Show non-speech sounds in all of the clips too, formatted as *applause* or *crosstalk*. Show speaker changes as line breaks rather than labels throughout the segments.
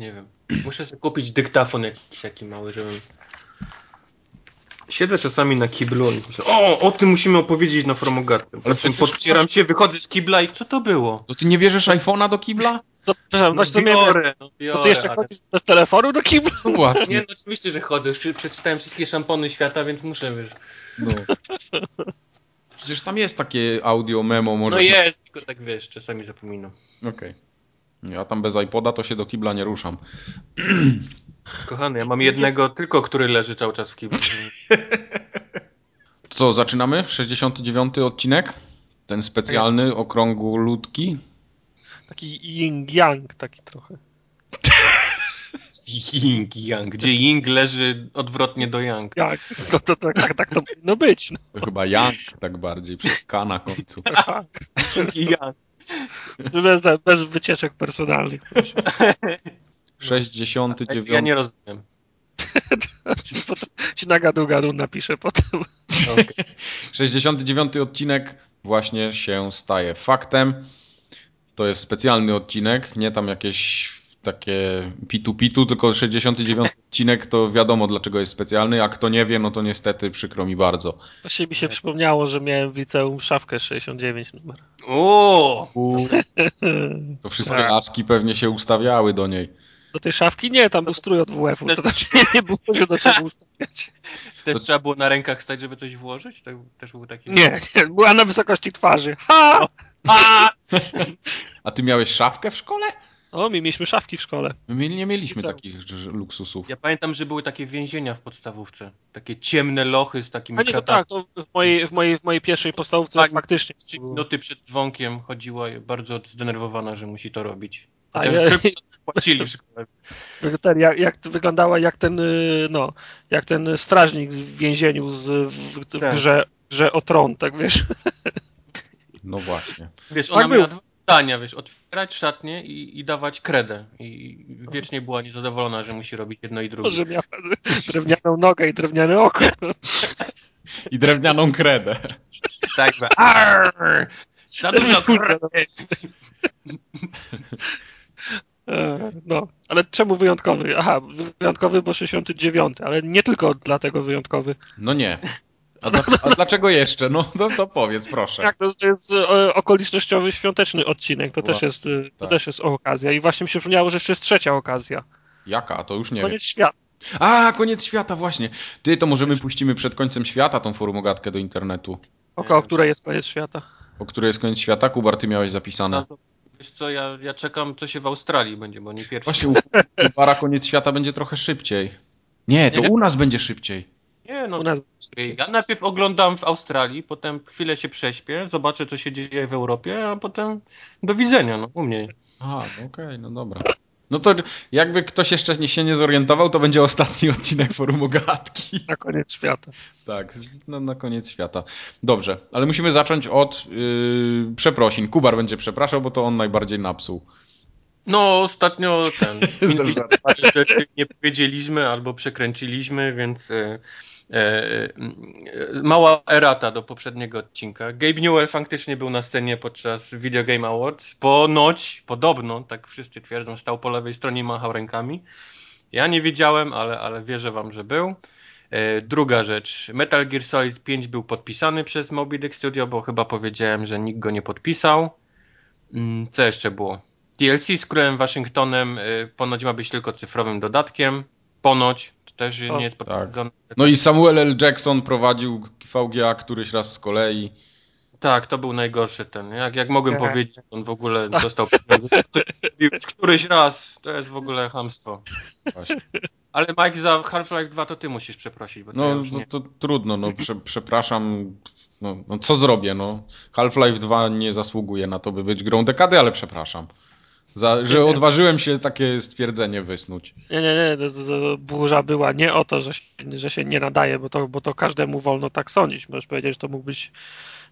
nie wiem, muszę sobie kupić dyktafon jakiś taki mały, żebym... Siedzę czasami na kiblu i myślę, o, o tym musimy opowiedzieć na formogatce. Ale
przecież
podcieram się, wychodzę z kibla i co to było?
To ty nie bierzesz iPhone'a do kibla?
To, przepraszam,
No
właśnie to
biorę, no
To
biorę,
ty jeszcze
ale...
chodzisz bez telefonu do kibla?
No właśnie.
Nie, no oczywiście, że chodzę. Już przeczytałem wszystkie szampony świata, więc muszę, wiesz.
No. Przecież tam jest takie audio memo, może.
No jest, tylko tak wiesz, czasami zapominam.
Okej. Ja tam bez iPoda to się do kibla nie ruszam.
Kochany, ja mam jednego tylko, który leży cały czas w kiblu. *laughs*
Co, zaczynamy? 69 odcinek? Ten specjalny, okrągłoludki?
Taki yin-yang taki trochę. *laughs*
Ying, yang. Gdzie Ying leży odwrotnie do Yang.
Jak? No to, to, tak, tak to powinno być. No.
To chyba Yang tak bardziej, przez K na końcu. *laughs*
Yang.
Bez, bez wycieczek personalnych. proszę.
69.
Ja nie rozumiem. *laughs*
Ci na gadu gadu napiszę potem.
Okay.
69 odcinek właśnie się staje faktem. To jest specjalny odcinek, nie tam jakieś takie pitu-pitu, tylko 69 *laughs* odcinek to wiadomo dlaczego jest specjalny, a kto nie wie, no to niestety przykro mi bardzo.
Właśnie mi się przypomniało, że miałem w liceum szafkę 69 numer.
O! *laughs*
To wszystkie
Tak.
laski pewnie się ustawiały do niej.
Do tej szafki? Nie, tam był strój od WF-u. To znaczy *laughs* nie było się do czego ustawiać.
Też trzeba było na rękach stać, żeby coś włożyć? To też był taki...
Nie, nie, była na wysokości twarzy. Ha!
A!
A ty miałeś szafkę w szkole?
O, my mieliśmy szafki w szkole.
My nie mieliśmy takich luksusów.
Ja pamiętam, że były takie więzienia w podstawówce. Takie ciemne lochy z takimi
A nie,
kratami.
tak, to w mojej, w mojej, w mojej pierwszej podstawówce
Tak.
faktycznie.
Trzy
było.
minuty przed dzwonkiem chodziła bardzo zdenerwowana, że musi to robić.
A ja-
płacili w szkole.
Jak, jak to wyglądała jak ten, y, no, jak ten strażnik w więzieniu z, w, w
Tak.
grze, grze o tron, tak wiesz?
No właśnie.
Wiesz, ona
Tak
miała dwa zdania, wiesz, otwierać szatnię i, i dawać kredę. I wiecznie była niezadowolona, że musi robić jedno i drugie.
Że miała drewnianą nogę i drewniane oko.
I drewnianą kredę.
Tak, Arr! Za dużo kredy!
E, No, ale czemu wyjątkowy? Aha, wyjątkowy, bo 69, ale nie tylko dlatego wyjątkowy.
No nie. A, dla, a *laughs* dlaczego jeszcze? No to, to powiedz, proszę.
Tak, to jest e, okolicznościowy, świąteczny odcinek, to też jest, e, to
tak.
też jest okazja. I właśnie mi się przypomniało, że jeszcze jest trzecia okazja.
Jaka? To już nie wiem.
Koniec świata.
A, koniec świata, właśnie. Ty, to możemy puścimy przed końcem świata tą forumogatkę do internetu.
Około której jest koniec świata.
O której jest koniec świata? Kubar, ty miałeś zapisane.
No, to, wiesz co, ja, ja czekam, co się w Australii będzie, bo nie pierwszy.
Właśnie u Kubara koniec świata będzie trochę szybciej. Nie, to
Nie.
u nas będzie szybciej.
Nie, no
U nas
Ja najpierw oglądam w Australii, potem chwilę się prześpię, zobaczę co się dzieje w Europie, a potem do widzenia, no u mnie.
Aha, no okej, no dobra. No to jakby ktoś jeszcze nie, się nie zorientował, to będzie ostatni *laughs* odcinek forumogatki.
na koniec świata.
Tak, no, na koniec świata. Dobrze, ale musimy zacząć od yy, przeprosin. Kubar będzie przepraszał, bo to on najbardziej napsuł.
No ostatnio ten *laughs* rzeczy nie powiedzieliśmy albo przekręciliśmy, więc e, e, e, mała erata do poprzedniego odcinka. Gabe Newell faktycznie był na scenie podczas Video Game Awards. Ponoć, podobno, tak wszyscy twierdzą, stał po lewej stronie i machał rękami. Ja nie wiedziałem, ale, ale wierzę wam, że był. E, Druga rzecz. Metal Gear Solid 5 był podpisany przez Moby Dick Studio, bo chyba powiedziałem, że nikt go nie podpisał. Mm, Co jeszcze było? DLC z Królem Waszyngtonem y, ponoć ma być tylko cyfrowym dodatkiem. Ponoć. To też
O,
nie jest potwierdzone.
No i Samuel L. Jackson prowadził VGA któryś raz z kolei.
Tak, to był najgorszy ten. Jak, jak mogłem
Tak.
powiedzieć, on w ogóle dostał pieniądze. *laughs* Któryś raz. To jest w ogóle hamstwo.
Właśnie.
Ale Mike, za Half-Life 2 to ty musisz przeprosić, bo to ja
No to trudno, no prze, przepraszam. No, no co zrobię, no. Half-Life 2 nie zasługuje na to, by być grą dekady, ale przepraszam. Za, że odważyłem się takie stwierdzenie wysnuć.
Nie, nie, nie, burza była nie o to, że się, że się nie nadaje, bo to, bo to każdemu wolno tak sądzić. Możesz powiedzieć, że to mógł być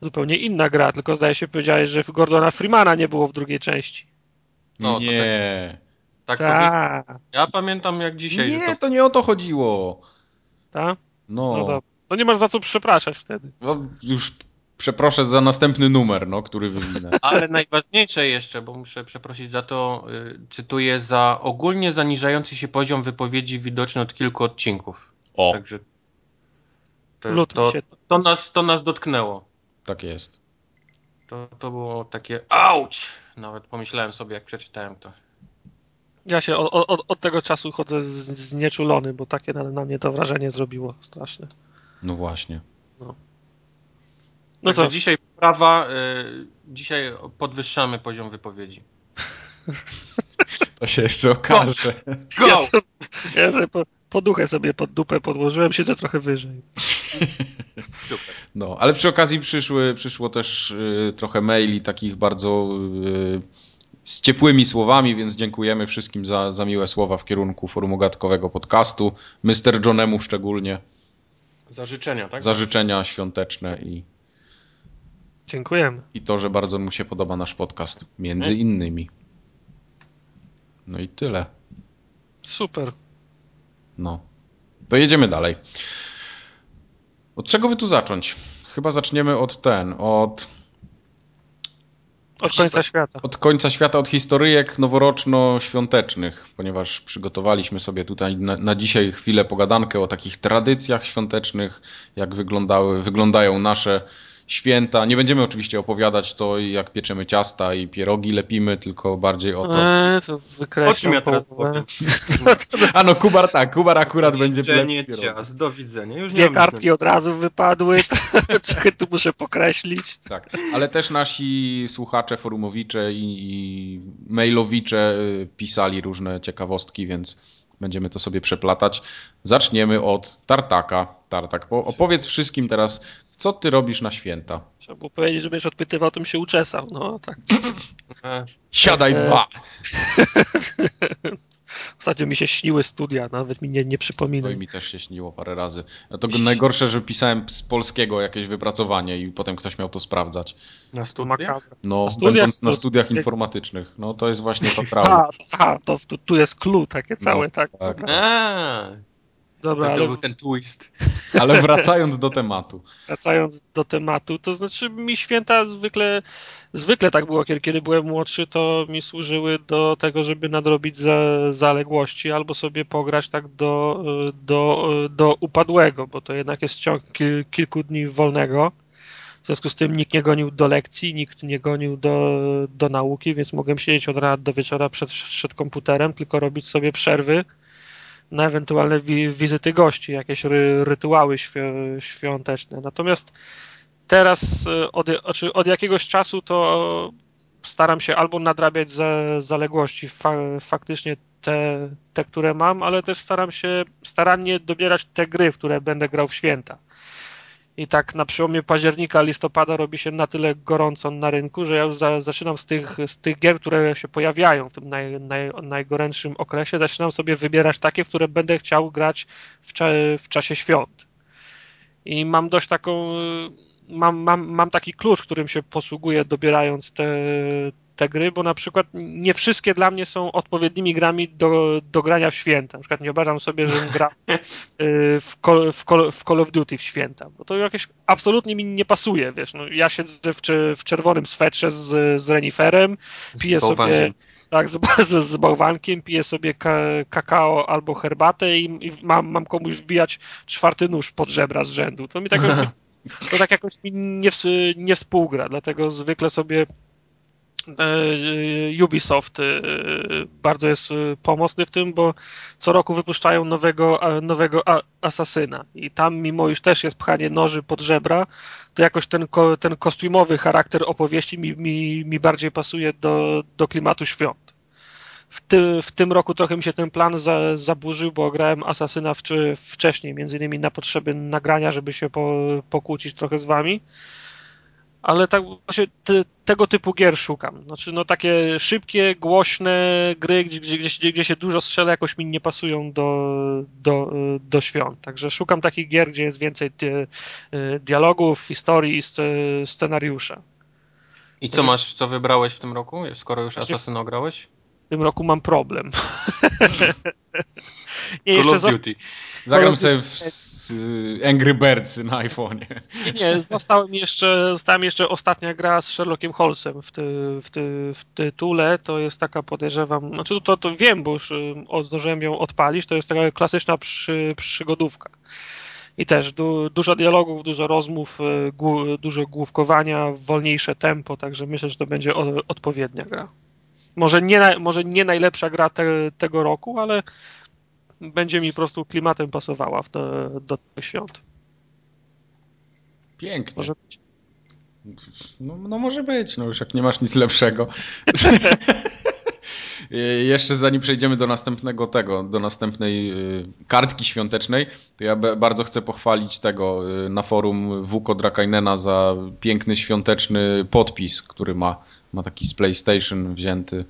zupełnie inna gra, tylko zdaje się powiedziałeś, że Gordona Freemana nie było w drugiej części.
No, to
nie.
Tak.
Tak,
Ja pamiętam jak dzisiaj,
Nie,
to
to nie o to chodziło.
tak?
No,
No. No nie masz za co przepraszać wtedy.
no już Przeproszę za następny numer, no, który wywinę. *laughs*
Ale najważniejsze jeszcze, bo muszę przeprosić za to, y, cytuję, za ogólnie zaniżający się poziom wypowiedzi widoczny od kilku odcinków.
O,
Także to, to,
się
to, nas, to nas dotknęło.
tak jest.
To, to było takie auć! Nawet pomyślałem sobie, jak przeczytałem to.
Ja się od, od, od tego czasu chodzę znieczulony, bo takie na, na mnie to wrażenie zrobiło straszne.
No właśnie.
No
Także
co,
dzisiaj prawa, y, dzisiaj podwyższamy poziom wypowiedzi.
To się jeszcze okaże.
Go!
ja, sobie- ja sobie po, poduchę sobie pod dupę podłożyłem, siedzę trochę wyżej. *laughs*
Super.
No, ale przy okazji przyszły, przyszło też y, trochę maili takich bardzo y, z ciepłymi słowami, więc dziękujemy wszystkim za, za miłe słowa w kierunku forum ogatkowego podcastu. Mr. Johnemu szczególnie
Za życzenia, tak?
za życzenia świąteczne i,
Dziękujemy.
i to, że bardzo mu się podoba nasz podcast. Między innymi. No i tyle.
Super.
No. To jedziemy dalej. Od czego by tu zacząć? Chyba zaczniemy od ten, od
Od końca świata.
Od końca świata, od historyjek noworoczno-świątecznych, ponieważ przygotowaliśmy sobie tutaj na, na dzisiaj chwilę pogadankę o takich tradycjach świątecznych, jak wyglądały, wyglądają nasze święta. Nie będziemy oczywiście opowiadać to, jak pieczemy ciasta i pierogi lepimy, tylko bardziej o to.
Eee, to
O czym ja teraz powiem? *laughs*
A no, Kubar tak, Kubar akurat będzie pierogi.
ciast, do widzenia. Już nie
Dwie kartki od razu wypadły, *laughs* trochę tu muszę pokreślić.
Tak, ale też nasi słuchacze forumowicze i, i mailowicze y, pisali różne ciekawostki, więc będziemy to sobie przeplatać. Zaczniemy od Tartaka. Tartak, po- opowiedz wszystkim teraz, co ty robisz na święta?
Trzeba było powiedzieć, żebyś odpytywał, tym się uczesał. No tak.
E,
Siadaj
E,
dwa! *laughs*
Ostatnio mi się śniły studia, nawet mi nie, nie
No
przypominaj.
i mi też się śniło parę razy. A to najgorsze, że pisałem z polskiego jakieś wypracowanie i potem ktoś miał to sprawdzać.
Na studiach?
No,
Na studiach?
będąc na studiach informatycznych. No to jest właśnie ta *laughs* prawda.
A, aha, to, to tu jest clue takie całe,
No,
tak.
tak.
A,
dobra
to,
ale
był ten twist. *laughs*
Ale wracając do tematu.
wracając do tematu, to znaczy mi święta zwykle, zwykle tak było, kiedy, kiedy byłem młodszy, to mi służyły do tego, żeby nadrobić za, zaległości albo sobie pograć tak do, do, do upadłego, bo to jednak jest ciąg kil, kilku dni wolnego. W związku z tym nikt nie gonił do lekcji, nikt nie gonił do, do nauki, więc mogłem siedzieć od rana do wieczora przed, przed komputerem, tylko robić sobie przerwy na ewentualne wi wizyty gości, jakieś ry rytuały świ- świąteczne. Natomiast teraz e, od, znaczy od jakiegoś czasu to staram się albo nadrabiać za, zaległości fa faktycznie te, te, które mam, ale też staram się starannie dobierać te gry, w które będę grał w święta. I tak na przełomie października, listopada robi się na tyle gorąco na rynku, że ja już za, zaczynam z tych, z tych gier, które się pojawiają w tym naj, naj, najgorętszym okresie, zaczynam sobie wybierać takie, w które będę chciał grać w, cza, w czasie świąt. I mam dość taką, mam, mam, mam taki klucz, którym się posługuję dobierając te, te gry, bo na przykład nie wszystkie dla mnie są odpowiednimi grami do, do grania w święta. Na przykład nie wyobrażam sobie, że gra *laughs* y, w Call, w, Call, w Call of Duty w święta, bo to jakieś absolutnie mi nie pasuje, wiesz, no, ja siedzę w, w czerwonym swetrze z, z reniferem, piję sobie tak, z, z, z bałwankiem, piję sobie ka, kakao albo herbatę i, i mam, mam komuś wbijać czwarty nóż pod żebra z rzędu. To mi tak *laughs* to tak jakoś mi nie, nie współgra, dlatego zwykle sobie Ubisoft e, bardzo jest e, pomocny w tym, bo co roku wypuszczają nowego, nowego asasyna i tam mimo już też jest pchanie noży pod żebra, to jakoś ten, ten kostiumowy charakter opowieści mi, mi, mi bardziej pasuje do, do klimatu świąt. W, ty, w tym roku trochę mi się ten plan za, zaburzył, bo grałem Asasyna wcześniej, między innymi na potrzeby nagrania, żeby się po, pokłócić trochę z wami. Ale tak właśnie te, tego typu gier szukam. Znaczy, no takie szybkie, głośne gry, gdzie, gdzie, gdzie, gdzie się dużo strzela, jakoś mi nie pasują do, do, do świąt. Także szukam takich gier, gdzie jest więcej di dialogów, historii i sce scenariusza.
I co masz, co wybrałeś w tym roku, skoro już
Właśnie-
Asasyna grałeś?
W tym roku mam problem. *laughs* Nie,
Call
jeszcze
of Duty.
Zagram sobie w Angry Birds na iPhone'ie.
nie, nie, została mi jeszcze, jeszcze ostatnia gra z Sherlockiem Holmesem w, ty, w, ty, w tytule. To jest taka, podejrzewam, znaczy to, to wiem, bo już y, zdążyłem ją odpalić. To jest taka klasyczna przy, przygodówka. I też du, dużo dialogów, dużo rozmów, y, głu, dużo główkowania, wolniejsze tempo, także myślę, że to będzie odpowiednia gra. Może nie, może nie najlepsza gra te, tego roku, ale będzie mi po prostu klimatem pasowała te, do tych świąt.
Pięknie.
Może być.
No, no może być, no już jak nie masz nic lepszego. *laughs* Jeszcze zanim przejdziemy do następnego tego, do następnej y, kartki świątecznej, to ja bardzo chcę pochwalić tego y, na forum Wuko Drakainena za piękny świąteczny podpis, który ma, ma taki z PlayStation wzięty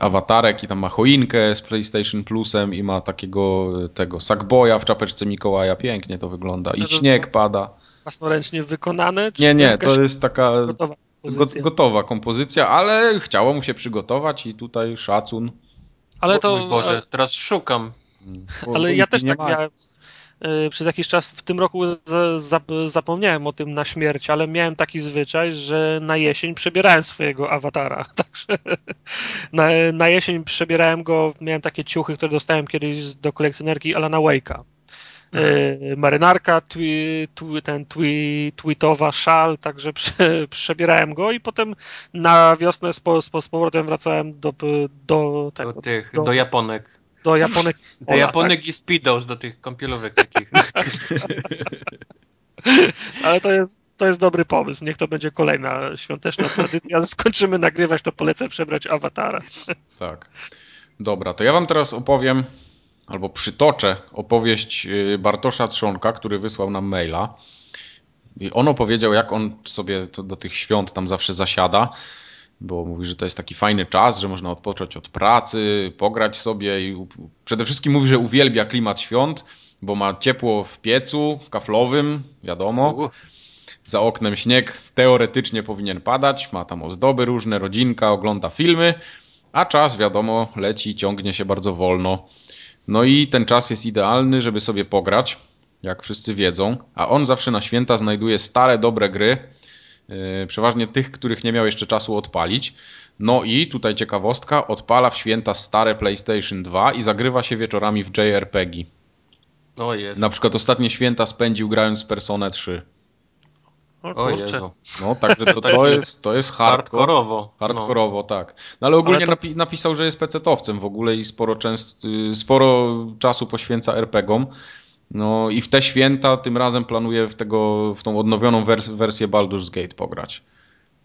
awatarek i tam ma choinkę z PlayStation Plusem i ma takiego y, tego Sackboya w czapeczce Mikołaja. Pięknie to wygląda. I
No
śnieg pada.
własnoręcznie wykonane? Czy
Nie, nie, to jest taka
gotowa
go,
pozycja?
gotowa kompozycja, ale chciało mu się przygotować i tutaj szacun.
Ale to,
Mój Boże, teraz szukam.
Bo-
ale
bo
ja też tak
ma.
miałem. y, Przez jakiś czas w tym roku za, za, zapomniałem o tym na śmierć, ale miałem taki zwyczaj, że na jesień przebierałem swojego awatara. *laughs* Także na, na jesień przebierałem go, miałem takie ciuchy, które dostałem kiedyś do kolekcjonerki Alana Wake'a. Y, *laughs* marynarka, twi, twi, ten twi, tweetowa, szal, także prze, przebierałem go i potem na wiosnę z, po, z, powrotem wracałem do, do,
Do
tego,
tych,
do-
do Japonek.
Do Japonek.
Do Japonek
tak?
i Speedos, do tych kąpielówek takich. *laughs*
Ale to jest, to jest dobry pomysł. Niech to będzie kolejna świąteczna tradycja. Skończymy nagrywać, to polecę przebrać awatara.
Tak. Dobra, to ja wam teraz opowiem, albo przytoczę opowieść y, Bartosza Trzonka, który wysłał nam maila. I on opowiedział, jak on sobie to do tych świąt tam zawsze zasiada, bo mówi, że to jest taki fajny czas, że można odpocząć od pracy, pograć sobie i przede wszystkim mówi, że uwielbia klimat świąt, bo ma ciepło w piecu kaflowym, wiadomo.
Uff.
Za oknem śnieg teoretycznie powinien padać, ma tam ozdoby różne, rodzinka, ogląda filmy, a czas, wiadomo, leci, ciągnie się bardzo wolno. No i ten czas jest idealny, żeby sobie pograć, jak wszyscy wiedzą, a on zawsze na święta znajduje stare, dobre gry, przeważnie tych, których nie miał jeszcze czasu odpalić. No i tutaj ciekawostka, odpala w święta stare PlayStation 2 i zagrywa się wieczorami w JRPG.
O Jezu.
Na przykład ostatnie święta spędził grając Personę 3.
O
O. Jezu.
No, także to, *laughs* to, jest, to jest hardcore.
Hardkorowo. No.
Hardkorowo, tak. No ale ogólnie
Ale to-
napi- napisał, że jest pecetowcem w ogóle i sporo, częst, y, sporo czasu poświęca RPGom. No i w te święta tym razem planuje w, tego, w tą odnowioną wers- wersję Baldur's Gate pograć.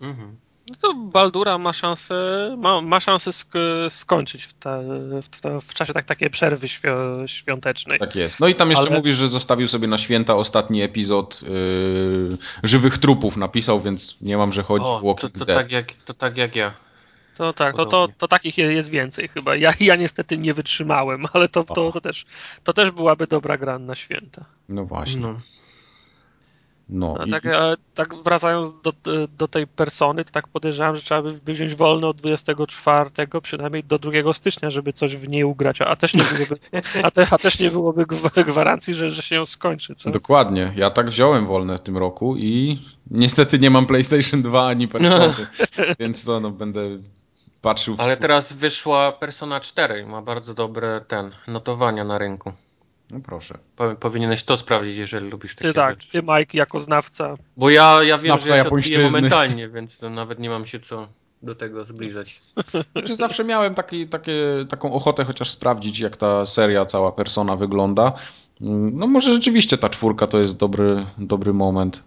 Mhm.
No to Baldura ma szansę, ma, ma szansę sk- skończyć w, te, w, te, w czasie tak, takiej przerwy świo, świątecznej.
Tak jest. No i tam jeszcze
Ale-
mówi, że zostawił sobie na święta ostatni epizod y, Żywych Trupów napisał, więc nie mam, że chodzi
O, to, to,
Dead.
tak jak, to tak jak ja.
To tak, to, to, to takich je- jest więcej chyba. Ja, ja niestety nie wytrzymałem, ale to, to, to, też, to też byłaby dobra gra na święta.
No właśnie.
No.
No,
No,
i,
tak, ale tak wracając do, do tej persony, to tak podejrzewam, że trzeba by wziąć wolne od 24, przynajmniej do 2 stycznia, żeby coś w niej ugrać, a też nie byłoby, a te, a też nie byłoby gwa- gwarancji, że, że się ją skończy. Co?
Dokładnie. Ja tak wziąłem wolne w tym roku i niestety nie mam PlayStation 2 ani Persony, więc to no, będę patrzył w
Ale teraz wyszła Persona 4 i ma bardzo dobre ten, notowania na rynku.
No proszę.
Po- Powinieneś to sprawdzić, jeżeli lubisz takie
Ty tak,
rzeczy.
ty Mike jako znawca.
Bo ja, ja wiem, że ja się momentalnie, więc to nawet nie mam się co do tego zbliżać. *laughs*
Znaczy zawsze miałem taki, takie, taką ochotę chociaż sprawdzić, jak ta seria, cała persona wygląda. Mm, No może rzeczywiście ta czwórka to jest dobry, dobry moment.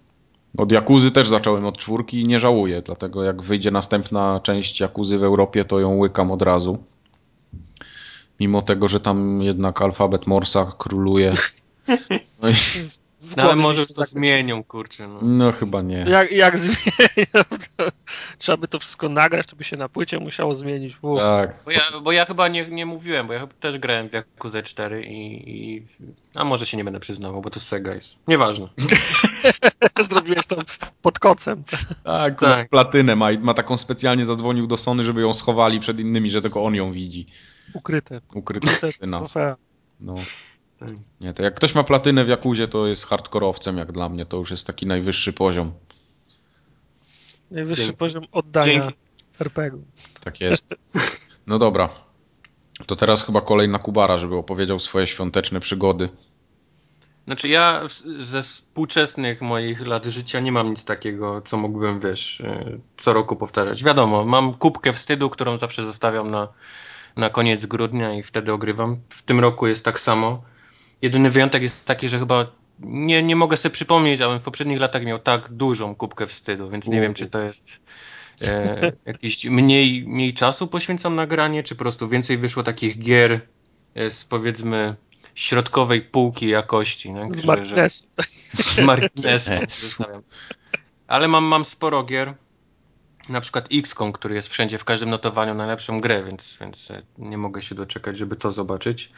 Od Jakuzy też zacząłem od czwórki i nie żałuję, dlatego jak wyjdzie następna część Jakuzy w Europie, to ją łykam od razu. Mimo tego, że tam jednak alfabet Morsa króluje. *laughs* No, i,
No, ale może już to
tak-
zmienią, kurczę. No.
no chyba nie.
Jak, jak *laughs* zmienią, to trzeba by to wszystko nagrać, to by się na płycie musiało zmienić. Uf.
Tak.
Bo, ja, bo ja chyba nie, nie mówiłem, bo ja chyba też grałem w Yakuza 4 i, i... A może się nie będę przyznawał, bo to Sega jest. Nieważne. *laughs* *laughs*
Zrobiłeś to pod kocem.
Tak,
Tak.
platynę ma ma taką specjalnie zadzwonił do Sony, żeby ją schowali przed innymi, że tylko on ją widzi.
Ukryte.
Ukryta platyna.
Trofea.
No. Nie, to jak ktoś ma platynę w Jakuzie, to jest hardkorowcem jak dla mnie. To już jest taki najwyższy poziom.
Najwyższy
Dzięki.
poziom oddania
Dzięki.
RPG-u.
Tak jest. No dobra. To teraz chyba kolej na Kubara, żeby opowiedział swoje świąteczne przygody.
Znaczy ja ze współczesnych moich lat życia nie mam nic takiego, co mógłbym, wiesz, y, co roku powtarzać. Wiadomo, mam kubkę wstydu, którą zawsze zostawiam na, na koniec grudnia i wtedy ogrywam. W tym roku jest tak samo. Jedyny wyjątek jest taki, że chyba nie, nie mogę sobie przypomnieć, abym w poprzednich latach miał tak dużą kubkę wstydu, więc nie wiem, czy to jest e, *laughs* jakiś mniej, mniej czasu poświęcam na granie, czy po prostu więcej wyszło takich gier e, z powiedzmy środkowej półki jakości. Tak?
Z marginesu. *laughs*
z marginesu. Ale mam, mam sporo gier. Na przykład XCOM, który jest wszędzie, w każdym notowaniu najlepszą grę, więc, więc e, nie mogę się doczekać, żeby to zobaczyć.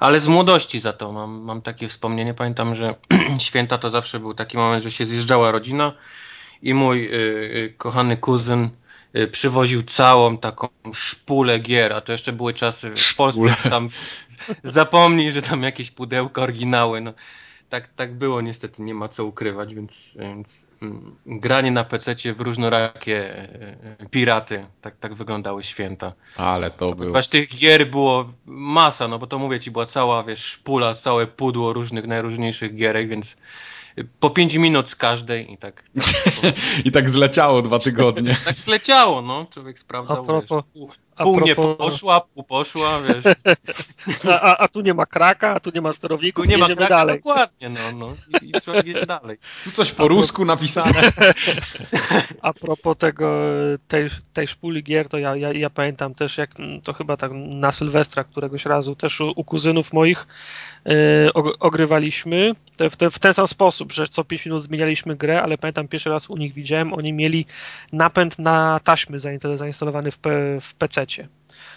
Ale z młodości za to mam, mam takie wspomnienie. Pamiętam, że *clears throat* święta to zawsze był taki moment, że się zjeżdżała rodzina i mój y, y, kochany kuzyn przywoził całą taką szpulę gier, a to jeszcze były czasy w Polsce, tam *laughs* zapomnij, że tam jakieś pudełka, oryginały, no tak, tak było niestety, nie ma co ukrywać, więc, więc mm, granie na PC w różnorakie e, e, piraty, tak, tak wyglądały święta.
Ale to było.
Ponieważ tych gier było masa, no bo to mówię ci, była cała, wiesz, szpula, całe pudło różnych, najróżniejszych gierek, więc y, po 5 minut z każdej i tak, *laughs*
I tak zleciało dwa tygodnie.
tak zleciało, no, człowiek sprawdzał,
A propos-
wiesz,
a
pół nie
propos-
poszła, pół poszła, wiesz, *laughs*
A, a, a tu nie ma kraka, a tu nie ma sterowników,
tu nie ma kraka,
dalej.
dokładnie, no, no, i, i człowiek jedzie dalej.
Tu coś po rusku napisane. *laughs*
A propos tego, tej, tej szpuli gier, to ja, ja, ja pamiętam też, jak mm, to chyba tak na Sylwestra któregoś razu też u, u kuzynów moich og- ogrywaliśmy te, w, te, w ten sam sposób, że co 5 minut zmienialiśmy grę, ale pamiętam pierwszy raz u nich widziałem, oni mieli napęd na taśmy zainstalowany w, P- w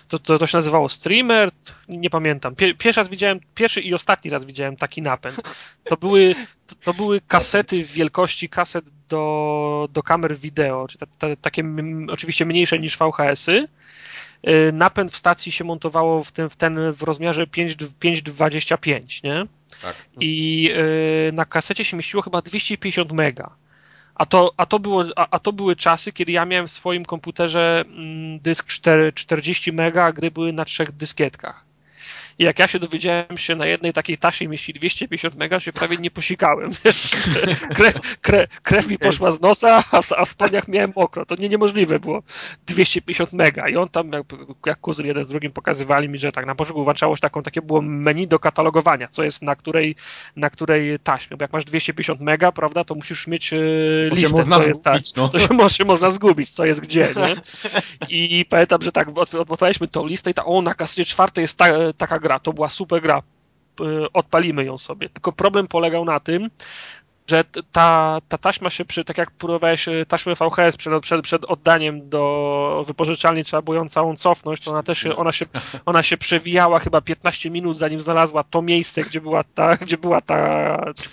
To, to, to się nazywało streamer, nie pamiętam. Pie, pierwszy raz widziałem, pierwszy i ostatni raz widziałem taki napęd. To były, to, to były kasety w wielkości kaset do, do kamer wideo, czy te, te, takie m, oczywiście mniejsze niż VHS-y. Y, Napęd w stacji się montowało w, tym, w ten w rozmiarze 5 5,25, nie?
Tak.
I y, na kasecie się mieściło chyba 250 mega. A to, a, to było, a, a to były czasy, kiedy ja miałem w swoim komputerze mm, dysk 4, 40 mega, a gry były na trzech dyskietkach. I jak ja się dowiedziałem, że na jednej takiej taśmie mieści 250 mega, się prawie nie posikałem. *laughs* Krew, krew, krew mi poszła z nosa, a w, a w spodniach miałem mokro. To nie, niemożliwe było. 250 mega. I on tam, jak, jak kuzyn jeden z drugim pokazywali mi, że tak na początku włączało się taką, takie było menu do katalogowania, co jest na której, na której taśmie. Bo jak masz 250 mega, prawda, to musisz mieć e,
się
listę, co jest tak.
zgubić, no.
To się, mo- się można zgubić, co jest gdzie, nie? *laughs* I pamiętam, że tak, od- odpaliśmy tą listę i ta, o, na kasecie czwartej jest ta, taka gra, to była super gra, odpalimy ją sobie. Tylko problem polegał na tym, że ta, ta taśma się przy, tak jak próbowałeś y, taśmę VHS przed, przed, przed oddaniem do wypożyczalni, trzeba było ją całą cofnąć, to ona też się, ona się, *laughs* ona się przewijała chyba 15 minut, zanim znalazła to miejsce, gdzie była ta, gdzie była ta,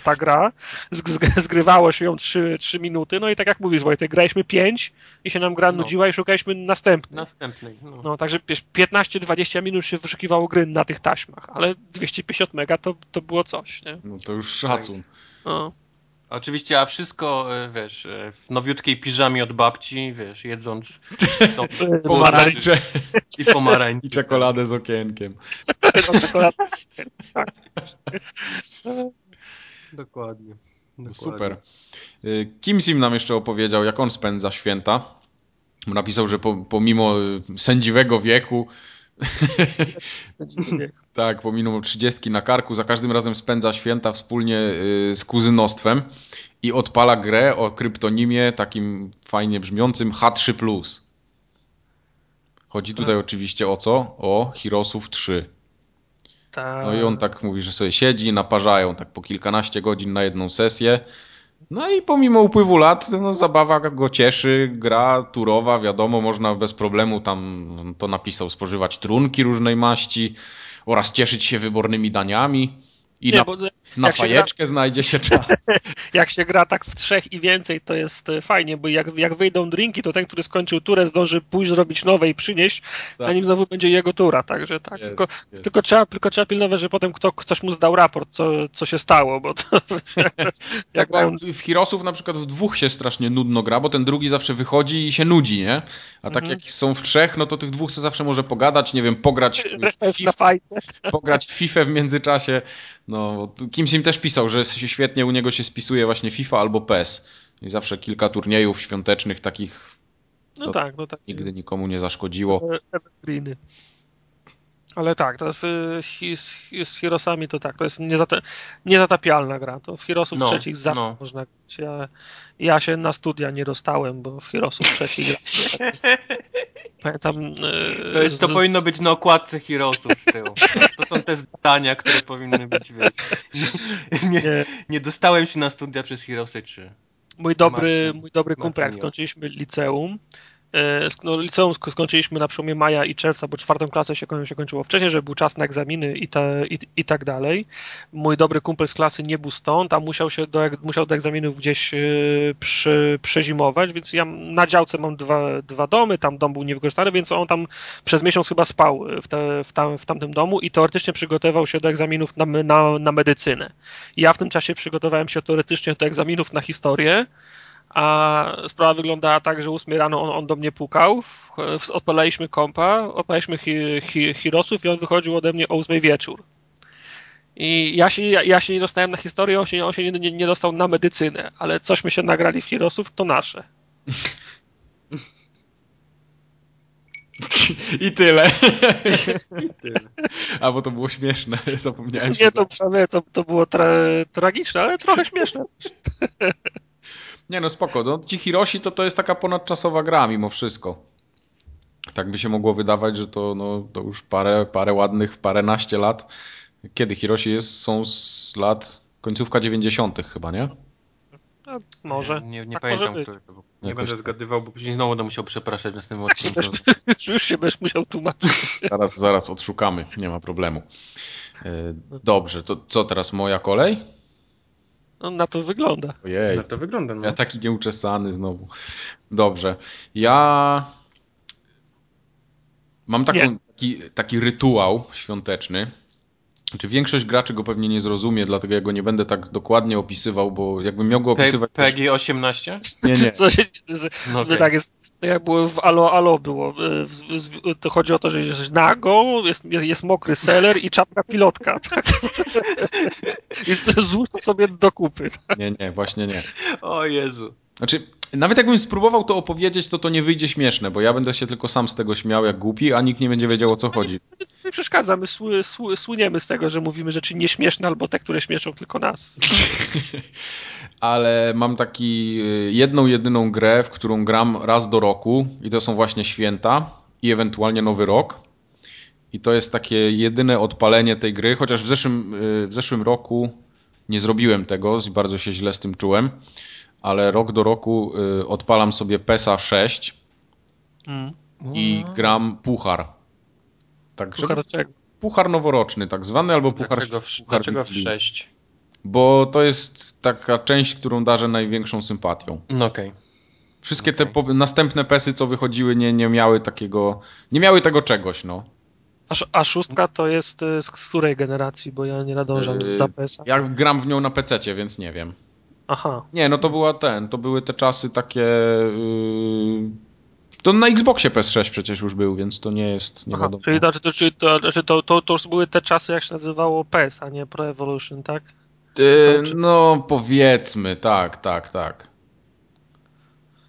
ta gra. Zg- zg- Zgrywało się ją 3, 3 minuty, no i tak jak mówisz Wojtek, graliśmy 5 i się nam gra
No.
nudziła i szukaliśmy następnej.
Następnej, no.
No, także wiesz, 15-20 minut się wyszukiwało gry na tych taśmach, ale 250 mega to, to było coś, nie?
No to już szacun.
No.
Oczywiście, a wszystko, e, wiesz, e, w nowiutkiej piżamie od babci, wiesz, jedząc to *laughs*
Pomarańcze
i pomarańcze.
i czekoladę z okienkiem.
No, czekolada. *laughs*
Dokładnie. Dokładnie.
super. Y, Kim Sim nam jeszcze opowiedział, jak on spędza święta. Napisał, że po, pomimo sędziwego wieku, *laughs* tak, pomimo trzydziestki na karku, za każdym razem spędza święta wspólnie y, z kuzynostwem i odpala grę o kryptonimie takim fajnie brzmiącym H3+. Chodzi tutaj oczywiście o co? O Heroesów 3.
Ta...
No i on tak mówi, że sobie siedzi, naparzają tak po kilkanaście godzin na jedną sesję. No i pomimo upływu lat, no, zabawa go cieszy, gra turowa, wiadomo, można bez problemu tam, on to napisał, spożywać trunki różnej maści oraz cieszyć się wybornymi daniami. I
Nie,
na,
bo
na
jak
fajeczkę znajdzie się czas. *laughs*
jak się gra tak w trzech i więcej, to jest e, fajnie, bo jak, jak wyjdą drinki, to ten, który skończył turę, zdąży pójść, zrobić nowe i przynieść,
Tak.
zanim znowu będzie jego tura, także tak.
Jest,
tylko,
jest.
tylko, trzeba, tylko trzeba pilnować, że potem kto, ktoś mu zdał raport, co, co się stało, bo to, *laughs* *laughs*
Tak,
jak mają
w Heroesów na przykład w dwóch się strasznie nudno gra, bo ten drugi zawsze wychodzi i się nudzi, nie? A tak
Mhm.
jak są w trzech, no to tych dwóch se zawsze może pogadać, nie wiem, pograć
reszta jest
w
na
FIFA,
fajce.
pograć w FIFA w międzyczasie. No, tu kimś im też pisał, że się świetnie u niego się spisuje właśnie FIFA albo PES. I zawsze kilka turniejów świątecznych takich
No tak, no tak.
nigdy nikomu nie zaszkodziło.
Evergreeny. Ale tak, to jest y, z, z, z Heroesami to tak, to jest niezata, niezatapialna gra. To w Heroesów
No,
trzecich zawsze
no.
można grać. Ja, ja się na studia nie dostałem, bo w Heroesów trzecich gra. *laughs* Pamiętam. y,
To, jest, to
z-
powinno być na okładce Heroesów z tyłu. To są te zdania, które powinny być, wiesz. Nie, nie,
nie,
nie dostałem się na studia przez Heroesy 3.
mój dobry,
Marcin-
mój dobry kumpel, skończyliśmy liceum, no, liceum sk- skończyliśmy na przełomie maja i czerwca, bo czwartą klasę się, się kończyło wcześniej, żeby był czas na egzaminy i, te, i, i tak dalej. Mój dobry kumpel z klasy nie był stąd, a musiał się do, musiał do egzaminów gdzieś e, przy, przezimować, więc ja na działce mam dwa, dwa domy, tam dom był niewykorzystany, więc on tam przez miesiąc chyba spał w, te, w, tam, w tamtym domu i teoretycznie przygotował się do egzaminów na, na, na medycynę. Ja w tym czasie przygotowałem się teoretycznie do egzaminów na historię, a sprawa wyglądała tak, że o 8 rano on, on do mnie pukał, odpalaliśmy kompa, odpalaliśmy hi, hi, Hirosów i on wychodził ode mnie o 8 wieczór. I ja się, ja, ja się nie dostałem na historię, on się, on się nie, nie, nie dostał na medycynę, ale cośmy się nagrali w Hirosów, to nasze.
I tyle. A bo to było śmieszne, zapomniałem.
Nie, to, to, to było tra, tragiczne, ale trochę śmieszne.
Nie no spoko, no, ci Hiroshi to, to jest taka ponadczasowa gra mimo wszystko. Tak by się mogło wydawać, że to, no, to już parę, parę ładnych, paręnaście lat. Kiedy Hiroshi jest, są z lat końcówka 90. chyba, nie?
No, może.
Nie, nie, nie
Tak
pamiętam, który to był. Nie
Jakoś
będę
tak.
zgadywał, bo później znowu będę musiał przepraszać w następnym *laughs* odcinku.
Już się będziesz musiał tłumaczyć.
Zaraz, zaraz odszukamy, nie ma problemu. E, Dobrze, to co teraz, moja kolej?
No, na to wygląda.
Ojej.
No to wygląda, no.
Ja taki nieuczesany znowu. Dobrze. Ja mam taką, taki, taki rytuał świąteczny. Znaczy większość graczy go pewnie nie zrozumie, dlatego ja go nie będę tak dokładnie opisywał, bo jakbym miał go opisywać... to-
PEGI 18?
Nie, nie.
Co się, że,
No
że
okej.
tak jest, jak było w Alo Alo było. y, To chodzi o to, że jesteś nago, jest, jest, jest mokry seler i czapka pilotka. *laughs* Tak? I złóż to sobie do kupy.
Nie, nie, właśnie nie.
O Jezu.
Znaczy, nawet jakbym spróbował to opowiedzieć, to to nie wyjdzie śmieszne, bo ja będę się tylko sam z tego śmiał jak głupi, a nikt nie będzie wiedział o co chodzi.
Nie przeszkadza, my sły, sły, słyniemy z tego, że mówimy rzeczy nieśmieszne albo te, które śmieszą tylko nas. *laughs*
Ale mam taki y, jedną, jedyną grę, w którą gram raz do roku i to są właśnie święta i ewentualnie nowy rok. I to jest takie jedyne odpalenie tej gry, chociaż w zeszłym, y, w zeszłym roku nie zrobiłem tego i bardzo się źle z tym czułem, ale rok do roku y, odpalam sobie PESA 6
Mm.
i gram puchar. Tak,
Puchar czego?
puchar noworoczny tak zwany, albo puchar,
Dlaczego w,
puchar
dlaczego w
wigilijny.
6?
Bo to jest taka część, którą darzę największą sympatią.
No okej.
Wszystkie te
Okej.
po, następne pesy, co wychodziły, nie, nie miały takiego. Nie miały tego czegoś, no.
A, a szóstka to jest y, z z której generacji, bo ja nie nadążam
Yy,
zapesa.
Ja gram w nią na PC, więc nie wiem.
Aha.
Nie, no to była ten, to były te czasy takie. Yy... To na Xboxie PS6 przecież już był, więc to nie jest. Nie
Aha,
wiadomo.
czyli znaczy, to, czyli to, znaczy to, to, to już były te czasy, jak się nazywało PES, a nie Pro Evolution, tak?
Yy, no, powiedzmy, tak, tak, tak.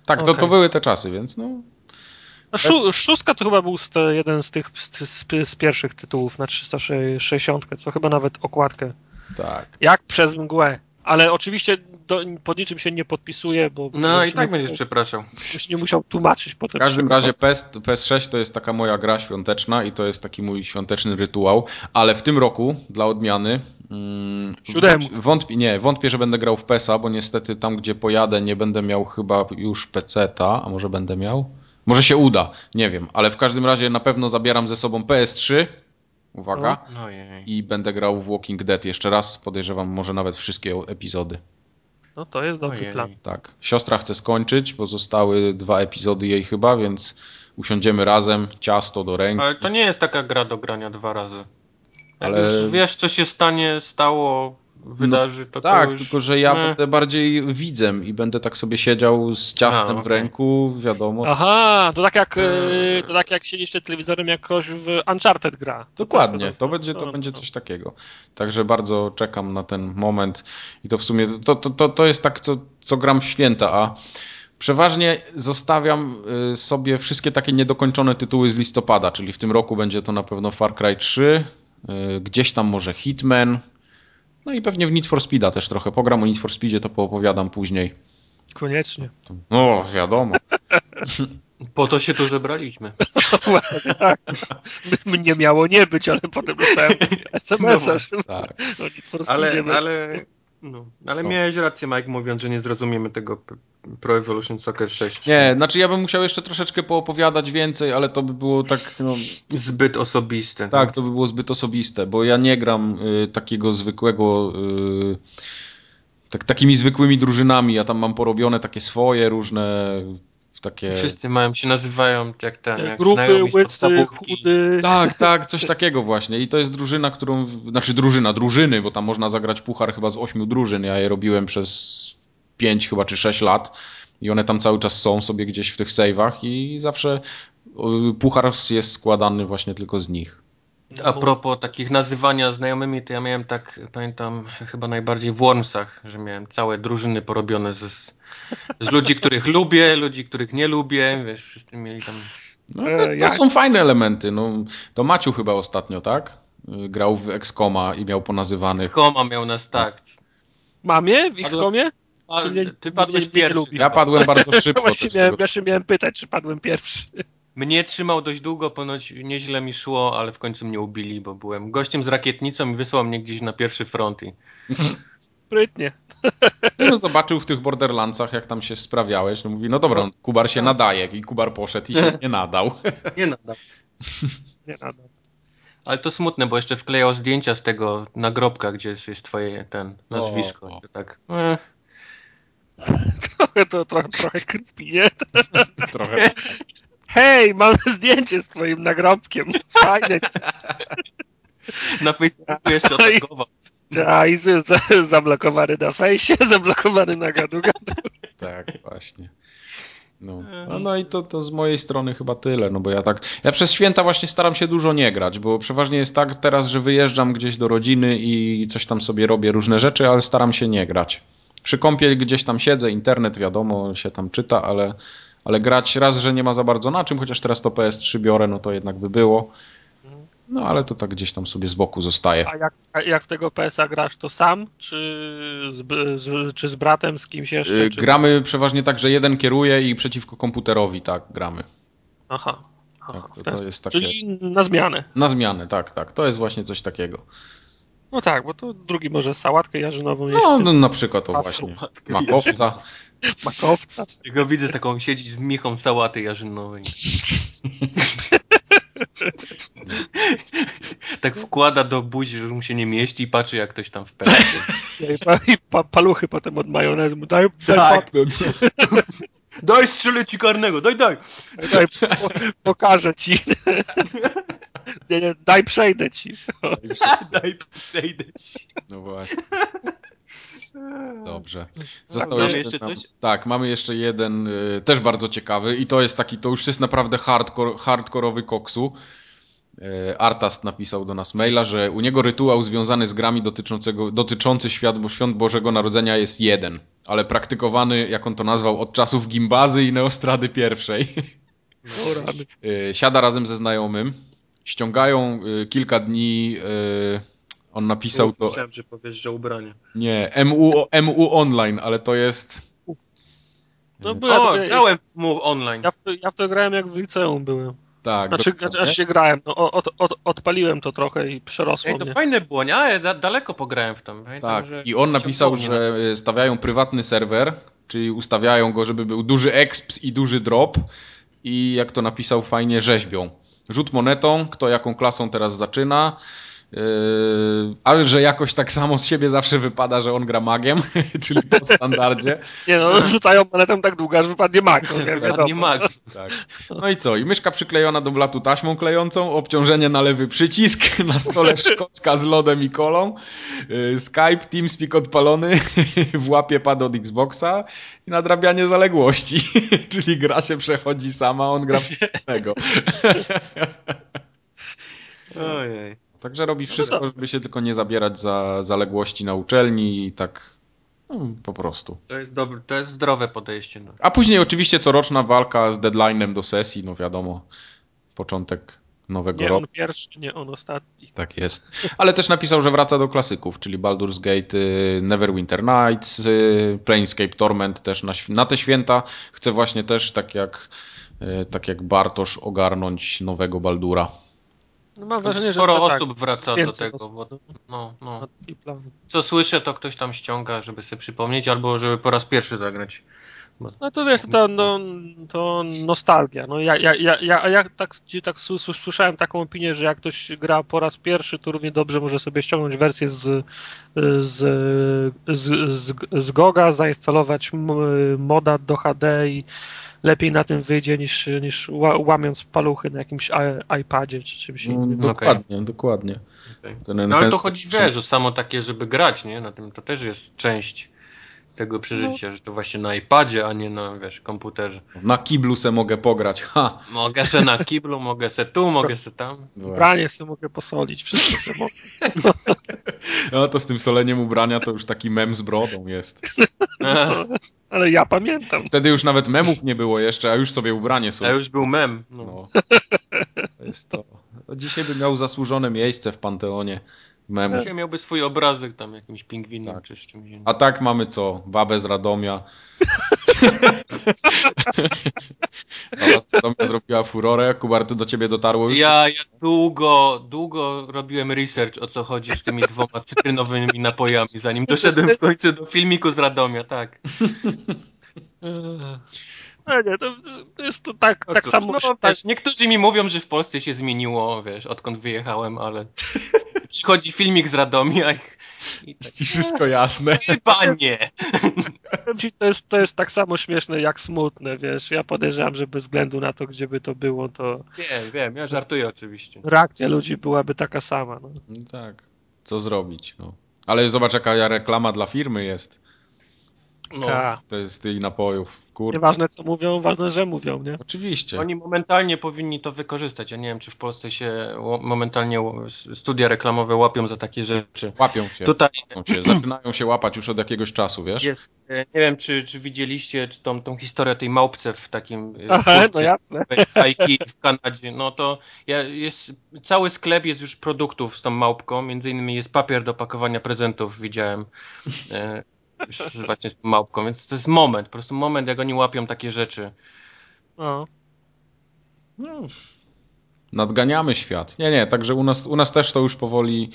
Tak, to, to
Okej.
były te czasy, więc no.
A Szó, szóstka to chyba był z te, jeden z tych z, z, z pierwszych tytułów na 360, co chyba nawet okładkę.
Tak.
Jak przez mgłę. Ale oczywiście do, pod niczym się nie podpisuje, bo.
No i tak
nie,
będziesz przepraszał.
żebyś nie musiał tłumaczyć potem.
W każdym razie PS, PS6 to jest taka moja gra świąteczna i to jest taki mój świąteczny rytuał, ale w tym roku dla odmiany mm, wątpię, nie, wątpię, że będę grał w PESa, bo niestety tam gdzie pojadę nie będę miał chyba już PC-ta, a może będę miał? Może się uda, nie wiem, ale w każdym razie na pewno zabieram ze sobą PS3 Uwaga.
Ojej.
I będę grał w Walking Dead jeszcze raz. Podejrzewam, może nawet wszystkie epizody.
No to jest dobry
Ojej.
plan.
Tak. Siostra chce skończyć, bo zostały dwa epizody jej chyba, więc usiądziemy razem, ciasto do ręki.
Ale to nie jest taka gra do grania dwa razy. Jak
Ale-
już wiesz, co się stanie, stało, wydarzy, to
Tak,
to już...
tylko że ja
Meh.
będę bardziej widzem i będę tak sobie siedział z ciastem
A,
w
okej.
ręku, wiadomo.
Aha, to tak jak,
Eee.
to tak jak siedzisz przed telewizorem, jak ktoś w Uncharted gra.
Dokładnie,
tak,
to będzie, to
no,
będzie
no.
coś takiego. Także bardzo czekam na ten moment i to w sumie, to, to, to, to jest tak, co, co gram w święta, a przeważnie zostawiam y, sobie wszystkie takie niedokończone tytuły z listopada, czyli w tym roku będzie to na pewno Far Cry 3, y, gdzieś tam może Hitman, no i pewnie w Need for Speeda też trochę pogram, o Need for Speedzie to poopowiadam później.
Koniecznie.
No, wiadomo. *laughs*
Po to się tu zebraliśmy. *laughs*
Właśnie tak. Mnie miało nie być, ale potem dostałem *laughs* SMS-a.
No
Tak.
no,
Ale,
Speedzie,
ale, no, ale
No.
miałeś rację, Mike, mówiąc, że nie zrozumiemy tego Pro Evolution Soccer 6.
Nie, znaczy ja bym musiał jeszcze troszeczkę poopowiadać więcej, ale to by było tak, no,
Zbyt osobiste.
Tak, to by było zbyt osobiste, bo ja nie gram y, takiego zwykłego. Y, tak, takimi zwykłymi drużynami. Ja tam mam porobione takie swoje różne. Takie.
Wszyscy mają się nazywają jak ten. Jak
Grupy, łysy, chudy.
Tak, tak, coś takiego właśnie. I to jest drużyna, którą. Znaczy drużyna, drużyny, bo tam można zagrać puchar chyba z ośmiu drużyn. Ja je robiłem przez pięć chyba czy sześć lat. I one tam cały czas są sobie gdzieś w tych save'ach i zawsze y, puchar jest składany właśnie tylko z nich.
A propos takich nazywania znajomymi, to ja miałem tak, pamiętam, chyba najbardziej w Wormsach, że miałem całe drużyny porobione z, z ludzi, których lubię, ludzi, których nie lubię, wiesz, wszyscy mieli tam...
No,
E,
to, to
jak-
są fajne elementy. No, to Maciu chyba ostatnio, tak? Y, Grał w Excoma i miał ponazywanych.
Skoma miał nas tak.
Mamie w XCOMie?
A, ty padłeś pierwszy.
lubi?
Ja padłem bardzo *laughs* szybko.
właśnie miałem, właśnie miałem pytać, czy padłem pierwszy.
Mnie trzymał dość długo, ponoć nieźle mi szło, ale w końcu mnie ubili, bo byłem gościem z rakietnicą i wysłał mnie gdzieś na pierwszy front. I...
Sprytnie.
No, zobaczył w tych Borderlandsach, jak tam się sprawiałeś. No mówi, no dobra, no, Kubar się nadaje. I Kubar poszedł i się nie nadał. *laughs*
Nie nada. *laughs*
Nie nada.
Ale to smutne, bo jeszcze wklejał zdjęcia z tego nagrobka, gdzie jest, twoje ten nazwisko.
O.
To tak. E,
Trochę to trochę, trochę creepy, nie? *laughs*
Trochę.
Hej, mamy zdjęcie z twoim nagrobkiem. Fajne.
na Facebooku jeszcze atakował.
A i z, z, zablokowany na fejsie, *laughs* zablokowany na gadu gadu.
Tak, właśnie. No, no, no i to, to z mojej strony chyba tyle, no bo ja tak, ja przez święta właśnie staram się dużo nie grać, bo przeważnie jest tak teraz, że wyjeżdżam gdzieś do rodziny i coś tam sobie robię, różne rzeczy, ale staram się nie grać. Przy kąpie gdzieś tam siedzę, internet wiadomo, się tam czyta, ale, ale grać raz, że nie ma za bardzo na czym, chociaż teraz to PS3 biorę, no to jednak by było. No ale to tak gdzieś tam sobie z boku zostaje.
A jak, a jak w tego PSA grasz, to sam? Czy z, z, czy z bratem, z kimś jeszcze?
Y,
Czy...
Gramy przeważnie tak, że jeden kieruje i przeciwko komputerowi, tak, gramy.
Aha. Aha.
Tak, to, to jest takie...
Czyli na zmianę.
Na zmianę, tak, tak. To jest właśnie coś takiego.
No tak, bo to drugi może sałatkę jarzynową jest
No,
no,
na przykład to właśnie. Makowca. *laughs*
makowca.
Jak go widzę z taką siedzi z michą sałaty jarzynowej. *laughs* tak wkłada do buzi, że mu się nie mieści i patrzy jak ktoś tam w pędzie. *laughs*
I, pa, i paluchy potem od majonezu. mu Daj, daj,
Tak. *laughs* Daj strzelę ci karnego, daj, daj!
daj po, *laughs* pokażę ci. *laughs* Nie, nie, daj przejdę ci.
Daj, przejdę ci.
No właśnie. *laughs* Dobrze.
Mamy
Został jeszcze,
jeszcze?
Tak, mamy jeszcze jeden, y, też bardzo ciekawy i to jest taki, to już jest naprawdę hardcore, hardkorowy koksu. Y, Artast napisał do nas maila, że u niego rytuał związany z grami dotyczącego, dotyczący świat, bo świąt Bożego Narodzenia jest jeden, ale praktykowany, jak on to nazwał, od czasów gimbazy i neostrady pierwszej. Y, siada razem ze znajomym, ściągają y, kilka dni, on napisał to,
Myślałem, że powiesz, że ubranie.
nie, MU, MU Online, ale to jest,
No, byłem,
O, grałem w Move Online.
ja, w to, ja w to grałem jak w liceum byłem.
Tak,
Znaczy,
dokładnie.
aż się grałem. No, od, od, odpaliłem to trochę i przerosło
Ej, to
mnie.
fajne było, nie? Ale da, daleko pograłem w tym. Pamiętam,
tak.
że
I on napisał, że y, stawiają prywatny serwer, czyli ustawiają go, żeby był duży exps i duży drop i jak to napisał fajnie, rzeźbią. rzut monetą, kto jaką klasą teraz zaczyna. Yy, ale że jakoś tak samo z siebie zawsze wypada, że on gra magiem, *laughs* czyli po standardzie. *laughs*
Nie no, rzucają monetą tak długo, aż wypadnie mag. No, nie,
Wypadnie mag.
Tak. No i co? I myszka przyklejona do blatu taśmą klejącą, obciążenie na lewy przycisk, *laughs* na stole szkocka z lodem i kolą, yy, Skype, TeamSpeak odpalony, w łapie pad od Xboxa i nadrabianie zaległości. czyli gra się przechodzi sama, on gra w.
Ojej.
Także robi wszystko, żeby się tylko nie zabierać za zaległości na uczelni i tak no, po prostu.
To jest, dobre, to jest zdrowe podejście. No.
A później oczywiście coroczna walka z deadline'em do sesji, no wiadomo, początek nowego
Nie
roku.
on pierwszy, nie on ostatni.
Tak jest. Ale też napisał, że wraca do klasyków, czyli Baldur's Gate, y, Neverwinter Nights, y, Planescape Torment też na, na te święta. Chce właśnie też, tak jak, y, tak jak Bartosz, ogarnąć nowego Baldura.
No, mam wrażenie, że
Sporo
to
osób wraca do tego. Bo, no, no.
Tak, plan.
Co słyszę, to ktoś tam ściąga, żeby sobie przypomnieć, albo żeby po raz pierwszy zagrać.
No to wiesz, to, no, to nostalgia. No, ja, ja, ja, ja, ja tak, tak słyszałem taką opinię, że jak ktoś gra po raz pierwszy, to równie dobrze może sobie ściągnąć wersję z, z, z, z, z Goga, zainstalować moda do HD i lepiej na tym wyjdzie niż, niż ła- łamiąc paluchy na jakimś iPadzie czy czymś
No,
innym.
dokładnie, dokładnie.
Okej.
Ten
No ale to chodzi, wiesz, o samo takie, żeby grać, nie? Na tym to też jest część tego przeżycia, że to właśnie na iPadzie, a nie na, wiesz, komputerze.
Na kiblu se mogę pograć, ha!
Mogę se na kiblu, mogę se tu, mogę se tam.
Branie sobie mogę posolić, wszystko sobie mogę. *laughs*
No to z tym soleniem ubrania to już taki mem z brodą jest.
Ale ja pamiętam.
Wtedy już nawet memów nie było jeszcze, a już sobie ubranie są.
A już był mem. No.
No. To jest to. to. Dzisiaj by miał zasłużone miejsce w Panteonie memów.
Dzisiaj miałby swój obrazek tam jakimś pingwinem
Tak.
czy z czymś innym.
A tak mamy co? Babę z Radomia. *laughs* Baba z Radomia zrobiła furorę. Kubar, to do ciebie dotarło już?
Ja, ja długo, długo robiłem research o co chodzi z tymi dwoma cytrynowymi napojami, zanim doszedłem w końcu do filmiku z Radomia, tak. *laughs*
No nie, to, to jest to tak,
No
tak
cóż,
samo.
no,
tak,
wiesz, niektórzy mi mówią, że w Polsce się zmieniło, wiesz, odkąd wyjechałem, ale *laughs* przychodzi filmik z Radomia i, i tak,
Ci wszystko jasne.
panie!
powiem ci, to, jest, to jest tak samo śmieszne jak smutne, wiesz. Ja podejrzewam, że bez względu na to, gdzie by to było, to
Wiem, wiem, ja żartuję oczywiście.
reakcja ludzi byłaby taka sama. No.
No tak. Co zrobić? No. Ale zobacz, jaka reklama dla firmy jest.
No,
Ta.
To jest tych napojów. Kurde.
Nieważne co mówią, ważne, że mówią, nie?
Oczywiście.
Oni momentalnie powinni to wykorzystać. Ja nie wiem, czy w Polsce się momentalnie studia reklamowe łapią za takie rzeczy.
Łapią się.
Tutaj
łapią się. Zaczynają się łapać już od jakiegoś czasu, wiesz?
jest, e, nie wiem, czy, czy widzieliście czy tą, tą historię tej małpce w takim e,
Aha, no jasne.
Nike w Kanadzie. No to ja, jest, cały sklep jest już produktów z tą małpką. Między innymi jest papier do pakowania prezentów, widziałem. Już *laughs* właśnie z małpką, więc to jest moment, po prostu moment, jak oni łapią takie rzeczy.
No.
No, nadganiamy świat. Nie, nie, także u nas, u nas też to już powoli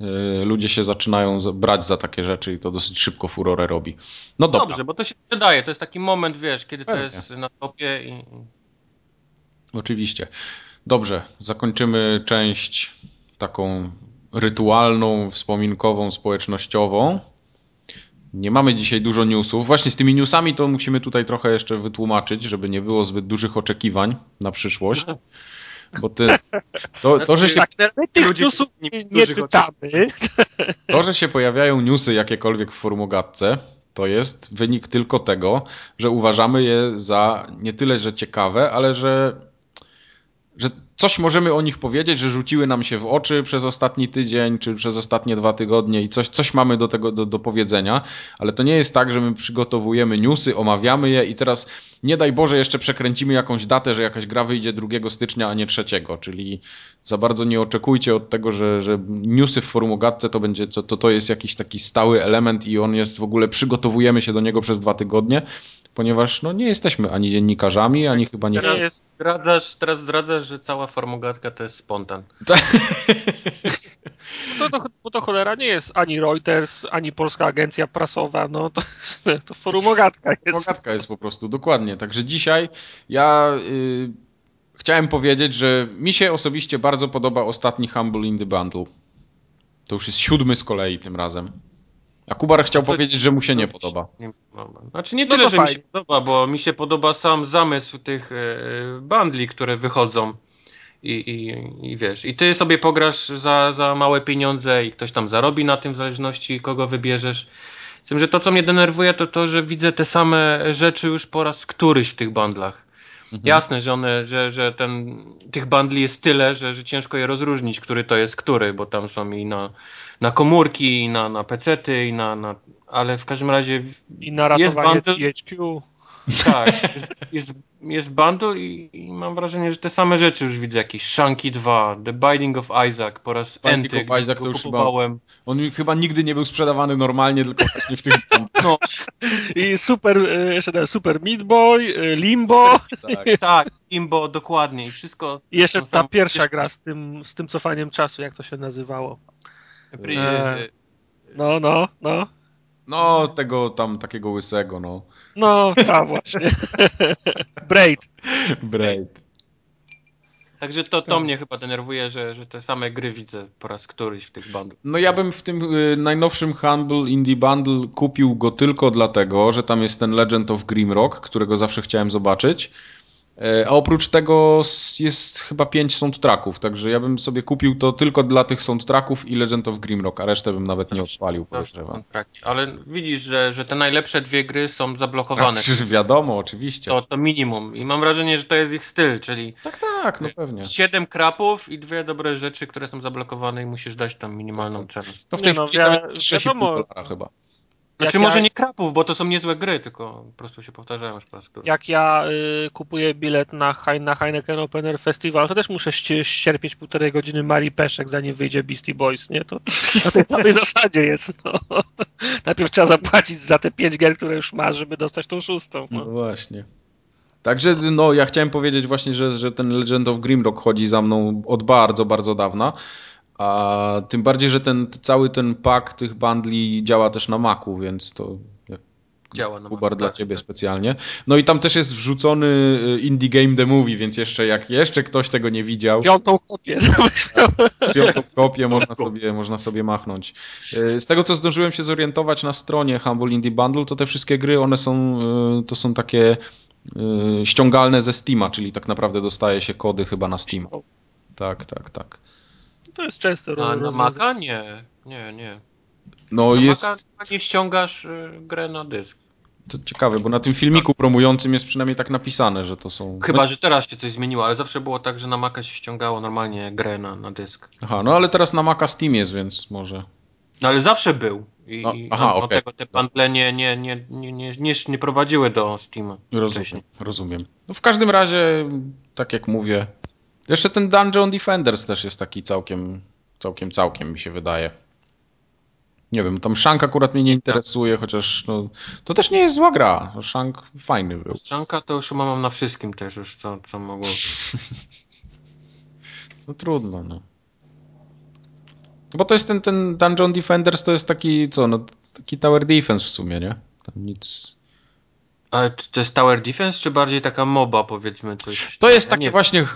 y, ludzie się zaczynają za, brać za takie rzeczy i to dosyć szybko furorę robi. No dobrze.
Dobrze, bo to się przydaje. To jest taki moment, wiesz, kiedy to
Pewnie.
jest na topie i...
Oczywiście. Dobrze, zakończymy część taką rytualną, wspominkową, społecznościową. Nie mamy dzisiaj dużo newsów. Właśnie z tymi newsami to musimy tutaj trochę jeszcze wytłumaczyć, żeby nie było zbyt dużych oczekiwań na przyszłość. Bo ty, to, to, że się,
My tych newsów
nie-
czytamy.
to, że się pojawiają newsy jakiekolwiek w formogatce, to jest wynik tylko tego, że uważamy je za nie tyle, że ciekawe, ale że, że coś możemy o nich powiedzieć, że rzuciły nam się w oczy przez ostatni tydzień, czy przez ostatnie dwa tygodnie i coś, coś mamy do tego do, do powiedzenia, ale to nie jest tak, że my przygotowujemy newsy, omawiamy je i teraz nie daj Boże jeszcze przekręcimy jakąś datę, że jakaś gra wyjdzie 2 stycznia, a nie 3, czyli za bardzo nie oczekujcie od tego, że, że newsy w formogatce to będzie, to, to, to jest jakiś taki stały element i on jest w ogóle, przygotowujemy się do niego przez dwa tygodnie, ponieważ no nie jesteśmy ani dziennikarzami, ani chyba nie...
Teraz,
jest-
zdradzasz, teraz zdradzasz, że cała formogatka to jest spontan.
To, to, bo to cholera nie jest ani Reuters, ani Polska Agencja Prasowa, no to, *laughs* to forum ogatka jest.
Formogatka jest po prostu, dokładnie. Także dzisiaj ja y, chciałem powiedzieć, że mi się osobiście bardzo podoba ostatni Humble in the Bundle. To już jest siódmy z kolei tym razem. A Kubar chciał powiedzieć, że mu się nie podoba.
nie podoba? Znaczy nie
No
tyle, że mi
fajnie.
się podoba, bo mi się podoba sam zamysł tych e, bundli, które wychodzą. I, i, I wiesz, i ty sobie pograsz za, za małe pieniądze i ktoś tam zarobi na tym, w zależności kogo wybierzesz. Z tym, że to, co mnie denerwuje, to to, że widzę te same rzeczy już po raz któryś w tych bundlach.
Mhm.
Jasne, że one, że, że ten, tych bundli jest tyle, że, że ciężko je rozróżnić, który to jest który, bo tam są i na, na komórki, i na, na pecety, i na, na, ale w każdym razie
I na ratowanie
bundle.
THQ.
Tak, jest, jest, jest bundle i, i mam wrażenie, że te same rzeczy już widzę, jakieś Shanki 2, The Binding of Isaac po raz
Binding
enty,
of Isaac to już chyba-
kupowałem.
On mi chyba nigdy nie był sprzedawany normalnie, tylko właśnie w tych. *laughs*
No,
I super, e, jeszcze ten Super Meat Boy, e, Limbo.
Tak.
tak, Imbo, dokładnie i wszystko.
I jeszcze ta
samą-
pierwsza gra z tym, z tym cofaniem czasu, jak to się nazywało. Eee. No, no, no.
No, tego tam takiego łysego, no.
No, ta właśnie. *laughs* Braid.
Braid.
Także to, to
Tak.
mnie chyba denerwuje, że, że te same gry widzę po raz któryś w tych bundlach.
No ja bym w tym y, najnowszym Humble Indie Bundle kupił go tylko dlatego, że tam jest ten Legend of Grimrock, którego zawsze chciałem zobaczyć. E, A oprócz tego jest chyba pięć soundtracków, także ja bym sobie kupił to tylko dla tych soundtracków i Legend of Grimrock, a resztę bym nawet nie odpalił.
Ale widzisz, że, że te najlepsze dwie gry są zablokowane.
Znaczy, wiadomo, oczywiście.
To, to minimum. I mam wrażenie, że to jest ich styl, czyli
Tak, tak, no pewnie.
siedem krapów i dwie dobre rzeczy, które są zablokowane i musisz dać tam minimalną cenę.
To w tej
no,
chwili 6,5
wiadomo.
chyba.
Znaczy może
ja-
nie krapów, bo to są niezłe gry, tylko po prostu się powtarzają już po raz któryś.
Jak ja y, kupuję bilet na, Hein- na Heineken Open Air Festival, to też muszę ści- ścierpieć półtorej godziny Marii Peszek, zanim wyjdzie Beastie Boys, nie? To *laughs* na tej samej zasadzie jest, no. *laughs* Najpierw trzeba zapłacić za te pięć gier, które już masz, żeby dostać tą szóstą.
No
No.
właśnie. Także no, ja chciałem powiedzieć właśnie, że, że ten Legend of Grimrock chodzi za mną od bardzo, bardzo dawna. A tym bardziej, że ten cały ten pak tych bundli działa też na Macu, więc to
Działa na
Kubar
Macu,
dla
tak.
ciebie specjalnie. No i tam też jest wrzucony y, Indie Game The Movie, więc jeszcze jak jeszcze ktoś tego nie widział,
Piątą kopię. *laughs*
piątą kopię można sobie, można sobie machnąć. Y, Z tego co zdążyłem się zorientować na stronie Humble Indie Bundle, to te wszystkie gry, one są, y, to są takie ściągalne ze Steama, czyli tak naprawdę dostaje się kody chyba na Steam. Tak, tak, tak.
To jest często
A na. Maca? Nie, nie, nie.
No
Na
jest
Maca nie ściągasz y, grę na dysk.
to ciekawe, bo na tym filmiku promującym jest przynajmniej tak napisane, że to są...
Chyba, że teraz się coś zmieniło, ale zawsze było tak, że na Maca się ściągało normalnie grę na, na dysk.
Aha, no ale teraz na Maca Steam jest, więc może...
No ale zawsze był. I,
No,
i
aha, okej.
tego te bundle nie, nie, nie, nie, nie, nie, nie prowadziły do Steama
Rozumiem,
wcześniej.
rozumiem. No w każdym razie, tak jak mówię, jeszcze ten Dungeon Defenders też jest taki całkiem, całkiem, całkiem mi się wydaje. Nie wiem, tam Shank akurat mnie nie interesuje, chociaż no, to też nie jest zła gra. Shank fajny był.
Szanka to już mam na wszystkim też już, co, co mogło. *laughs*
No trudno, no. Bo to jest ten, ten Dungeon Defenders to jest taki, co, no taki Tower Defense w sumie, nie? Tam nic...
Ale to jest Tower Defense, czy bardziej taka moba, powiedzmy coś?
To jest
Ja
takie
nie
właśnie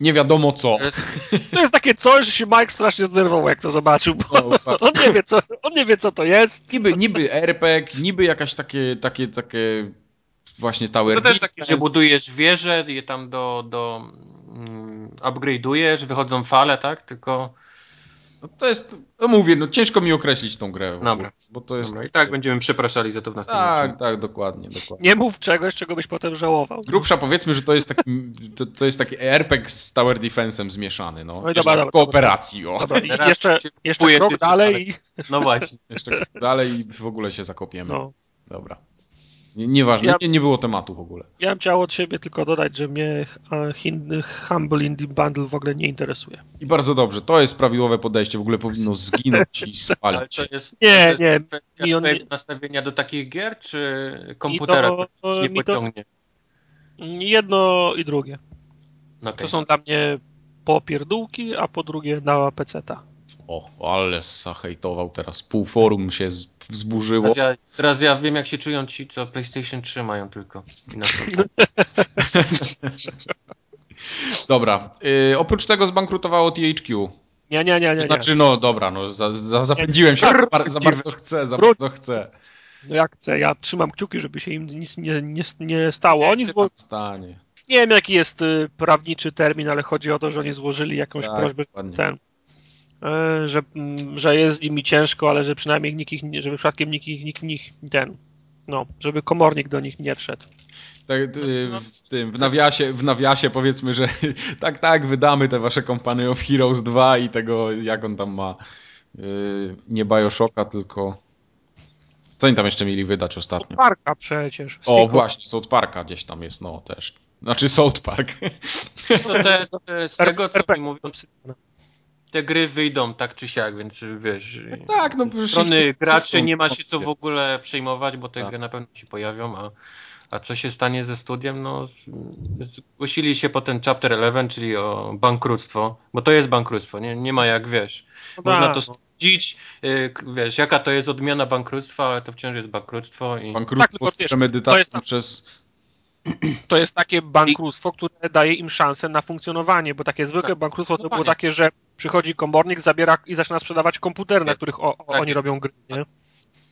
nie wiadomo co. *laughs*
To jest,
takie coś, że się Mike strasznie zdenerwował, jak to zobaczył, bo
No, tak. *laughs*
on nie wie, co, on nie wie, co to jest.
Niby, niby RPG, niby jakaś takie, takie, takie właśnie Tower
to też takie, że budujesz wieże, je tam do, do mm, upgrade'ujesz, wychodzą fale, tak? Tylko,
No to jest, no mówię, no ciężko mi określić tą grę.
Dobra.
Bo to jest...
dobra, i tak będziemy przepraszali za to w następnym
Tak,
odcinku.
tak, dokładnie, dokładnie.
Nie mów czegoś, czego byś potem żałował.
Z grubsza powiedzmy, że to jest taki, to, to jest taki RPG z Tower Defense'em zmieszany, no.
No dobra,
w
dobra,
kooperacji, o.
Dobra, i jeszcze, jeszcze krok dalej i...
No właśnie.
Jeszcze dalej i w ogóle się zakopiemy.
No.
Dobra. Nie- Nieważne,
Ja-
nie, nie było tematu w ogóle.
Ja bym chciał od siebie tylko dodać, że mnie e, Hin- Humble Indie Bundle w ogóle nie interesuje.
I bardzo dobrze, to jest prawidłowe podejście, w ogóle powinno zginąć i *laughs*
Ale
spalić.
to jest,
Nie,
to jest
nie, on
nastawienia do takich gier, czy komputera,
to-
ci nie
mi to-
pociągnie?
Jedno i drugie.
Okej.
To są dla mnie po pierdółki, a po drugie na peceta.
O, ale zahejtował teraz. Pół forum się wzburzyło.
Teraz ja, teraz ja wiem, jak się czują ci, co PlayStation 3 mają tylko. *laughs*
Dobra. Yy, oprócz tego zbankrutowało THQ.
Nie, nie, nie, nie.
Znaczy, no dobra, no za, za, zapędziłem się, za, bar- za bardzo chcę, za bardzo chcę.
No jak chcę, ja trzymam kciuki, żeby się im nic nie, nie, nie stało. Oni zło...
Stanie.
Nie wiem jaki jest y, prawniczy termin, ale chodzi o to, że oni złożyli jakąś
Tak,
prośbę ten, y, że, mm, że jest z nimi ciężko, ale że przynajmniej nikt ich, nie- żeby przypadkiem nikt, ich- nikt, nikt ten, no, żeby komornik do nich nie wszedł.
Tak, y, w tym, w nawiasie, w nawiasie powiedzmy, że *laughs* tak, tak, wydamy te wasze Company of Heroes 2 i tego, jak on tam ma, yy, nie Bioshocka, tylko... Co oni tam jeszcze mieli wydać ostatnio?
Parka przecież.
O, właśnie, South Parka gdzieś tam jest, no też. Znaczy South Park.
No te, te, z tego, co mi mówią, te gry wyjdą tak czy siak, więc wiesz...
tak, no
z
przecież
strony graczy nie ma się co w ogóle przejmować, bo te
Tak.
gry na pewno się pojawią, a, a co się stanie ze studiem? No, z- zgłosili się po ten Chapter 11, czyli o bankructwo, bo to jest bankructwo, nie, nie ma jak, wiesz,
No
można
tak,
to
no.
stwierdzić, y, wiesz, jaka to jest odmiana bankructwa, ale to wciąż jest bankructwo i...
Tak,
Bankructwo
tylko
z
wiesz,
premedytacją
to jest tam-
przez...
To jest takie bankructwo, które daje im szansę na funkcjonowanie, bo takie zwykłe
Tak,
bankructwo to było
zdecydowanie.
takie, że przychodzi komornik, zabiera i zaczyna sprzedawać komputery, na
Tak.
których o, o,
Tak
oni robią gry, nie?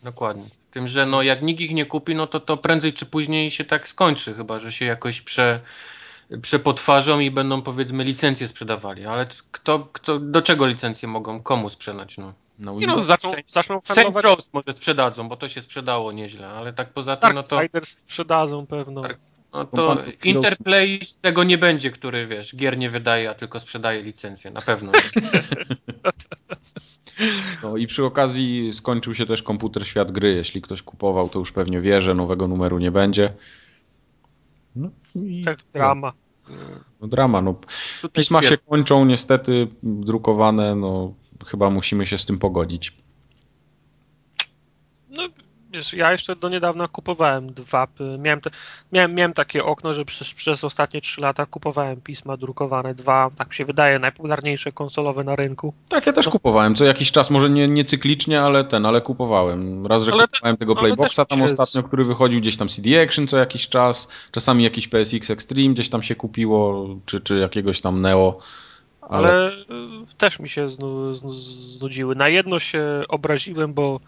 Dokładnie. Tym, że no jak nikt ich nie kupi, no to to prędzej czy później się tak skończy, chyba że się jakoś prze, przepotwarzą i będą powiedzmy licencje sprzedawali. Ale kto, kto, do czego licencje mogą komu sprzedać? No.
No,
Nie no, zaczną, handlować
może sprzedadzą, bo to się sprzedało nieźle, ale tak poza tym, no to,
Darksiders sprzedadzą pewno.
Tak. No to Interplay z tego nie będzie, który wiesz, gier nie wydaje, a tylko sprzedaje licencje, na pewno. *laughs*
No i przy okazji skończył się też komputer Świat Gry. Jeśli ktoś kupował, to już pewnie wie, że nowego numeru nie będzie. No, i
Tak, drama.
No, drama. No.
Tutaj
Pisma się kończą, niestety drukowane, no chyba musimy się z tym pogodzić.
No, wiesz, ja jeszcze do niedawna kupowałem dwa. Miałem, te, miałem, miałem takie okno, że przez, przez ostatnie trzy lata kupowałem pisma drukowane, dwa, tak mi się wydaje, najpopularniejsze konsolowe na rynku.
Tak, ja też kupowałem. Co jakiś czas, może nie, nie cyklicznie, ale ten, ale kupowałem. Raz, że
Ale te-
kupowałem tego
ale
Playboxa tam
się
ostatnio, który wychodził gdzieś tam CD Action co jakiś czas. Czasami jakiś PSX Extreme gdzieś tam się kupiło, czy, czy jakiegoś tam Neo. Ale,
Ale, y, też mi się znu, znu, znudziły. Na jedno się obraziłem, bo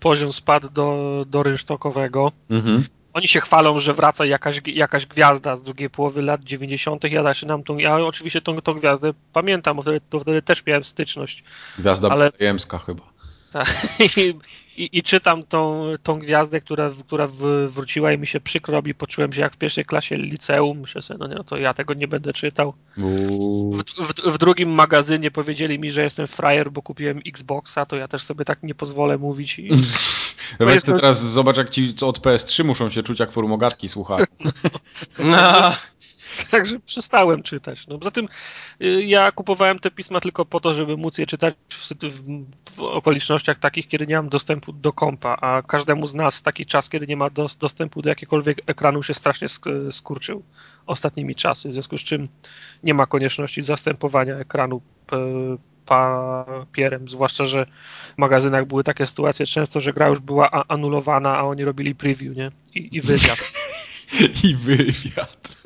poziom spadł do, do rynsztokowego.
Mhm.
Oni się chwalą, że wraca jakaś, jakaś gwiazda z drugiej połowy lat 90. Ja zaczynam tą. Ja oczywiście tą, tą gwiazdę pamiętam, bo wtedy, to wtedy też miałem styczność.
Gwiazda
Ale-
Betlejemska chyba.
Tak. *laughs* I, i, I czytam tą, tą gwiazdę, która, która wróciła i mi się przykro robi. Poczułem się jak w pierwszej klasie liceum. Myślę sobie, no nie, no to ja tego nie będę czytał. W, w, w drugim magazynie powiedzieli mi, że jestem frajer, bo kupiłem Xboxa, to ja też sobie tak nie pozwolę mówić. I, *laughs*
Weź
jest
to
to-
teraz zobacz, jak ci co od PS3 muszą się czuć jak formogatki słuchają.
No, *laughs*
Także przestałem czytać. No, poza tym y, ja kupowałem te pisma tylko po to, żeby móc je czytać w, w, okolicznościach takich, kiedy nie mam dostępu do kompa, a każdemu z nas taki czas, kiedy nie ma dos, dostępu do jakiegokolwiek ekranu się strasznie sk- skurczył ostatnimi czasy, w związku z czym nie ma konieczności zastępowania ekranu p- papierem, zwłaszcza, że w magazynach były takie sytuacje często, że gra już była anulowana, a oni robili preview, nie? I, i wywiad. *laughs*
I wywiad.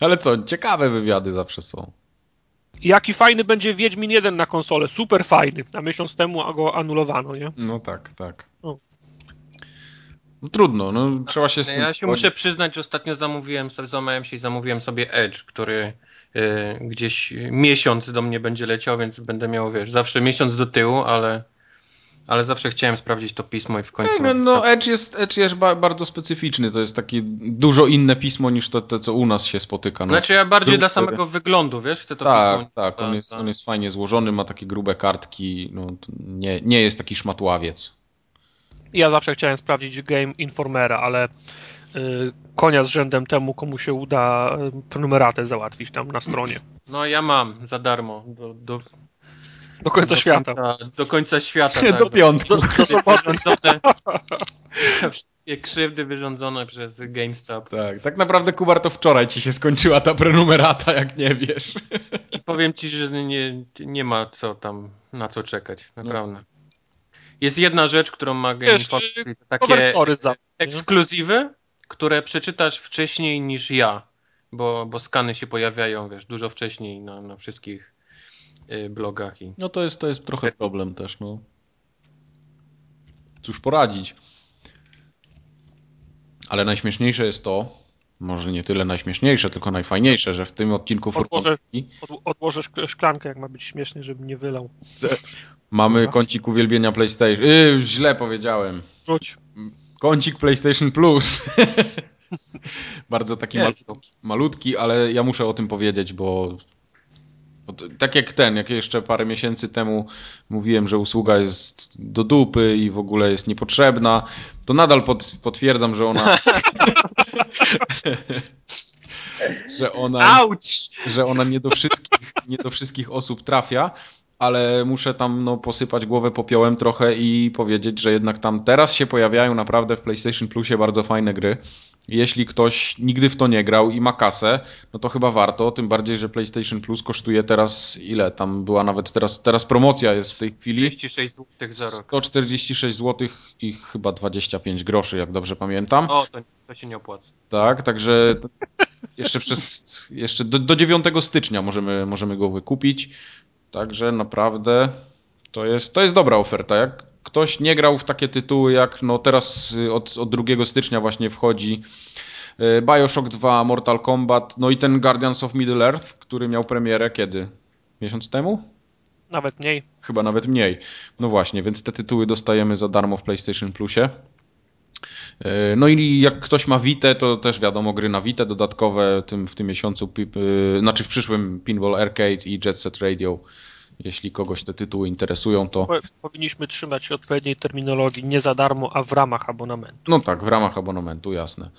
Ale co, ciekawe wywiady zawsze są.
Jaki fajny będzie Wiedźmin 1 na konsolę, super fajny. A miesiąc temu go anulowano, nie?
No tak, tak.
O.
No trudno, no trzeba się z tym
ja się muszę przyznać, ostatnio zamówiłem, sobie- złamałem się i zamówiłem sobie Edge, który y, gdzieś miesiąc do mnie będzie leciał, więc będę miał, wiesz, zawsze miesiąc do tyłu, ale, ale zawsze chciałem sprawdzić to pismo i w końcu...
Tak, no, no Edge jest, Edge jest ba bardzo specyficzny, to jest takie dużo inne pismo niż to, to co u nas się spotyka. No.
Znaczy ja bardziej dla samego wyglądu, wiesz, chcę to
tak,
pismo...
tak, on jest, on jest fajnie złożony, ma takie grube kartki, no, nie, nie jest taki szmatławiec.
Ja zawsze chciałem sprawdzić Game Informera, ale y, konia z rzędem temu, komu się uda y, prenumeratę załatwić tam na stronie.
No ja mam za darmo. Do, do,
Do końca
do
świata.
Końca, do końca świata.
Do
tak,
piątku.
Do, do soboty.
Wszystkie krzywdy wyrządzone przez GameStop.
Tak, tak naprawdę Kubar to wczoraj ci się skończyła ta prenumerata, jak nie wiesz.
I powiem ci, że nie, nie ma co tam, na co czekać, naprawdę. Jest jedna rzecz, którą ma Game
Wiesz,
Informer,
Cover
takie
za.
ekskluzywy, które przeczytasz wcześniej niż ja. bo, bo skany się pojawiają, wiesz, dużo wcześniej na, na wszystkich y, blogach. I...
No to jest, to jest trochę problem też, no. Cóż poradzić. Ale najśmieszniejsze jest to, może nie tyle najśmieszniejsze, tylko najfajniejsze, że w tym odcinku
Odłożę, od, odłożę szklankę, jak ma być śmiesznie, żeby nie wylał.
Mamy kącik uwielbienia PlayStation. Yy, źle powiedziałem.
Rzuć.
Kącik PlayStation Plus. *laughs* Bardzo taki malutki, malutki, ale ja muszę o tym powiedzieć, bo tak jak ten, jak jeszcze parę miesięcy temu mówiłem, że usługa jest do dupy i w ogóle jest niepotrzebna, to nadal pod, potwierdzam, że ona. *laughs* że ona. Że ona nie do wszystkich, nie do wszystkich osób trafia, ale muszę tam no, posypać głowę popiołem trochę i powiedzieć, że jednak tam teraz się pojawiają naprawdę w PlayStation Plusie bardzo fajne gry. Jeśli ktoś nigdy w to nie grał i ma kasę, no to chyba warto, tym bardziej, że PlayStation Plus kosztuje teraz ile? Tam była nawet teraz, teraz promocja jest w tej chwili.
46 zł za rok.
146 zł i chyba 25 groszy, jak dobrze pamiętam.
O, to, to się nie opłaca.
Tak, także jeszcze przez jeszcze do, do 9 stycznia możemy, możemy go wykupić. Także naprawdę to jest, to jest dobra oferta. Jak ktoś nie grał w takie tytuły jak no teraz y, od, od 2 stycznia właśnie wchodzi y, Bioshock 2, Mortal Kombat, no i ten Guardians of Middle Earth, który miał premierę kiedy? Miesiąc temu?
Nawet mniej.
Chyba nawet mniej. No właśnie, więc te tytuły dostajemy za darmo w PlayStation Plusie. Y, no i jak ktoś ma Vita, to też wiadomo, gry na Vita dodatkowe tym, w tym miesiącu, znaczy w przyszłym Pinball Arcade i Jet Set Radio jeśli kogoś te tytuły interesują, to.
Powinniśmy trzymać się odpowiedniej terminologii, nie za darmo, a w ramach abonamentu.
No tak, w ramach abonamentu, jasne.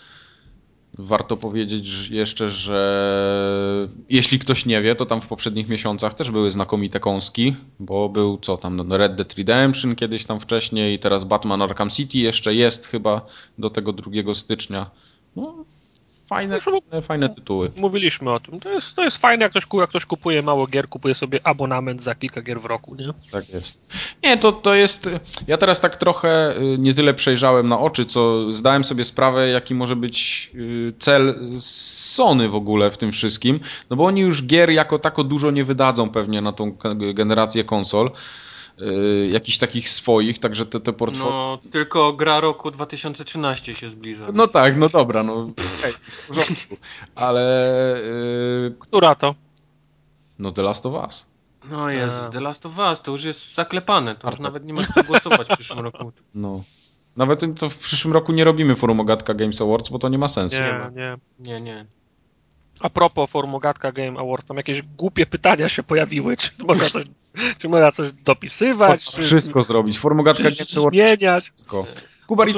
Warto powiedzieć jeszcze, że jeśli ktoś nie wie, to tam w poprzednich miesiącach też były znakomite kąski, bo był co tam, no Red Dead Redemption kiedyś tam wcześniej, teraz Batman Arkham City jeszcze jest chyba do tego 2 stycznia. No, fajne, fajne, fajne tytuły.
Mówiliśmy o tym. To jest, to jest fajne, jak ktoś, jak ktoś kupuje mało gier, kupuje sobie abonament za kilka gier w roku, nie?
Tak jest. Nie, to, to jest... Ja teraz tak trochę y, nie tyle przejrzałem na oczy, co zdałem sobie sprawę, jaki może być y, cel Sony w ogóle w tym wszystkim, no bo oni już gier jako tako dużo nie wydadzą pewnie na tą generację konsol. Y, jakichś takich swoich, także te, te portfolio...
No, tylko gra roku 2013 się zbliża.
No tak, no dobra, no. Ale...
Yy... Która to?
No The Last of Us.
No jest, The Last of Us, to już jest zaklepane, to już nawet nie masz co głosować w przyszłym roku.
No. Nawet to w przyszłym roku nie robimy forum Ogatka Games Awards, bo to nie ma sensu.
Nie,
nie,
ma. nie.
Nie, nie.
A propos Formogatka Game Awards, tam jakieś głupie pytania się pojawiły, czy można coś, czy można coś dopisywać? Czy,
wszystko zrobić. Formogatka Game
Awards zmieniać.
Wszystko. Kubar i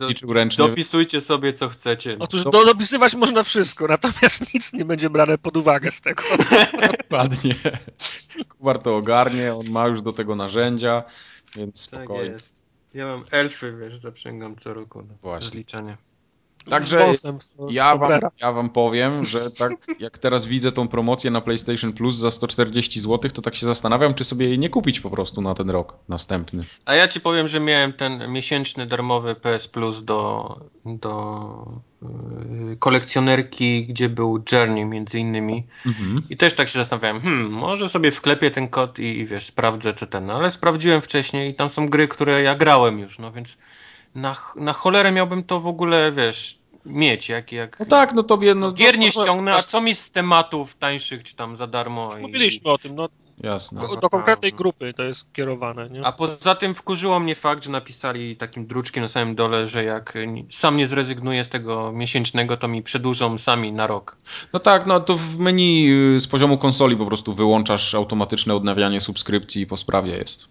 liczył ręcznie.
Dopisujcie sobie co chcecie.
Otóż do, dopisywać można wszystko, natomiast nic nie będzie brane pod uwagę z tego. *laughs*
Dokładnie. Kubar to ogarnie, on ma już do tego narzędzia, więc tak spokojnie. Tak jest.
Ja mam elfy, wiesz, zaprzęgam co roku do zliczania.
Także ja wam, ja wam powiem, że tak jak teraz widzę tą promocję na PlayStation Plus za 140 zł, to tak się zastanawiam, czy sobie jej nie kupić po prostu na ten rok następny.
A ja ci powiem, że miałem ten miesięczny darmowy PS Plus do, do yy, kolekcjonerki, gdzie był Journey między innymi. Mhm. I też tak się zastanawiałem, hmm, może sobie wklepię ten kod i, i wiesz, sprawdzę co ten. No, ale sprawdziłem wcześniej i tam są gry, które ja grałem już, no więc na, na cholerę miałbym to w ogóle, wiesz, mieć, jak, jak...
No tak, no tobie... No,
gier nie ściągnę, a co mi z tematów tańszych, czy tam za darmo?
Mówiliśmy i... o tym, no.
Jasne.
Do, do konkretnej grupy to jest kierowane, nie?
A poza tym wkurzyło mnie fakt, że napisali takim druczkiem na samym dole, że jak sam nie zrezygnuję z tego miesięcznego, to mi przedłużą sami na rok.
No tak, no to w menu y, z poziomu konsoli po prostu wyłączasz automatyczne odnawianie subskrypcji i po sprawie jest.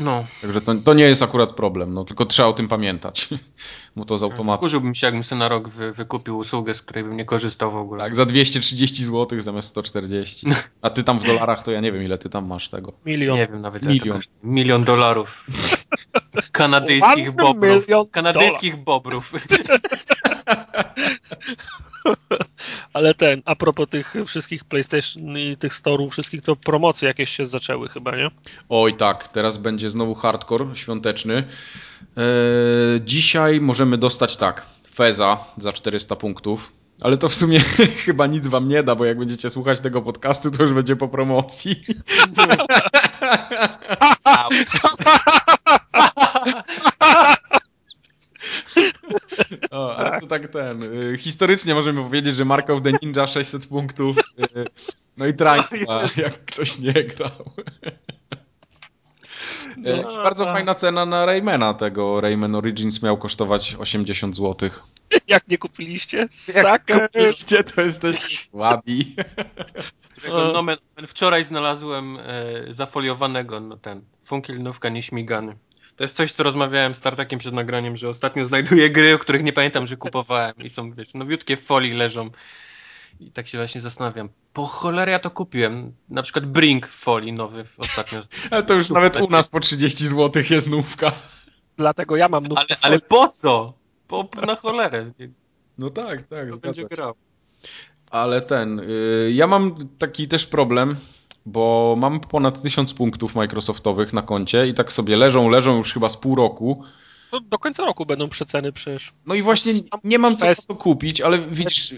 No.
Także to, to nie jest akurat problem, no tylko trzeba o tym pamiętać. *laughs* Bo to z automatu.
Wkurzyłbym się, jakbym sobie na rok wy, wykupił usługę, z której bym nie korzystał w ogóle.
Tak, za 230 zł zamiast 140. A ty tam w dolarach, to ja nie wiem, ile ty tam masz tego.
Milion.
Nie wiem nawet. Milion. Milion dolarów. *laughs* Kanadyjskich bobrów. Kanadyjskich bobrów. *laughs*
Ale ten, a propos tych wszystkich PlayStation i tych storów, wszystkich, to promocje jakieś się zaczęły chyba, nie?
Oj tak, teraz będzie znowu hardcore świąteczny. Eee, dzisiaj możemy dostać tak, Feza za 400 punktów Ale to w sumie *laughs* chyba nic wam nie da, bo jak będziecie słuchać tego podcastu, to już będzie po promocji. *laughs* *laughs* *laughs* O, ale to tak ten. y, Historycznie możemy powiedzieć, że Mark of the Ninja 600 punktów. y, No i Trajka, jak ktoś nie grał. *laughs* Y,
No,
Bardzo
tak.
fajna cena na Raymana tego. Rayman Origins miał kosztować 80 zł. *laughs*
Jak nie kupiliście?
Jak
Sucker!
kupiliście, to jesteś słabi.
Nomen, wczoraj znalazłem e, zafoliowanego, no ten, funkilnówka nieśmigany. To jest coś, co rozmawiałem z Tartakiem przed nagraniem, że ostatnio znajduję gry, o których nie pamiętam, że kupowałem i są, wiesz, nowiutkie w folii leżą. I tak się właśnie zastanawiam, po cholerę ja to kupiłem. Na przykład Brink w folii nowy ostatnio. *laughs*
Ale to już
Super.
nawet u nas po 30 zł jest nówka.
Dlatego ja mam nówkę
Ale, ale po co? Po, na cholerę.
No tak, tak, zgadza
będzie grał?
Ale ten, y, ja mam taki też problem, bo mam ponad 1000 punktów Microsoftowych na koncie i tak sobie leżą, leżą już chyba z pół roku.
No, do końca roku będą przeceny przecież.
No i właśnie nie mam co to kupić, ale widzisz,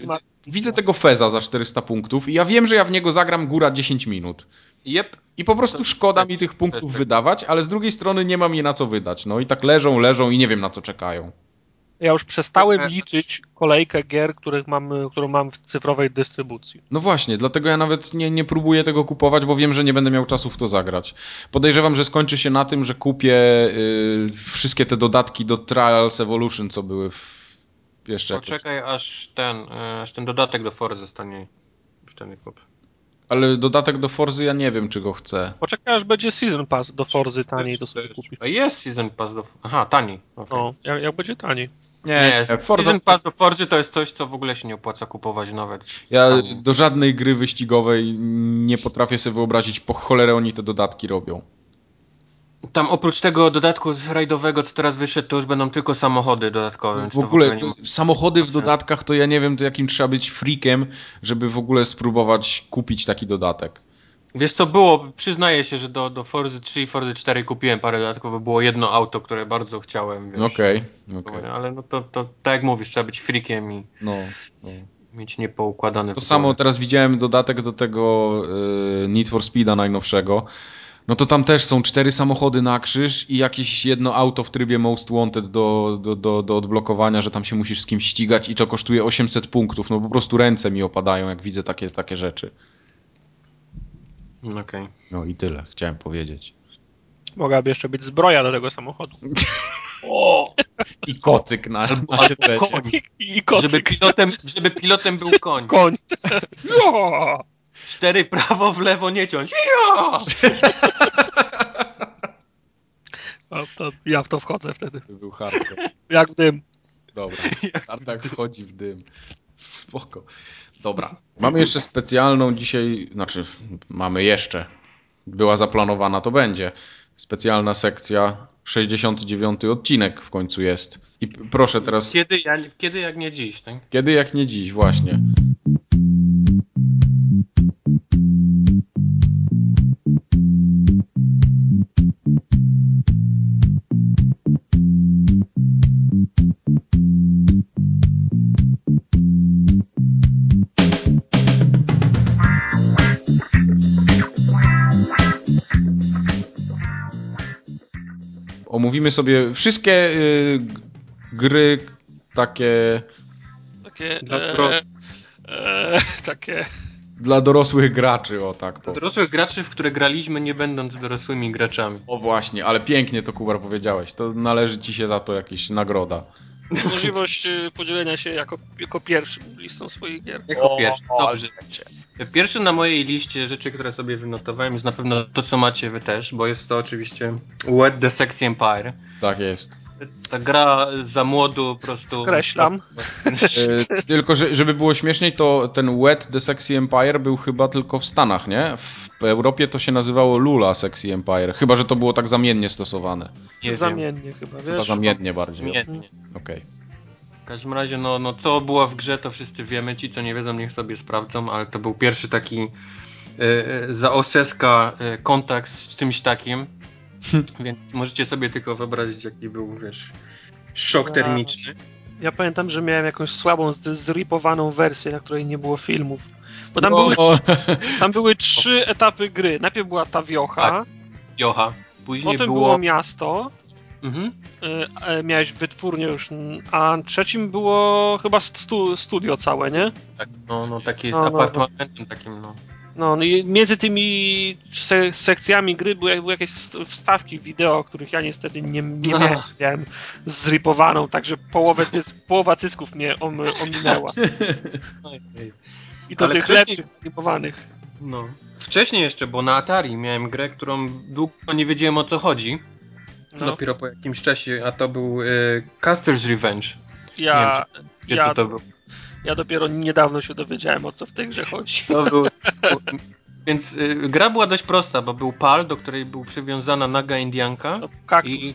widzę tego Feza za 400 punktów i ja wiem, że ja w niego zagram góra 10 minut.
Jep.
I po prostu szkoda mi tych punktów wydawać, ale z drugiej strony nie mam je na co wydać. No i tak leżą, leżą i nie wiem na co czekają.
Ja już przestałem
Trochę-
liczyć kolejkę gier, których mam, którą mam w cyfrowej dystrybucji.
No właśnie, dlatego ja nawet nie, nie próbuję tego kupować, bo wiem, że nie będę miał czasu w to zagrać. Podejrzewam, że skończy się na tym, że kupię y, wszystkie te dodatki do Trials Evolution, co były w jeszcze. jakoś-
Poczekaj, aż ten, e, aż ten dodatek do Fory zostanie. Wtedy kup.
Ale dodatek do Forzy ja nie wiem, czy go chcę.
Poczekaj, aż będzie Season Pass do Forzy taniej, to sobie kupisz.
A jest Season Pass do... Aha, tani. Okay.
No, jak, jak będzie taniej.
Nie,
Forza-
Season Pass do Forzy to jest coś, co w ogóle się nie opłaca kupować nawet.
Ja
Tani.
do żadnej gry wyścigowej nie potrafię sobie wyobrazić, po cholerę oni te dodatki robią.
Tam oprócz tego dodatku rajdowego, co teraz wyszedł, to już będą tylko samochody dodatkowe.
W ogóle to,
ma-
samochody w dodatkach to ja nie wiem, to jakim trzeba być freakiem, żeby w ogóle spróbować kupić taki dodatek.
Wiesz co było, przyznaję się, że do, do Forzy 3 i Forzy 4 kupiłem parę dodatków, bo było jedno auto, które bardzo chciałem.
Okej, okej.
Ale no to, to tak jak mówisz, trzeba być freakiem i
No, no.
mieć niepoukładane
To
w
samo teraz widziałem dodatek do tego y, Need for Speeda najnowszego. No to tam też są cztery samochody na krzyż i jakieś jedno auto w trybie Most Wanted do, do, do, do odblokowania, że tam się musisz z kimś ścigać i to kosztuje 800 punktów. No po prostu ręce mi opadają, jak widzę takie, takie rzeczy.
Okej.
No i tyle, chciałem powiedzieć.
Mogłaby jeszcze być zbroja do tego samochodu. *laughs* O!
I kocyk na, na
koń.
I, i kocyk.
Żeby pilotem, żeby pilotem był koń.
Koń. *laughs* O!
Cztery *laughs* prawo, w lewo nie ciąć. Ja!
No, to ja w to wchodzę wtedy.
To był hardcore.
Jak w dym.
Dobra, *laughs* tartak wchodzi w dym. Spoko. Dobra. Mamy jeszcze specjalną dzisiaj, znaczy mamy jeszcze. Była zaplanowana, to będzie. Specjalna sekcja, 69 odcinek w końcu jest. I proszę teraz,
Kiedy, ja, kiedy jak nie dziś, tak?
kiedy jak nie dziś, właśnie. Omówimy sobie wszystkie y, gry takie
Takie.
Dla
E,
dorosłych.
e, takie.
dla dorosłych graczy, o tak.
Dla
powiem.
dorosłych graczy, w które graliśmy nie będąc dorosłymi graczami.
O właśnie, ale pięknie to Kubar powiedziałeś. To należy ci się za to jakaś nagroda.
Możliwość e, podzielenia się jako, jako pierwszym listą swoich gier.
Jako pierwszy, dobrze. Pierwszy na mojej liście rzeczy, które sobie wynotowałem jest na pewno to, co macie wy też, bo jest to oczywiście Wet the Sexy Empire.
Tak jest.
Ta gra za młodu po prostu...
Skreślam.
E, tylko, że, żeby było śmieszniej, to ten Wet The Sexy Empire był chyba tylko w Stanach, nie? W Europie to się nazywało Lula Sexy Empire. Chyba, że to było tak zamiennie stosowane.
Nie wiem.
Zamiennie chyba, wiesz?
Chyba zamiennie bardziej.
Zmiennie.
Okej.
W każdym razie, no, no co było w grze, to wszyscy wiemy. Ci, co nie wiedzą, niech sobie sprawdzą, ale to był pierwszy taki e, za oseska kontakt z czymś takim. *laughs* Więc możecie sobie tylko wyobrazić, jaki był, wiesz, szok
A.
termiczny.
Ja pamiętam, że miałem jakąś słabą, zripowaną wersję, na której nie było filmów. Bo tam,
O,
były, *laughs*
o.
tam były trzy etapy gry. Najpierw była ta wiocha,
Tak. Jocha. Później
potem było...
było...
miasto,
Mhm.
y, e, miałeś wytwórnię już, a trzecim było chyba stu, studio całe, nie?
Tak, no, no takie
No,
z
no, no.
apartamentem takim, no.
No, no i między tymi se sekcjami gry były, były jakieś wst- wstawki wideo, których ja niestety nie, nie miałem. Miałem zripowaną, także połowę cyc, połowa cysków mnie om, ominęła. *laughs* I to
Ale
tych
wcześniej-
lepszych zripowanych.
No. Wcześniej jeszcze, bo na Atari miałem grę, którą długo nie wiedziałem o co chodzi.
No,
Dopiero po jakimś czasie, a to był y, Custer's Revenge.
ja,
Wie
Ja-
co to był?
Ja dopiero niedawno się dowiedziałem, o co w tej grze chodzi.
To był *laughs* więc y, gra była dość prosta, bo był pal, do której był przywiązana naga Indianka
To kaktus.
i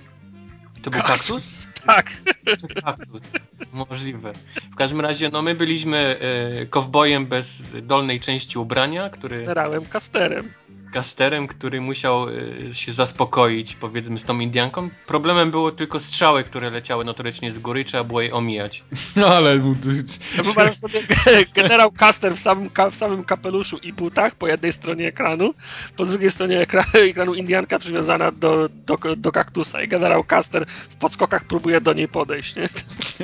to był kaktus?
Tak.
Czy kaktus? Możliwe. W każdym razie, no my byliśmy y, kowbojem bez dolnej części ubrania, który
Generałem Casterem.
kasterem, który musiał y, się zaspokoić, powiedzmy, z tą Indianką. Problemem było tylko strzały, które leciały notorycznie z góry, trzeba było je omijać.
Ale mu-
Ja wyobrażam sobie generał Caster w samym, w samym kapeluszu i butach po jednej stronie ekranu, po drugiej stronie ekra *laughs* ekranu Indianka przywiązana do, do, do kaktusa i generał Caster w podskokach próbuje do niej podejść, nie?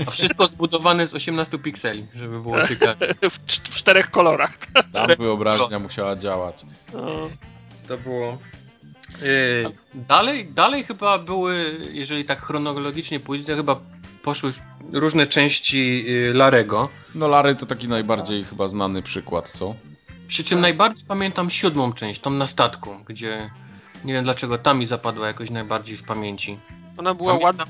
A wszystko zbudowane z 18 pikseli, żeby było ciekawe.
W, *laughs* w czterech kolorach.
Tam wyobraźnia musiała działać.
No.
To było... Y, dalej, dalej chyba były, jeżeli tak chronologicznie pójdzie, to chyba poszły różne części y, Larego.
No Larry to taki najbardziej chyba znany przykład, co?
Przy czym najbardziej pamiętam siódmą część, tą na statku, gdzie nie wiem dlaczego ta mi zapadła jakoś najbardziej w pamięci.
Ona była ładna.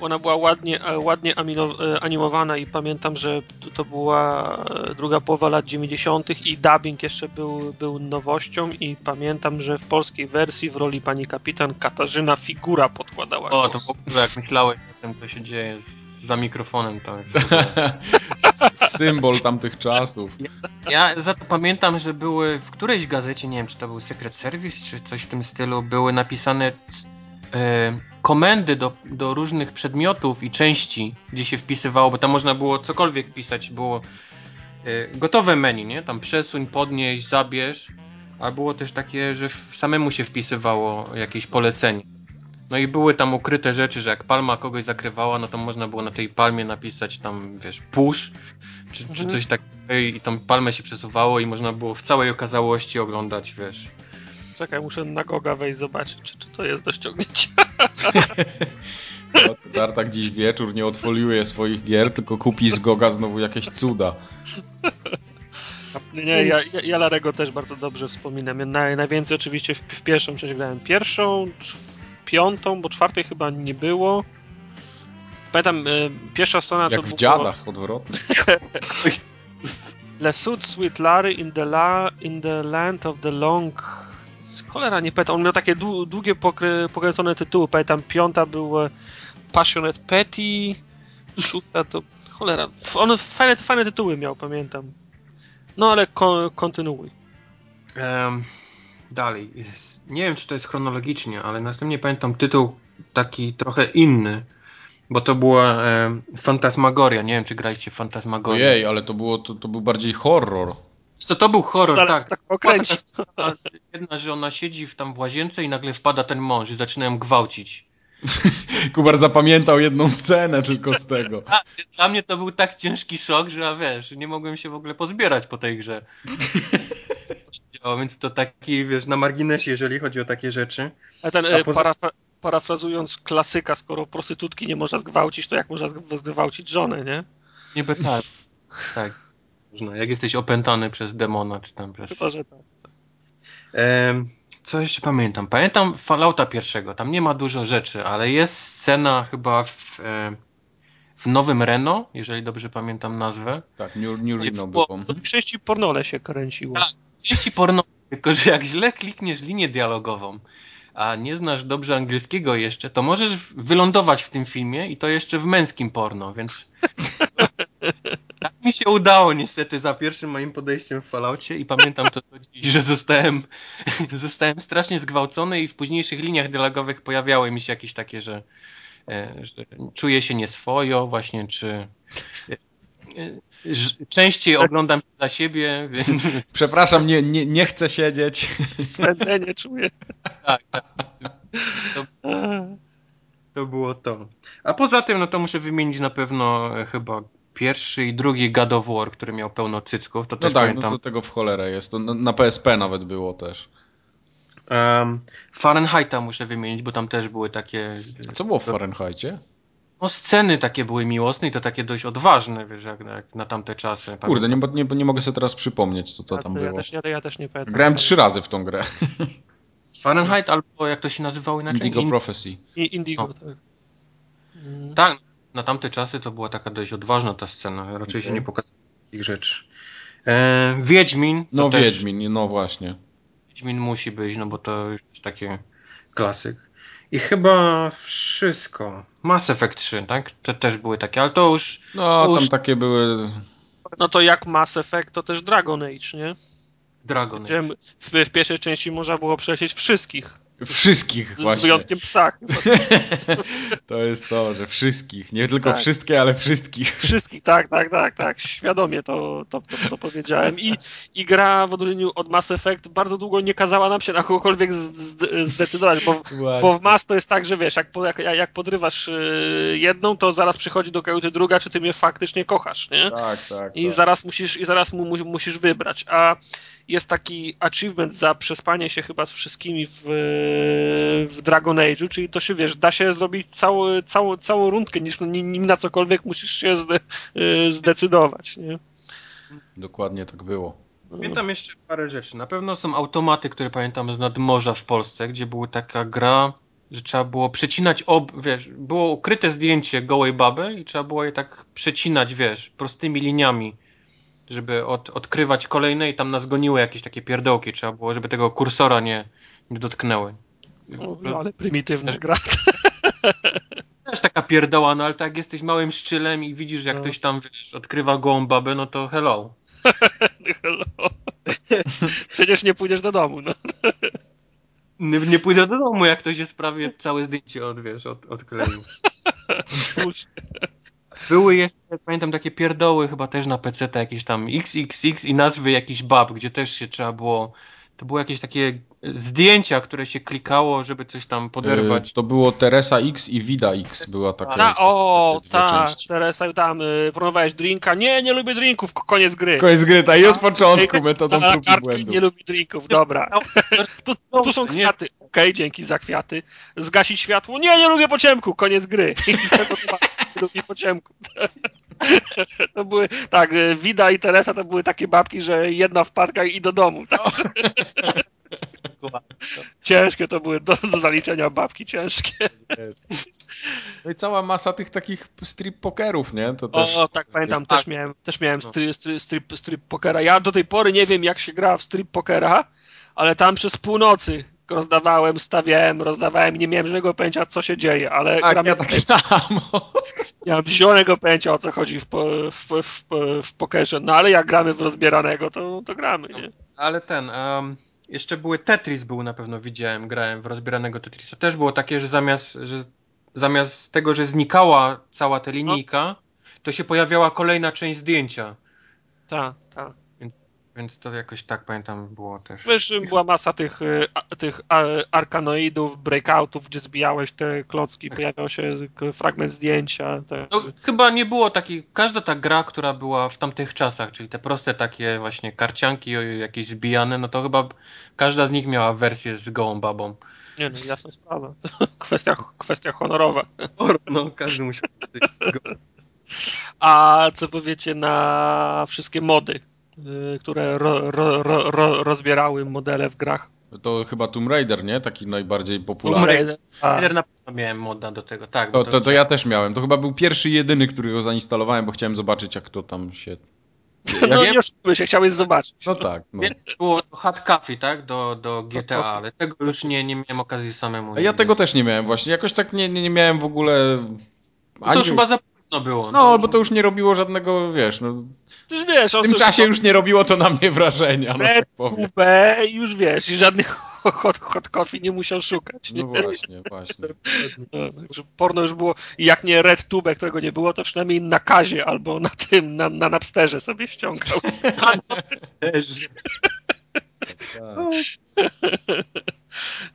Ona była ładnie, e, ładnie e, animowana i pamiętam, że to- to była e, druga połowa lat 90. i dubbing jeszcze był, był nowością i pamiętam, że w polskiej wersji w roli pani kapitan Katarzyna Figura podkładała
O, to
głos.
w ogóle jak myślałeś o tym, co się dzieje za mikrofonem, to jest... *laughs*
Symbol tamtych czasów.
Ja za to pamiętam, że były w którejś gazecie, nie wiem czy to był Secret Service, czy coś w tym stylu, były napisane komendy do, do różnych przedmiotów i części, gdzie się wpisywało, bo tam można było cokolwiek pisać, było e, gotowe menu, nie? Tam przesuń, podnieś, zabierz, a było też takie, że samemu się wpisywało jakieś polecenie. No i były tam ukryte rzeczy, że jak palma kogoś zakrywała, no to można było na tej palmie napisać tam, wiesz, push, czy, czy
Mhm.
coś takiego i tą palmę się przesuwało i można było w całej okazałości oglądać, wiesz.
Czekaj, muszę na Goga wejść zobaczyć, czy, czy to jest do ściągnięcia.
No, Tartak dziś wieczór nie odfoliuje swoich gier, tylko kupi z Goga znowu jakieś cuda.
Nie, ja, ja, Larego też bardzo dobrze wspominam. Ja naj, najwięcej oczywiście w, w pierwszą część grałem pierwszą, piątą, bo czwartej chyba nie było. Pamiętam, e, pierwsza strona
Jak
to
w
było
dziadach odwrotnie. *laughs*
Le Sweet Larry in the, la, in the Land of the Long... Cholera, nie pamiętam. On miał takie dłu- długie, pokry, pokręcone tytuły. Pamiętam, piąta był e, Passionate Petty, szósta to... Cholera, on fajne, fajne tytuły miał, pamiętam. No ale ko- kontynuuj.
Em, dalej. Nie wiem, czy to jest chronologicznie, ale następnie pamiętam tytuł taki trochę inny, bo to była em, Fantasmagoria. Nie wiem, czy graliście w Fantasmagorię.
Ojej, ale to było, to, to był bardziej horror.
Co to był horror,
Zaraz
tak.
tak pokręci.
Taka Jedna, że ona siedzi w, tam w łazience i nagle wpada ten mąż i zaczynają gwałcić. *laughs*
Kubar zapamiętał jedną scenę tylko z tego. *laughs*
A, dla mnie to był tak ciężki szok, że a wiesz, nie mogłem się w ogóle pozbierać po tej grze. O, *laughs* więc to taki, wiesz, na marginesie, jeżeli chodzi o takie rzeczy.
A ten,
A
e,
poza-
parafra- parafrazując klasyka, skoro prostytutki nie można zgwałcić, to jak można zg- zgwałcić żonę, nie?
Niby tak. Tak. Można, jak jesteś opętany przez demona, czy tam przez...
Chyba, że tak.
Co jeszcze pamiętam? Pamiętam Fallouta pierwszego. Tam nie ma dużo rzeczy, ale jest scena chyba w, e, w Nowym Reno, jeżeli dobrze pamiętam nazwę.
Tak, New, New Reno
było-
było.
W części pornole się kręciło.
Tak. Części porno, tylko że jak źle klikniesz linię dialogową, a nie znasz dobrze angielskiego jeszcze, to możesz wylądować w tym filmie i to jeszcze w męskim porno, więc *laughs* mi się udało niestety za pierwszym moim podejściem w Falloutie i pamiętam to do dziś, że zostałem, *laughs* zostałem strasznie zgwałcony i w późniejszych liniach dialogowych pojawiały mi się jakieś takie, że e, że czuję się nieswojo, właśnie, czy e, częściej oglądam za siebie. Więc... *laughs*
Przepraszam, nie, nie, nie chcę siedzieć. *laughs*
Swędzenie czuję. Tak, tak.
To, to było to. A poza tym, no to muszę wymienić na pewno chyba pierwszy i drugi God of War, który miał pełno cycków. To no też
tak,
pamiętam.
no to tego w cholerę jest. To na PSP nawet było też.
Um, Fahrenheita muszę wymienić, bo tam też były takie...
A co było w Fahrenheitie?
No sceny takie były miłosne i to takie dość odważne, wiesz, jak, jak na tamte czasy.
Kurde, nie, nie, nie mogę sobie teraz przypomnieć, co to
ja,
tam było.
Ja też, ja, ja też nie pamiętam.
Grałem trzy razy w tą grę.
Fahrenheit albo jak to się nazywało inaczej?
Indigo Prophecy.
I, Indigo, no. tak.
Mm. Tak, na tamte czasy to była taka dość odważna ta scena. Raczej okay. się nie pokazuje takich rzeczy. E, Wiedźmin.
No Wiedźmin, no właśnie.
Wiedźmin musi być, no bo to jest taki klasyk. I chyba wszystko. Mass Effect 3, tak? To też były takie, ale to już...
No,
to
tam
już...
takie były...
No to jak Mass Effect, to też Dragon Age, nie?
Dragon Age.
W, w pierwszej części można było przejść wszystkich.
Wszystkich
z,
właśnie.
Z wyjątkiem psach. *laughs*
to jest to, że wszystkich. Nie tylko tak. wszystkie, ale wszystkich.
Wszystkich, tak, tak, tak, tak. Świadomie to, to, to, to powiedziałem. I, I gra w odróżnieniu od Mass Effect bardzo długo nie kazała nam się na kogokolwiek zdecydować, bo, bo w Mass to jest tak, że wiesz, jak, jak, jak podrywasz y, jedną, to zaraz przychodzi do kajuty druga, czy ty mnie faktycznie kochasz, nie?
Tak, tak.
I
tak.
zaraz musisz, i zaraz mu, musisz wybrać. A jest taki achievement za przespanie się chyba z wszystkimi w, w Dragon Age'u, czyli to się, wiesz, da się zrobić cały, całą, całą rundkę, niż nim na cokolwiek musisz się zde, y, zdecydować, nie?
Dokładnie tak było.
Pamiętam jeszcze parę rzeczy. Na pewno są automaty, które pamiętam z nadmorza w Polsce, gdzie była taka gra, że trzeba było przecinać, ob, wiesz, było ukryte zdjęcie gołej baby i trzeba było je tak przecinać, wiesz, prostymi liniami żeby od, odkrywać kolejne i tam nas goniły jakieś takie pierdołki. Trzeba było, żeby tego kursora nie, nie dotknęły.
No, ale prymitywna gra. *laughs*
Też taka pierdoła, no ale tak jak jesteś małym szczylem i widzisz, jak no. ktoś tam, wiesz, odkrywa gołą babę, no to hello. *laughs*
hello. *laughs* Przecież nie pójdziesz do domu, no.
Nie, nie pójdę do domu, jak ktoś jest prawie całe zdjęcie od, wiesz, od, odkleił. Były jeszcze, pamiętam, takie pierdoły chyba też na PC, jakieś tam XXX i nazwy jakichś bab, gdzie też się trzeba było. To były jakieś takie zdjęcia, które się klikało, żeby coś tam poderwać.
Yy, to było Teresa X i Vida X była taka.
Ta, o, tak, Teresa, tam y, próbowałeś drinka. Nie, nie lubię drinków, koniec gry.
Koniec gry, tak i od początku metodą prób i błędów.
Nie lubi drinków, dobra. tu, tu są kwiaty. Okej, okay, dzięki za kwiaty. Zgasić światło. Nie, nie lubię po ciemku, koniec gry. *laughs* nie *laughs* lubię po ciemku. *laughs* To były, tak, Wida i Teresa to były takie babki, że jedna wpadka i do domu. Tak? *laughs* Ciężkie to były do, do zaliczenia babki, ciężkie.
No i cała masa tych takich strip pokerów, nie? To też...
O, tak, pamiętam, też miałem, też miałem strip, strip, strip pokera. Ja do tej pory nie wiem, jak się gra w strip pokera, ale tam przez północy rozdawałem, stawiałem, rozdawałem, nie miałem żadnego pojęcia, co się dzieje, ale...
Tak, ja tak samo.
Nie mam zielonego pojęcia, o co chodzi w, w, w, w, pokerze, no ale jak gramy w rozbieranego, to, to gramy, nie?
Ale ten... Um... Jeszcze były Tetris był na pewno, widziałem, grałem w rozbieranego Tetrisa. Też było takie, że zamiast, że zamiast tego, że znikała cała ta linijka, no. to się pojawiała kolejna część zdjęcia.
Tak, tak.
Więc, to jakoś tak pamiętam było też.
Wiesz, była masa tych, tych arkanoidów, breakoutów, gdzie zbijałeś te klocki, pojawiał się fragment zdjęcia. Te...
No, chyba nie było takiej, każda ta gra, która była w tamtych czasach, czyli te proste takie właśnie karcianki jakieś zbijane, no to chyba każda z nich miała wersję z gołą babą.
Nie no, jasna sprawa. *laughs* kwestia, kwestia honorowa.
No, każdy musiał *laughs*
A co powiecie na wszystkie mody, które ro, ro, ro, rozbierały modele w grach?
To chyba Tomb Raider, nie? Taki najbardziej popularny.
Tomb Raider, Raider na pewno miałem moda do tego, tak.
To, to, to ja też miałem. To chyba był pierwszy i jedyny, który go zainstalowałem, bo chciałem zobaczyć, jak to tam się
ja *laughs* no wiem, nie się, chciałeś zobaczyć.
No tak. No.
Było Hot Coffee, tak? Do, do GTA, ale tego już nie, nie miałem okazji samemu.
A ja tego też nie miałem właśnie. Jakoś tak nie, nie, nie miałem w ogóle...
Ani... To już chyba za późno było.
No, bo to już nie robiło żadnego, wiesz, no...
wiesz,
w tym czasie już nie robiło to na mnie wrażenia. No,
tak B, już wiesz, i żadnych *laughs* hot, hot coffee nie musiał szukać. Nie?
No właśnie, właśnie.
No, porno już było, i jak nie Red Tube, którego nie było, to przynajmniej na kazie albo na tym, na, na Napsterze sobie ściągał. *laughs*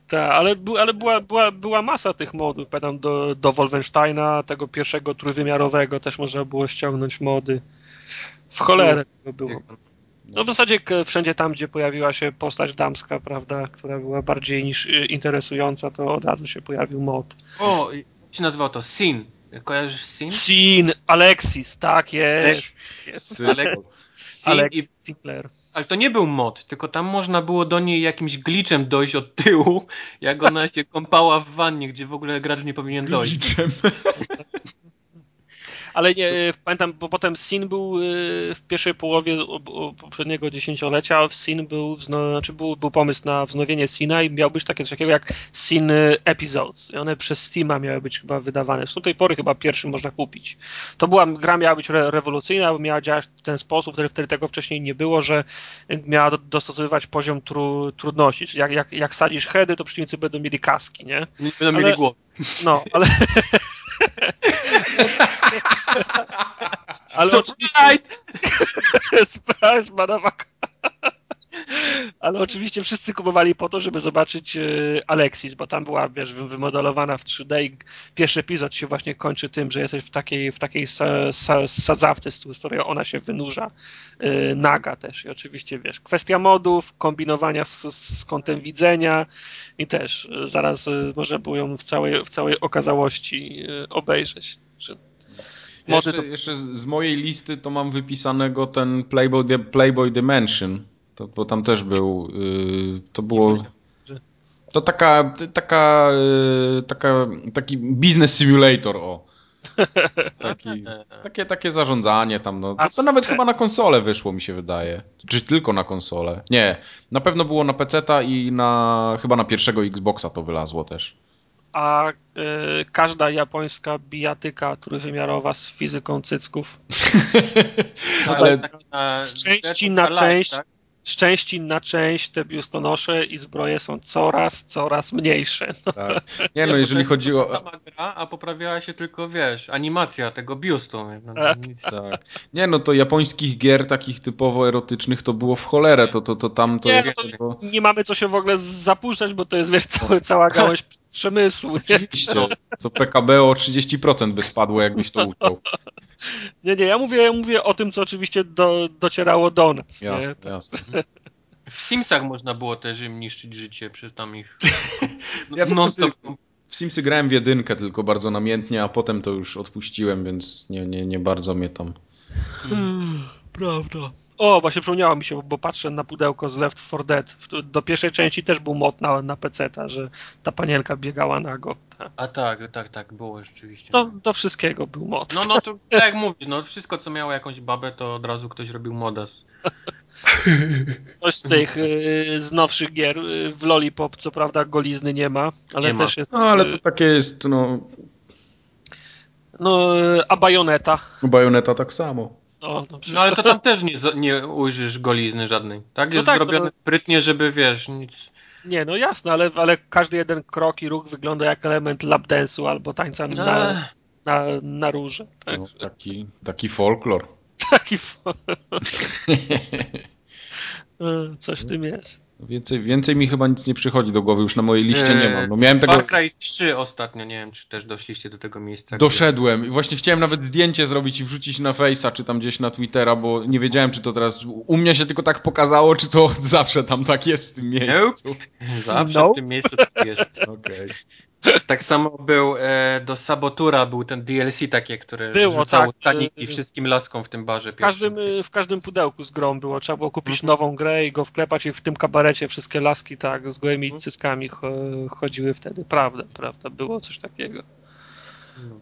Tak, ale, bu, ale była, była, była masa tych modów. Pamiętam do, do Wolfensteina, tego pierwszego trójwymiarowego też można było ściągnąć mody. W cholerę tego było. No w zasadzie wszędzie tam, gdzie pojawiła się postać damska, prawda, która była bardziej niż y, interesująca, to od razu się pojawił mod.
O, jak się nazywało to? Sin. Kojarzysz Sin?
Sin, Alexis, tak jest. jest. *laughs*
Ale- Sin i,
Alexis Sinclair.
ale to nie był mod, tylko tam można było do niej jakimś glitchem dojść od tyłu, jak ona się kąpała w wannie, gdzie w ogóle gracz nie powinien dojść.
Liczem. *laughs*
Ale nie, y, pamiętam, bo potem Sin był y, w pierwszej połowie poprzedniego dziesięciolecia, Sin był, znaczy był, był pomysł na wznowienie Sina i miał być takie coś takiego jak Sin y, Episodes. I one przez Steama miały być chyba wydawane. Do tej pory chyba pierwszy można kupić. To była, gra miała być re, rewolucyjna, bo miała działać w ten sposób, wtedy, wtedy tego wcześniej nie było, że miała do, dostosowywać poziom tru, trudności. Czyli jak, jak, jak sadzisz heady, to przeciwnicy będą mieli kaski, nie?
Nie będą
Ale-
mieli głowy.
No, ale... *laughs* *laughs* ale.
Surprise! *laughs*
Surprise, motherfucker. Ale oczywiście wszyscy kupowali po to, żeby zobaczyć e, Alexis, bo tam była, wiesz, wy- wymodelowana w 3D i pierwszy epizod się właśnie kończy tym, że jesteś w takiej, w takiej sa, sa, sadzawce, z której ona się wynurza, e, naga też. I oczywiście, wiesz, kwestia modów, kombinowania z, z kątem widzenia i też e, zaraz można było ją w całej, w całej okazałości obejrzeć. Że mody
Jeszcze, jeszcze z mojej listy to mam wypisanego ten Playboy, Playboy Dimension. To, bo tam też był. Yy, to było. To taka, taka, yy, taka, taki business simulator, o. *laughs* Taki, takie, takie zarządzanie tam, no. To, to nawet chyba na konsolę wyszło, mi się wydaje. Czy tylko na konsolę? Nie, na pewno było na PC-ta i na, chyba na pierwszego Xboxa to wylazło też.
A e, każda japońska bijatyka trójwymiarowa z fizyką cycków *laughs*
Ale
Tak, na-
z części na część,
tak?
Z części na część te biustonosze i zbroje są coraz, coraz mniejsze. No,
tak. Nie no, jeżeli chodzi o...
sama gra, a poprawiała się tylko, wiesz, animacja tego biustu. No,
Tak.
Tak. Nie no, to japońskich gier takich typowo erotycznych to było w cholerę, to, to, to tam to
Nie,
jest...
no to nie mamy co się w ogóle zapuszczać, bo to jest wiesz, cała, cała gałąź *laughs* przemysłu.
Oczywiście, co PKB o 30% by spadło, jakbyś to uciął.
Nie, nie, ja mówię, ja mówię o tym, co oczywiście do, docierało do nas. Nie?
Jasne, jasne.
W Simsach można było też im niszczyć życie przy tam ich *laughs*
Ja w
non-stop.
W Simsy grałem w jedynkę tylko bardzo namiętnie, a potem to już odpuściłem, więc nie, nie, nie bardzo mnie tam...
Prawda. O, właśnie przypomniało mi się, bo patrzę na pudełko z Left 4 Dead. W- Do pierwszej części też był mod na, na PC, że ta panienka biegała nago. Tak.
A tak, tak, tak, było rzeczywiście.
Do, do wszystkiego był mod.
No, no to *laughs* tak jak mówisz, no wszystko co miało jakąś babę, to od razu ktoś robił moda. *laughs*
Coś z tych y, z nowszych gier. y, W Lollipop co prawda golizny nie ma, ale
Nie ma.
też jest.
No ale to
y,
takie jest, no...
No, y, a bajoneta.
Bajoneta tak samo.
No, przecież
No ale
to-
to tam też nie, nie ujrzysz golizny żadnej. Tak? Jest
tak,
zrobione
no.
sprytnie, żeby wiesz, nic.
Nie, no jasne, ale, ale każdy jeden krok i ruch wygląda jak element lapdance'u albo tańca na,
Ech,
na, na róże. Tak?
No, taki, taki folklor. *laughs*
Taki f- Y, *laughs* *laughs* Coś w tym jest.
Więcej, więcej mi chyba nic nie przychodzi do głowy, już na mojej liście nie mam. No miałem tego...
Far Cry 3 ostatnio, nie wiem, czy też doszliście do tego miejsca.
Doszedłem i właśnie chciałem nawet zdjęcie zrobić i wrzucić na Face'a, czy tam gdzieś na Twittera, bo nie wiedziałem, czy to teraz u mnie się tylko tak pokazało, czy to *laughs* zawsze tam tak jest w tym miejscu.
Gdzie... *laughs* Zawsze
No.
w tym miejscu tak jest. *laughs*
Okej.
Tak samo był e, do Sabotura, był ten DLC takie, które
Było,
rzucało
tak.
taniki
Y,
wszystkim laskom w tym barze.
W każdym, y, w każdym pudełku z grą było. Trzeba było kupić
Mhm.
nową grę i go wklepać i w tym kabarecie wszystkie laski tak z gołymi
Mhm.
cyckami cho- chodziły wtedy. Prawda, prawda, było coś takiego.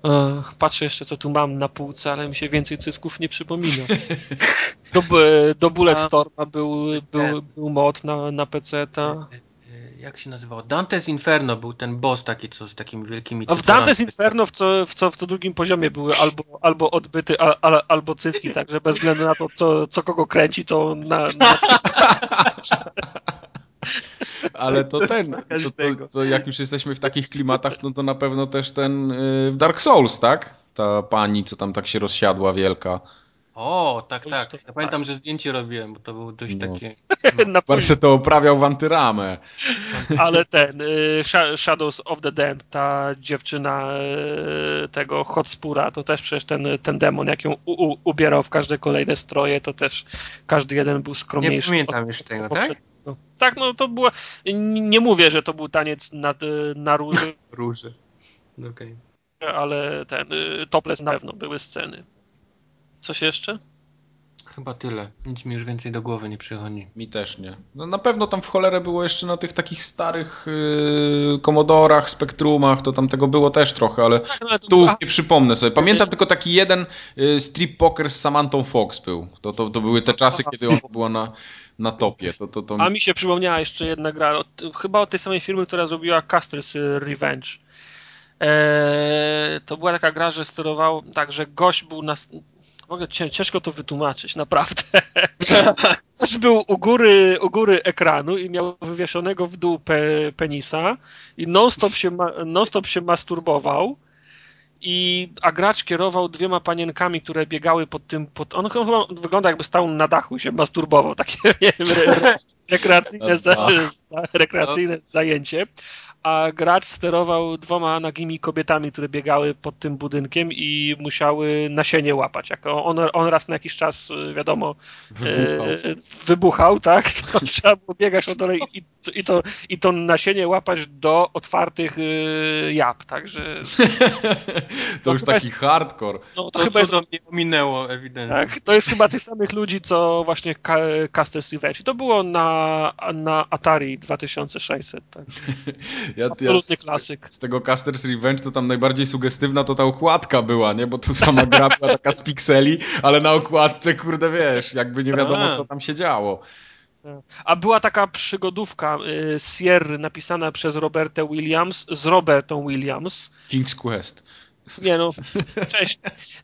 No.
Ech, patrzę jeszcze, co tu mam na półce, ale mi się więcej cysków nie przypomina. *laughs* Do, do Bulletstorma był, był, był mod na, na PC.
Jak się nazywało? Dante's Inferno był ten boss taki, co z takimi wielkimi
A w
cycorami.
Dante's Inferno w co, w co, w co drugim poziomie były albo, albo odbyty, a, a, albo cycki, także bez względu na to, co, co kogo kręci, to na, na *laughs*
ale to ten, to, to, to jak już jesteśmy w takich klimatach, no to na pewno też ten y, w Dark Souls, tak? Ta pani, co tam tak się rozsiadła wielka.
O, tak, tak. Ja pamiętam, że zdjęcie robiłem, bo to było dość
No.
takie... *laughs*
Na
Bardzo to oprawiał w antyramę.
Ale ten, y, Sha- Shadows of the Damned, ta dziewczyna y, tego Hotspura, to też przecież ten, ten demon, jak ją u, u, ubierał w każde kolejne stroje, to też każdy jeden był
Nie
skromniejszy.
pamiętam
od-
już tego, tak?
poprzedniego. Tak, no to było, nie mówię, że to był taniec nad, na róży, *laughs*
Róże. Okej.
ale ten, y, topless na pewno były sceny. Coś jeszcze?
Chyba tyle. Nic mi już więcej do głowy nie przychodzi.
Mi też nie. No na pewno tam w cholerę było jeszcze na tych takich starych yy, Commodorach, Spectrumach, to tam tego było też trochę, ale
Tak, no,
tu
była-
nie przypomnę sobie. Pamiętam tylko taki jeden y, strip poker z Samantą Fox był. To, to, to były te czasy, kiedy ona była na, na topie. To, to, to...
A mi się przypomniała jeszcze jedna gra, od, chyba od tej samej firmy, która zrobiła Castles y, Revenge. Eee, to była taka gra, że sterował tak, że gość był na. Cię- ciężko to wytłumaczyć, naprawdę. *laughs* Gość był u góry, u góry ekranu i miał wywieszonego w dół pe, penisa i non-stop się, non-stop się masturbował. I, a gracz kierował dwiema panienkami, które biegały pod tym. Pod, on chyba wygląda jakby stał na dachu i się masturbował. *laughs* Takie nie wiem, re, re, *laughs* rekreacyjne, za, za, rekreacyjne zajęcie. A gracz sterował dwoma nagimi kobietami, które biegały pod tym budynkiem i musiały nasienie łapać. Jak on, on raz na jakiś czas, wiadomo,
Wybuchał.
e, wybuchał, tak? *laughs* To trzeba było biegać o dole i, i, to, i to nasienie łapać do otwartych e, jab. Także *laughs*
to już
chyba
taki
jest-
hardcore.
no, to,
To
chyba jest
mnie ominęło, ewidentnie.
Tak, to jest chyba tych samych ludzi, co właśnie Ca- Castles Revenge. I to było na, na Atari 2600. Tak. *laughs*
Ja,
Absolutny
z,
klasyk.
Z tego Caster's Revenge to tam najbardziej sugestywna to ta okładka była, nie? Bo to sama gra była taka z pikseli, ale na okładce, kurde, wiesz, jakby nie wiadomo,
A.
co tam się działo.
A była taka przygodówka y, Sierry napisana przez Robertę Williams z Robertą Williams.
King's Quest.
Nie no, cześć.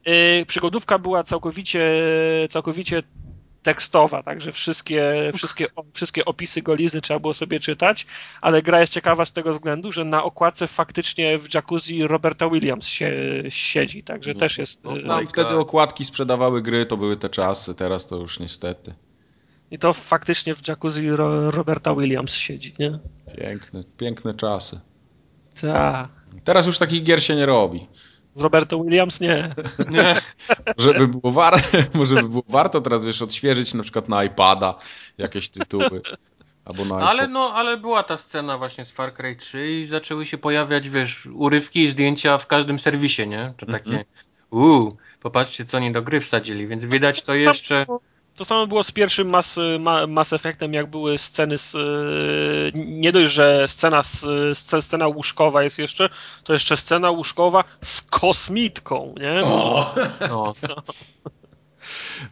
Y, przygodówka była całkowicie, całkowicie tekstowa, także wszystkie, wszystkie, wszystkie opisy golizny trzeba było sobie czytać, ale gra jest ciekawa z tego względu, że na okładce faktycznie w jacuzzi Roberta Williams się, siedzi, także
No,
też jest...
No,
y,
tam wtedy okładki sprzedawały gry, to były te czasy, teraz to już niestety.
I to faktycznie w jacuzzi Ro, Roberta Williams siedzi, nie?
Piękne, piękne czasy.
Tak.
Teraz już takich gier się nie robi.
Z Robertą Williams nie. *laughs*
Nie.
Żeby było, war... *laughs* może by było warto teraz, wiesz, odświeżyć na przykład na iPada jakieś tytuły. Albo na
Ale
iPhone.
no, ale była ta scena właśnie z Far Cry 3 i zaczęły się pojawiać, wiesz, urywki i zdjęcia w każdym serwisie, nie? To takie,
Mhm.
uuu, popatrzcie co oni do gry wsadzili, więc widać to jeszcze...
To samo było z pierwszym Mass, Ma- Mass Effectem, jak były sceny z... y, Nie dość, że scena, z, scena łóżkowa jest jeszcze, to jeszcze scena łóżkowa z kosmitką, nie?
No,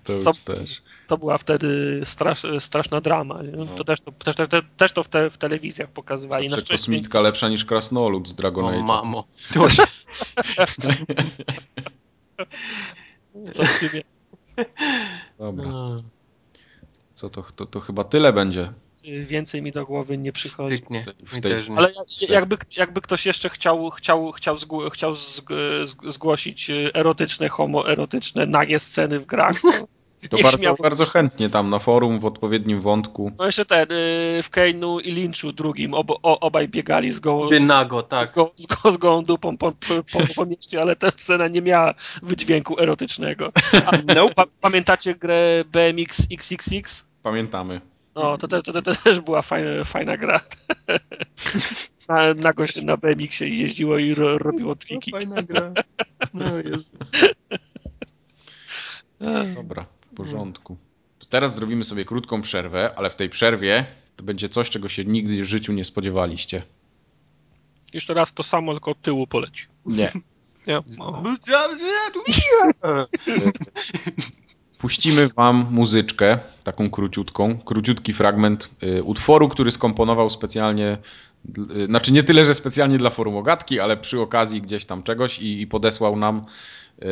To już
to-
też.
To była wtedy strasz, straszna drama. Nie? To też to, też, też, też to w, te, w telewizjach pokazywali. Na
Zawsze
szczęście
kosmitka lepsza niż krasnolud z Dragon
o
Age.
mamo.
coś. *laughs*
Dobra,
No,
co to, to, to chyba tyle będzie.
Więcej mi do głowy nie przychodzi.
Styknie.
W tej-
też nie.
Ale jak- jakby, jakby ktoś jeszcze chciał, chciał, chciał, zgło, chciał zg, zg, zgłosić y, erotyczne, homoerotyczne, nagie sceny w grach, to,
To bardzo, bardzo chętnie tam na forum w odpowiednim wątku.
No jeszcze ten, y, w Kane'u i Lynchu drugim, ob, o, obaj biegali z gołą,
nago, tak.
z, go, z, go, z gołą dupą po, po, po, po mieście, ale ta scena nie miała wydźwięku erotycznego. A, *laughs*
Nope.
pa, pamiętacie grę BMX XXX?
Pamiętamy.
No, to, te, to, te, to też była fajna, fajna gra. *laughs* Na, na na BMX-ie jeździło i ro, robiło triki.
Fajna gra. No Jezu. *laughs*
Dobra, porządku. To teraz zrobimy sobie krótką przerwę, ale w tej przerwie to będzie coś, czego się nigdy w życiu nie spodziewaliście.
Jeszcze raz to samo, tylko od tyłu poleci.
Nie. *laughs*
Nie? O. *laughs*
Puścimy wam muzyczkę, taką króciutką, króciutki fragment y, utworu, który skomponował specjalnie, y, znaczy nie tyle, że specjalnie dla forum Ogatki, ale przy okazji gdzieś tam czegoś i, i podesłał nam y,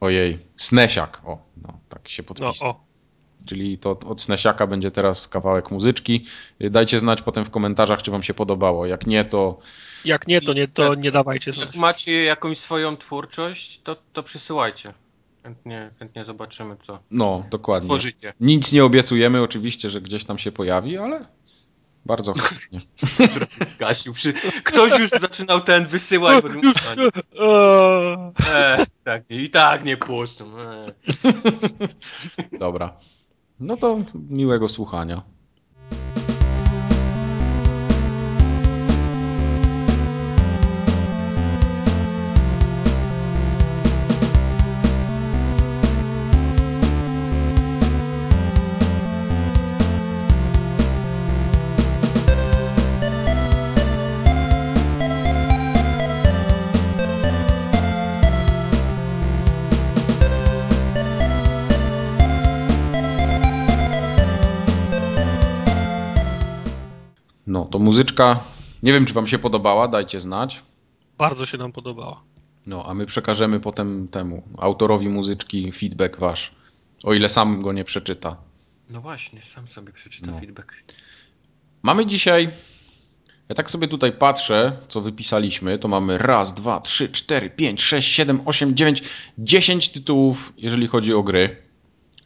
ojej, Snesiak, o, no, tak się
No,
podpisał.
o.
czyli to od Snesiaka będzie teraz kawałek muzyczki. Dajcie znać potem w komentarzach, czy wam się podobało. Jak nie, to...
Jak nie, to nie, to nie dawajcie
Jak
znać.
macie jakąś swoją twórczość, to, to przysyłajcie. Chętnie, chętnie zobaczymy, co
No, dokładnie.
tworzycie.
Nic nie obiecujemy, oczywiście, że gdzieś tam się pojawi, ale bardzo chętnie. *laughs*
Przy... Ktoś już zaczynał ten wysyłać. Bo... *laughs* E, tak, I tak nie puszczą. E.
Dobra. No to miłego słuchania. Muzyczka. Nie wiem, czy wam się podobała, dajcie znać.
Bardzo się nam podobała.
No, a my przekażemy potem temu autorowi muzyczki feedback wasz. O ile sam go nie przeczyta.
No właśnie, sam sobie przeczytam
No.
feedback.
Mamy dzisiaj. Ja tak sobie tutaj patrzę, co wypisaliśmy. To mamy raz, dwa, trzy, cztery, pięć, sześć, siedem, osiem, dziewięć, dziesięć tytułów, jeżeli chodzi o gry.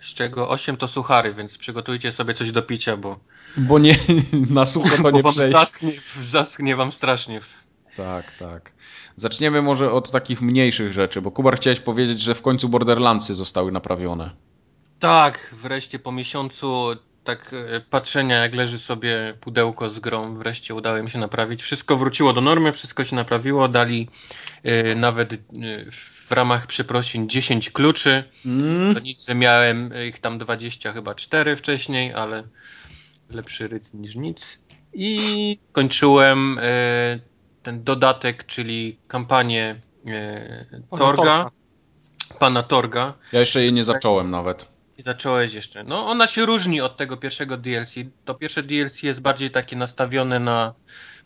Z czego 8 to suchary, więc przygotujcie sobie coś do picia, bo,
Bo nie *laughs* na sucho to nie
wam
przejść.
zaschnie, zaschnie wam strasznie.
Tak, tak. Zaczniemy może od takich mniejszych rzeczy, bo Kubar chciałeś powiedzieć, że w końcu Borderlandsy zostały naprawione.
Tak, wreszcie po miesiącu tak e, patrzenia, jak leży sobie pudełko z grą, wreszcie udało mi się naprawić. Wszystko wróciło do normy, wszystko się naprawiło, dali e, nawet e, w ramach przeprosin 10 kluczy.
Mm.
To nic, że miałem ich tam 20, chyba 4 wcześniej, ale lepszy ryc niż nic. I kończyłem e, ten dodatek, czyli kampanię e, Torga, pana Torga.
Ja jeszcze jej nie zacząłem nawet.
I zacząłeś jeszcze. No, ona się różni od tego pierwszego DLC. To pierwsze DLC jest bardziej takie nastawione na,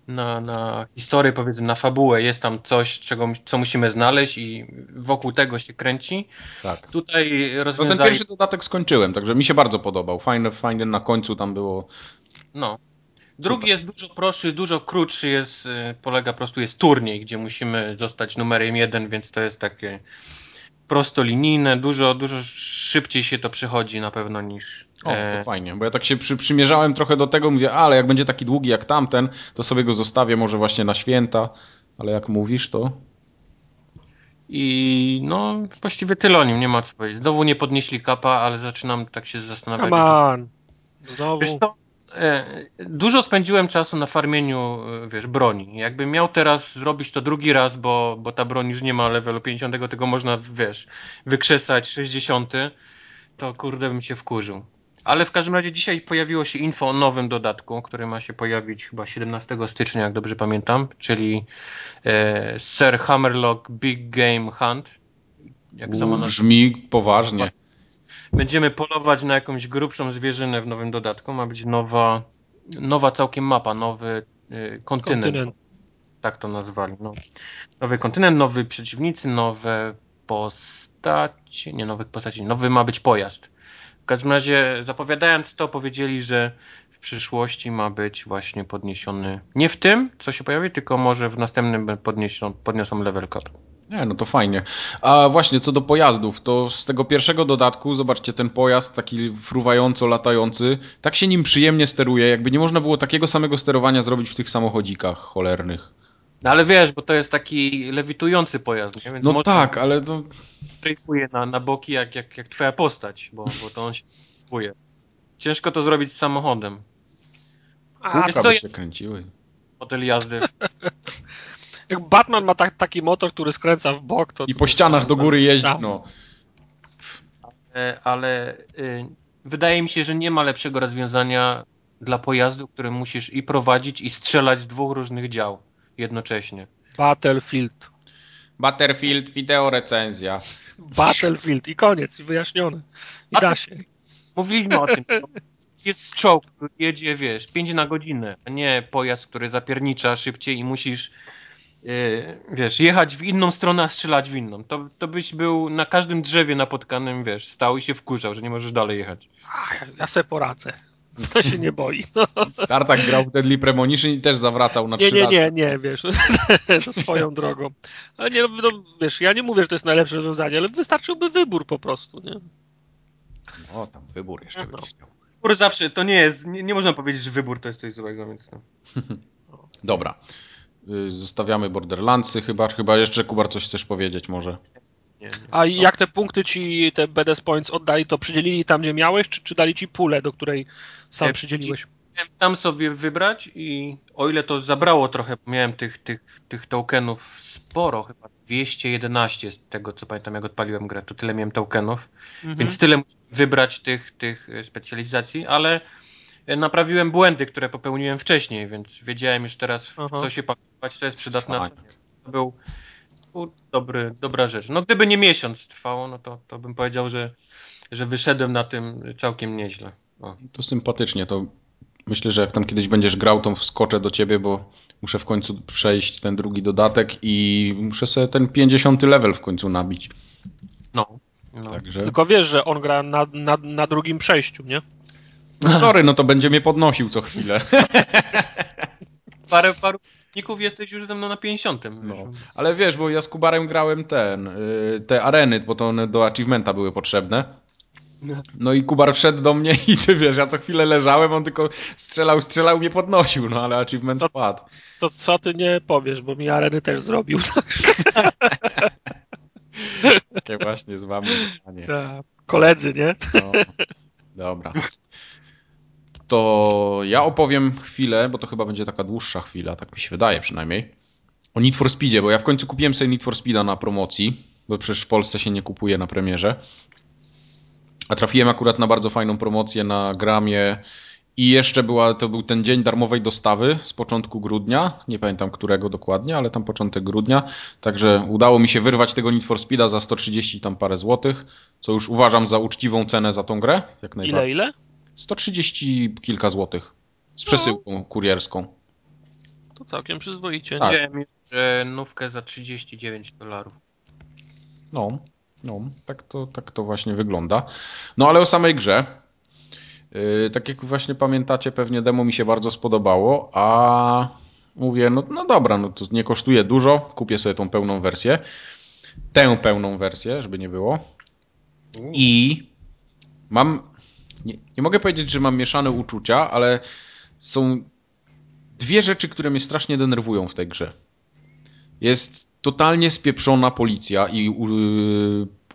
na, na historię, powiedzmy, na fabułę. Jest tam coś, czego, co musimy znaleźć i wokół tego się kręci.
Tak.
Tutaj
No ten
rozwiązali...
pierwszy dodatek skończyłem, także mi się bardzo podobał. Fajne, fajne na końcu tam było.
No. Drugi
Super.
jest dużo prostszy, dużo krótszy, jest, y, polega po prostu, jest turniej, gdzie musimy zostać numerem jeden, więc to jest takie prostolinijne, dużo, dużo szybciej się to przechodzi na pewno niż...
O,
e,
to fajnie, bo ja tak się przy, przymierzałem trochę do tego, mówię, ale jak będzie taki długi jak tamten, to sobie go zostawię może właśnie na święta, ale jak mówisz, to
I no, właściwie tyle o nim, nie ma co powiedzieć. Znowu nie podnieśli kapa, ale zaczynam tak się zastanawiać.
Come on. Znowu.
Wiesz dużo spędziłem czasu na farmieniu, e, wiesz, broni. Jakbym miał teraz zrobić to drugi raz, bo, bo ta broń już nie ma levelu 50, tylko można, wiesz, wykrzesać 60, to kurde bym się wkurzył. Ale w każdym razie dzisiaj pojawiło się info o nowym dodatku, który ma się pojawić chyba 17 stycznia, jak dobrze pamiętam, czyli e, Sir Hammerlock Big Game Hunt. Jak sama nazwa.
brzmi poważnie.
Będziemy polować na jakąś grubszą zwierzynę w nowym dodatku. Ma być nowa, nowa całkiem mapa, nowy y, kontynent.
Kontynent.
Tak to nazwali. No. Nowy kontynent, nowi przeciwnicy, nowe postacie. Nie, nowych postaci. Nowy ma być pojazd. W każdym razie, zapowiadając to, powiedzieli, że w przyszłości ma być właśnie podniesiony. Nie w tym, co się pojawi, tylko może w następnym podniosą, podniosą level cap.
Nie, no to fajnie. A właśnie, co do pojazdów, to z tego pierwszego dodatku, zobaczcie, ten pojazd taki fruwająco latający, tak się nim przyjemnie steruje, jakby nie można było takiego samego sterowania zrobić w tych samochodzikach cholernych.
No ale wiesz, bo to jest taki lewitujący pojazd, nie? Więc
No tak, ale to...
strajfuje na, na boki jak, jak, jak twoja postać, bo, bo to on się strajfuje. Ciężko to zrobić z samochodem.
A,
Kółka
co
by
jest-
się kręciły.
Model jazdy. *laughs*
jak Batman ma tak, taki motor, który skręca w bok, to...
I po ścianach do góry jeździ, no.
E, ale y, wydaje mi się, że nie ma lepszego rozwiązania dla pojazdu, który musisz i prowadzić, i strzelać z dwóch różnych dział jednocześnie.
Battlefield.
Butterfield, wideo recenzja.
Battlefield i koniec, i wyjaśnione. I da się.
Mówiliśmy o tym. Jest czołg, który jedzie, wiesz, 5 na godzinę, a nie pojazd, który zapiernicza szybciej i musisz wiesz, jechać w inną stronę, a strzelać w inną. To, to byś był na każdym drzewie napotkanym, wiesz, stał i się wkurzał, że nie możesz dalej jechać.
A, ja se poradzę. *laughs* To się nie boi. No.
Tartak grał w Deadly Premonition i też zawracał na
Nie,
trzy
nie, nie, nie, wiesz, *laughs* to swoją drogą. Ale nie, no, no, wiesz, ja nie mówię, że to jest najlepsze rozwiązanie, ale wystarczyłby wybór po prostu, nie?
O, tam wybór jeszcze
No.
będziesz miał.
Wybór zawsze, to nie jest, nie, nie można powiedzieć, że wybór to jest coś złego, więc no. *laughs*
Dobra. Y, Zostawiamy Borderlandsy chyba, chyba jeszcze Kubar coś chcesz powiedzieć może.
Nie, nie.
A jak te punkty ci, te BDS Points oddali, to przydzielili tam, gdzie miałeś, czy, czy dali ci pulę, do której sam
E,
przydzieliłeś?
Miałem tam sobie wybrać i o ile to zabrało trochę, bo miałem tych, tych, tych tokenów sporo, chyba 211 z tego co pamiętam jak odpaliłem grę, to tyle miałem tokenów,
Mhm.
więc tyle musiałem wybrać tych, tych e, specjalizacji, ale naprawiłem błędy, które popełniłem wcześniej, więc wiedziałem już teraz w
Aha.
co się pakować, co jest przydatne. To był, był dobry, dobra rzecz. No gdyby nie miesiąc trwało, no to, to bym powiedział, że, że wyszedłem na tym całkiem nieźle. O.
To sympatycznie, to myślę, że jak tam kiedyś będziesz grał, to wskoczę do ciebie, bo muszę w końcu przejść ten drugi dodatek i muszę sobie ten 50 level w końcu nabić.
No. no.
Także,
Tylko wiesz, że on gra na, na, na drugim przejściu, nie?
No sorry, no to będzie mnie podnosił co chwilę. *laughs*
Parę, paru ników jesteś już ze mną na 50.
No. Ale wiesz, bo ja z Kubarem grałem ten, y, te areny, bo to one do achievementa były potrzebne.
No.
No i Kubar wszedł do mnie i ty wiesz, ja co chwilę leżałem, on tylko strzelał, strzelał, mnie podnosił, no ale achievement
Co-
padł.
To co ty nie powiesz, bo mi areny też zrobił. *laughs*
Takie właśnie z wami.
Tak. Koledzy, nie?
No. Dobra. To ja opowiem chwilę, bo to chyba będzie taka dłuższa chwila, tak mi się wydaje przynajmniej. O Need for Speedzie, bo ja w końcu kupiłem sobie Need for Speeda na promocji, bo przecież w Polsce się nie kupuje na premierze. A trafiłem akurat na bardzo fajną promocję na Gramie i jeszcze była, to był ten dzień darmowej dostawy z początku grudnia, nie pamiętam którego dokładnie, ale tam początek grudnia, także udało mi się wyrwać tego Need for Speeda za 130 tam parę złotych, co już uważam za uczciwą cenę za tą grę, jak najbardziej.
Ile, ile?
130 kilka złotych z przesyłką kurierską.
To całkiem przyzwoicie.
Tak.
Widziałem już, że nówkę za 39 dolarów.
No, no, tak to, tak to właśnie wygląda. No ale o samej grze. Yy, tak jak właśnie pamiętacie, pewnie demo mi się bardzo spodobało, a mówię, no, no dobra, no to nie kosztuje dużo, kupię sobie tą pełną wersję. Tę pełną wersję, żeby nie było. I mam. Nie, nie mogę powiedzieć, że mam mieszane uczucia, ale są dwie rzeczy, które mnie strasznie denerwują w tej grze. Jest totalnie spieprzona policja i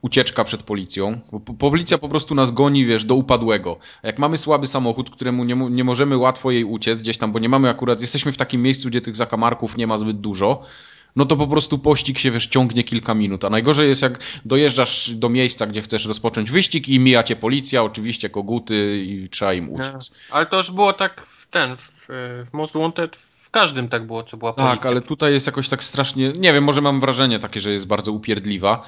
ucieczka przed policją. Policja po prostu nas goni, wiesz, do upadłego. A jak mamy słaby samochód, któremu nie, nie możemy łatwo jej uciec gdzieś tam, bo nie mamy akurat, jesteśmy w takim miejscu, gdzie tych zakamarków nie ma zbyt dużo, no to po prostu pościg się, wiesz, ciągnie kilka minut. A najgorzej jest, jak dojeżdżasz do miejsca, gdzie chcesz rozpocząć wyścig i mija cię policja, oczywiście koguty i trzeba im uciec.
Ale to już było tak w ten, w, w Most Wanted, w każdym tak było, co była policja.
Tak, ale tutaj jest jakoś tak strasznie. Nie wiem, może mam wrażenie takie, że jest bardzo upierdliwa,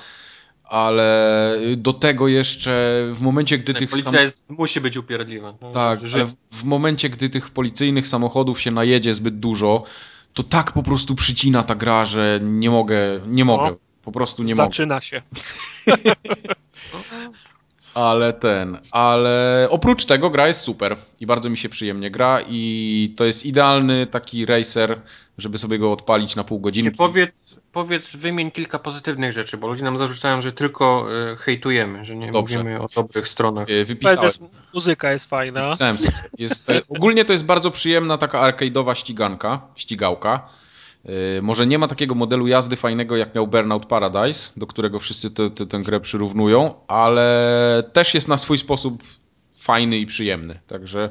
ale do tego jeszcze w momencie, gdy
Tak,
tych.
policja
sam-
jest, musi być upierdliwa. No,
Tak,
że-
ale w- w momencie, gdy tych policyjnych samochodów się najedzie zbyt dużo, to tak po prostu przycina ta gra, że nie mogę, nie mogę. Po prostu nie mogę.
Zaczyna się. *laughs*
Ale ten, ale oprócz tego gra jest super i bardzo mi się przyjemnie gra i to jest idealny taki racer, żeby sobie go odpalić na pół godziny.
Powiedz, powiedz, wymień kilka pozytywnych rzeczy, bo ludzie nam zarzucają, że tylko e, hejtujemy, że nie
Dobrze.
mówimy o dobrych stronach.
E, Wypisałem.
Jest, muzyka jest fajna.
Jest, e, ogólnie to jest bardzo przyjemna taka arcade'owa ściganka, ścigałka. E, Może nie ma takiego modelu jazdy fajnego jak miał Burnout Paradise, do którego wszyscy te, te, tę grę przyrównują, ale też jest na swój sposób fajny i przyjemny. Także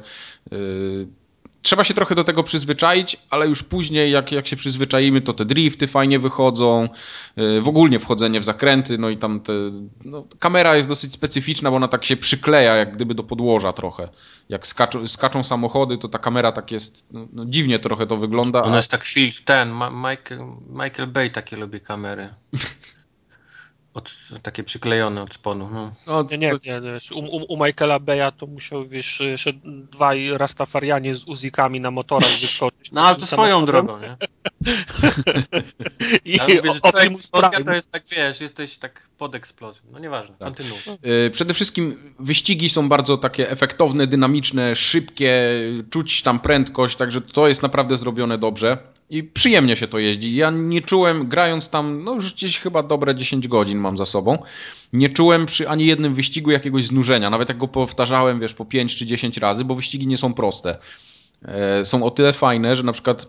yy, trzeba się trochę do tego przyzwyczaić, ale już później, jak, jak się przyzwyczaimy, to te drifty fajnie wychodzą, yy, w ogóle wchodzenie w zakręty, no i tam te. No, kamera jest dosyć specyficzna, bo ona tak się przykleja, jak gdyby do podłoża trochę. Jak skaczą, skaczą samochody, to ta kamera tak jest. No, no, dziwnie trochę to wygląda.
Ona
a-
jest tak film, ten, Ma Michael, Michael Bay takie lubi kamery. *laughs* Od, takie przyklejone od sponu. No.
no,
Nie, nie, nie, nie. U, u, u Michaela Beya to musiał, wiesz, jeszcze dwaj rastafarianie z uzikami na motorach wyskoczyć.
no ale to swoją
samochodem.
drogą, nie? *laughs*
I
Ale mówię, że to to jest tak, wiesz, jesteś tak pod eksplozją. No nieważne,
Tak.
kontynuuj.
E, Przede wszystkim wyścigi są bardzo takie efektowne, dynamiczne, szybkie, czuć tam prędkość, także to jest naprawdę zrobione dobrze i przyjemnie się to jeździ. Ja nie czułem, grając tam, no już gdzieś chyba dobre 10 godzin mam za sobą, nie czułem przy ani jednym wyścigu jakiegoś znużenia, nawet jak go powtarzałem, wiesz, po 5 czy 10 razy, bo wyścigi nie są proste. E, Są o tyle fajne, że na przykład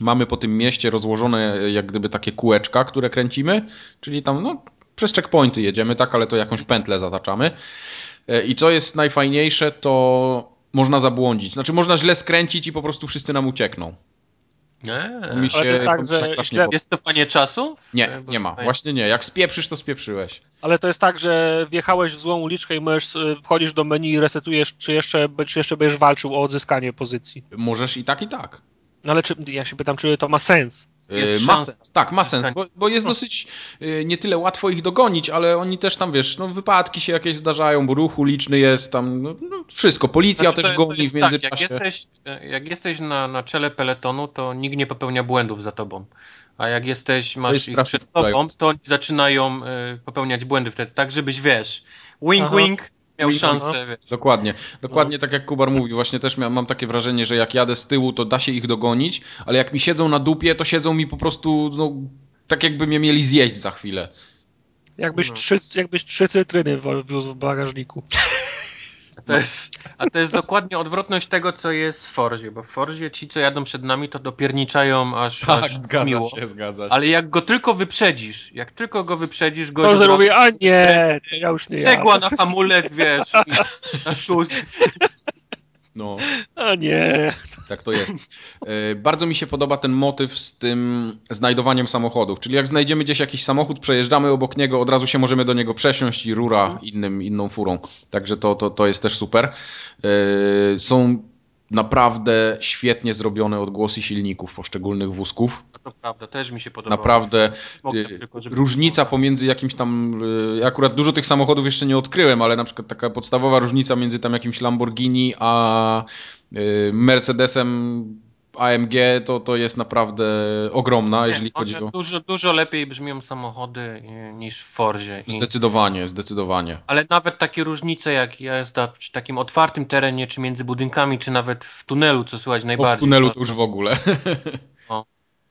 mamy po tym mieście rozłożone e, jak gdyby takie kółeczka, które kręcimy, czyli tam no, przez checkpointy jedziemy, tak, ale to jakąś pętlę zataczamy. E, I co jest najfajniejsze, to można zabłądzić. Znaczy można źle skręcić i po prostu wszyscy nam uciekną.
Nie.
To mi się,
Ale to jest tak, że źle-.
Jest to fanie czasu?
Nie, nie ma. Właśnie nie. Jak spieprzysz, to spieprzyłeś.
Ale to jest tak, że wjechałeś w złą uliczkę i możesz, y, wchodzisz do menu, resetujesz, czy jeszcze, czy jeszcze będziesz walczył o odzyskanie pozycji.
Możesz i tak, i tak.
No ale czy, ja się pytam, czy to ma sens?
Jest
ma tak, ma sens, bo, bo jest dosyć e, nie tyle łatwo ich dogonić, ale oni też tam, wiesz, no wypadki się jakieś zdarzają, bo ruch uliczny jest tam, no, no wszystko. Policja
Znaczy,
też
to- to
goni
jest
w międzyczasie.
Tak, jak jesteś, jak jesteś na, na czele peletonu, to nikt nie popełnia błędów za tobą. A jak jesteś, masz
jest
ich przed tobą, to oni zaczynają y, popełniać błędy wtedy, tak żebyś, wiesz, wink
Aha.
wink miał szansę, wiesz.
Dokładnie, dokładnie tak jak Kubar mówi, właśnie też mia- mam takie wrażenie, że jak jadę z tyłu, to da się ich dogonić, ale jak mi siedzą na dupie, to siedzą mi po prostu, no, tak jakby mnie mieli zjeść za chwilę.
Jakbyś,
No.
trzy, jakbyś trzy cytryny wiózł w bagażniku. *laughs*
To jest, a to jest dokładnie odwrotność tego, co jest w Forzie, bo w Forzie ci, co jadą przed nami, to dopierniczają aż, aż miło.
Tak, zgadza się.
Ale jak go tylko wyprzedzisz, jak tylko go wyprzedzisz, od razu-
robię, a nie, to ja już nie
cegła
jadę.
na hamulec, wiesz, *laughs* na szus.
No.
A nie.
Tak to jest. E, Bardzo mi się podoba ten motyw z tym znajdowaniem samochodów. Czyli jak znajdziemy gdzieś jakiś samochód, przejeżdżamy obok niego, od razu się możemy do niego przesiąść i rura innym, inną furą. Także to, to, to jest też super. E, Są naprawdę świetnie zrobione odgłosy silników poszczególnych wózków.
To prawda, też mi się podoba.
Naprawdę y, różnica pomiędzy jakimś tam. y, Ja akurat dużo tych samochodów jeszcze nie odkryłem, ale na przykład taka podstawowa różnica między tam jakimś Lamborghini a y, Mercedesem AMG to, to jest naprawdę ogromna, jeżeli
Nie,
chodzi o.
Dużo, dużo lepiej brzmią samochody y, niż w Forzie. I...
Zdecydowanie, zdecydowanie.
Ale nawet takie różnice jak jazda przy takim otwartym terenie, czy między budynkami, czy nawet w tunelu, co słychać najbardziej.
w tunelu
to
już w ogóle. *laughs*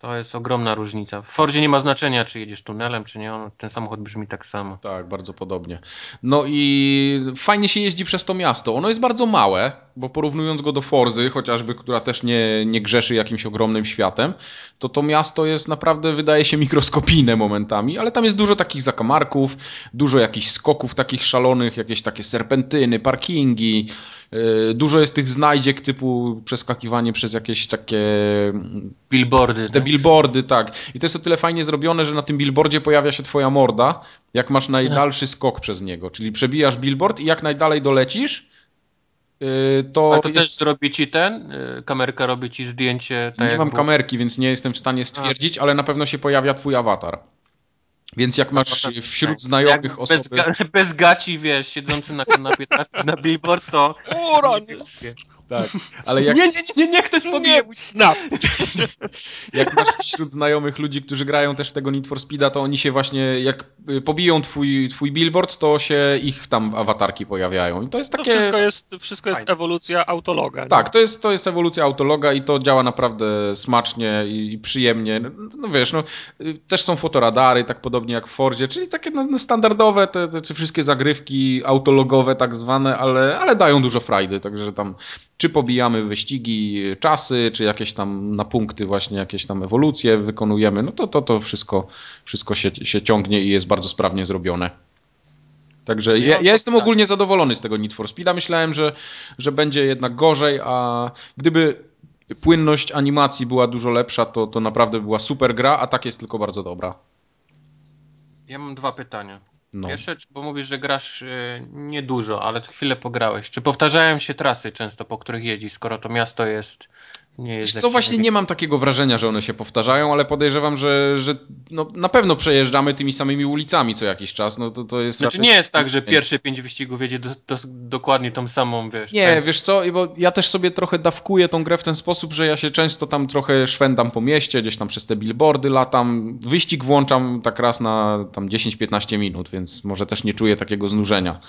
to jest ogromna różnica. W Forzie nie ma znaczenia, czy jedziesz tunelem, czy nie. Ten samochód brzmi tak samo.
Tak, bardzo podobnie. No i fajnie się jeździ przez to miasto. Ono jest bardzo małe, bo porównując go do Forzy, chociażby, która też nie, nie grzeszy jakimś ogromnym światem, to to miasto jest naprawdę, wydaje się, mikroskopijne momentami, ale tam jest dużo takich zakamarków, dużo jakichś skoków takich szalonych, jakieś takie serpentyny, parkingi. Yy, Dużo jest tych znajdziek typu przeskakiwanie przez jakieś takie
Billboardy.
te
tak?
billboardy, tak. I to jest o tyle fajnie zrobione, że na tym billboardzie pojawia się twoja morda, jak masz najdalszy skok przez niego. Czyli przebijasz billboard i jak najdalej dolecisz, yy, to,
Ale to
jest,
też robi ci ten? y, Kamerka robi ci zdjęcie. Tak
nie mam
było-
kamerki, więc nie jestem w stanie stwierdzić, ale na pewno się pojawia twój awatar. Więc jak masz
Tak,
wśród znajomych osoby...
Bez, ga *laughs* bez gaci, wiesz, siedzący na kanapie na billboard, to...
O, rany. *laughs*
Tak, *laughs* ale jak,
Nie, nie, nie, nie, ktoś pobije.
Nie, snap. *laughs*
jak masz wśród znajomych ludzi, którzy grają też w tego Need for Speeda, to oni się właśnie, jak y, pobiją twój, twój billboard, to się ich tam awatarki pojawiają. I to jest
To
takie...
wszystko jest, wszystko jest
Fajne.
ewolucja autologa. nie?
Tak, to jest, to jest ewolucja autologa i to działa naprawdę smacznie i, i przyjemnie. No, no wiesz, no, y, też są fotoradary, tak podobnie jak w Fordzie, czyli takie no, no, standardowe te, te, te wszystkie zagrywki autologowe tak zwane, ale, ale dają dużo frajdy, także tam czy pobijamy wyścigi, czasy, czy jakieś tam na punkty właśnie jakieś tam ewolucje wykonujemy, no to to, to wszystko, wszystko się, się ciągnie i jest bardzo sprawnie zrobione. Także ja, ja jestem ogólnie zadowolony z tego Need for Speeda. Myślałem, że, że będzie jednak gorzej, a gdyby płynność animacji była dużo lepsza, to, to naprawdę była super gra, a tak jest tylko bardzo dobra.
Ja mam dwa pytania.
No.
Pierwsze, bo mówisz, że grasz y, niedużo, ale chwilę pograłeś. Czy powtarzają się trasy często, po których jeździsz, skoro to miasto jest nie jest...
Wiesz co, właśnie nie mam takiego wrażenia, że one się powtarzają, ale podejrzewam, że, że no, na pewno przejeżdżamy tymi samymi ulicami co jakiś czas. No to, to jest
Znaczy
raczej-
nie jest tak, że pierwsze pięć wyścigów jedzie do, do, dokładnie tą samą, wiesz...
Nie, wiesz co, bo ja też sobie trochę dawkuję tą grę w ten sposób, że ja się często tam trochę szwendam po mieście, gdzieś tam przez te billboardy latam. Wyścig włączam tak raz na tam 10-15 minut, więc może też nie czuję takiego znużenia.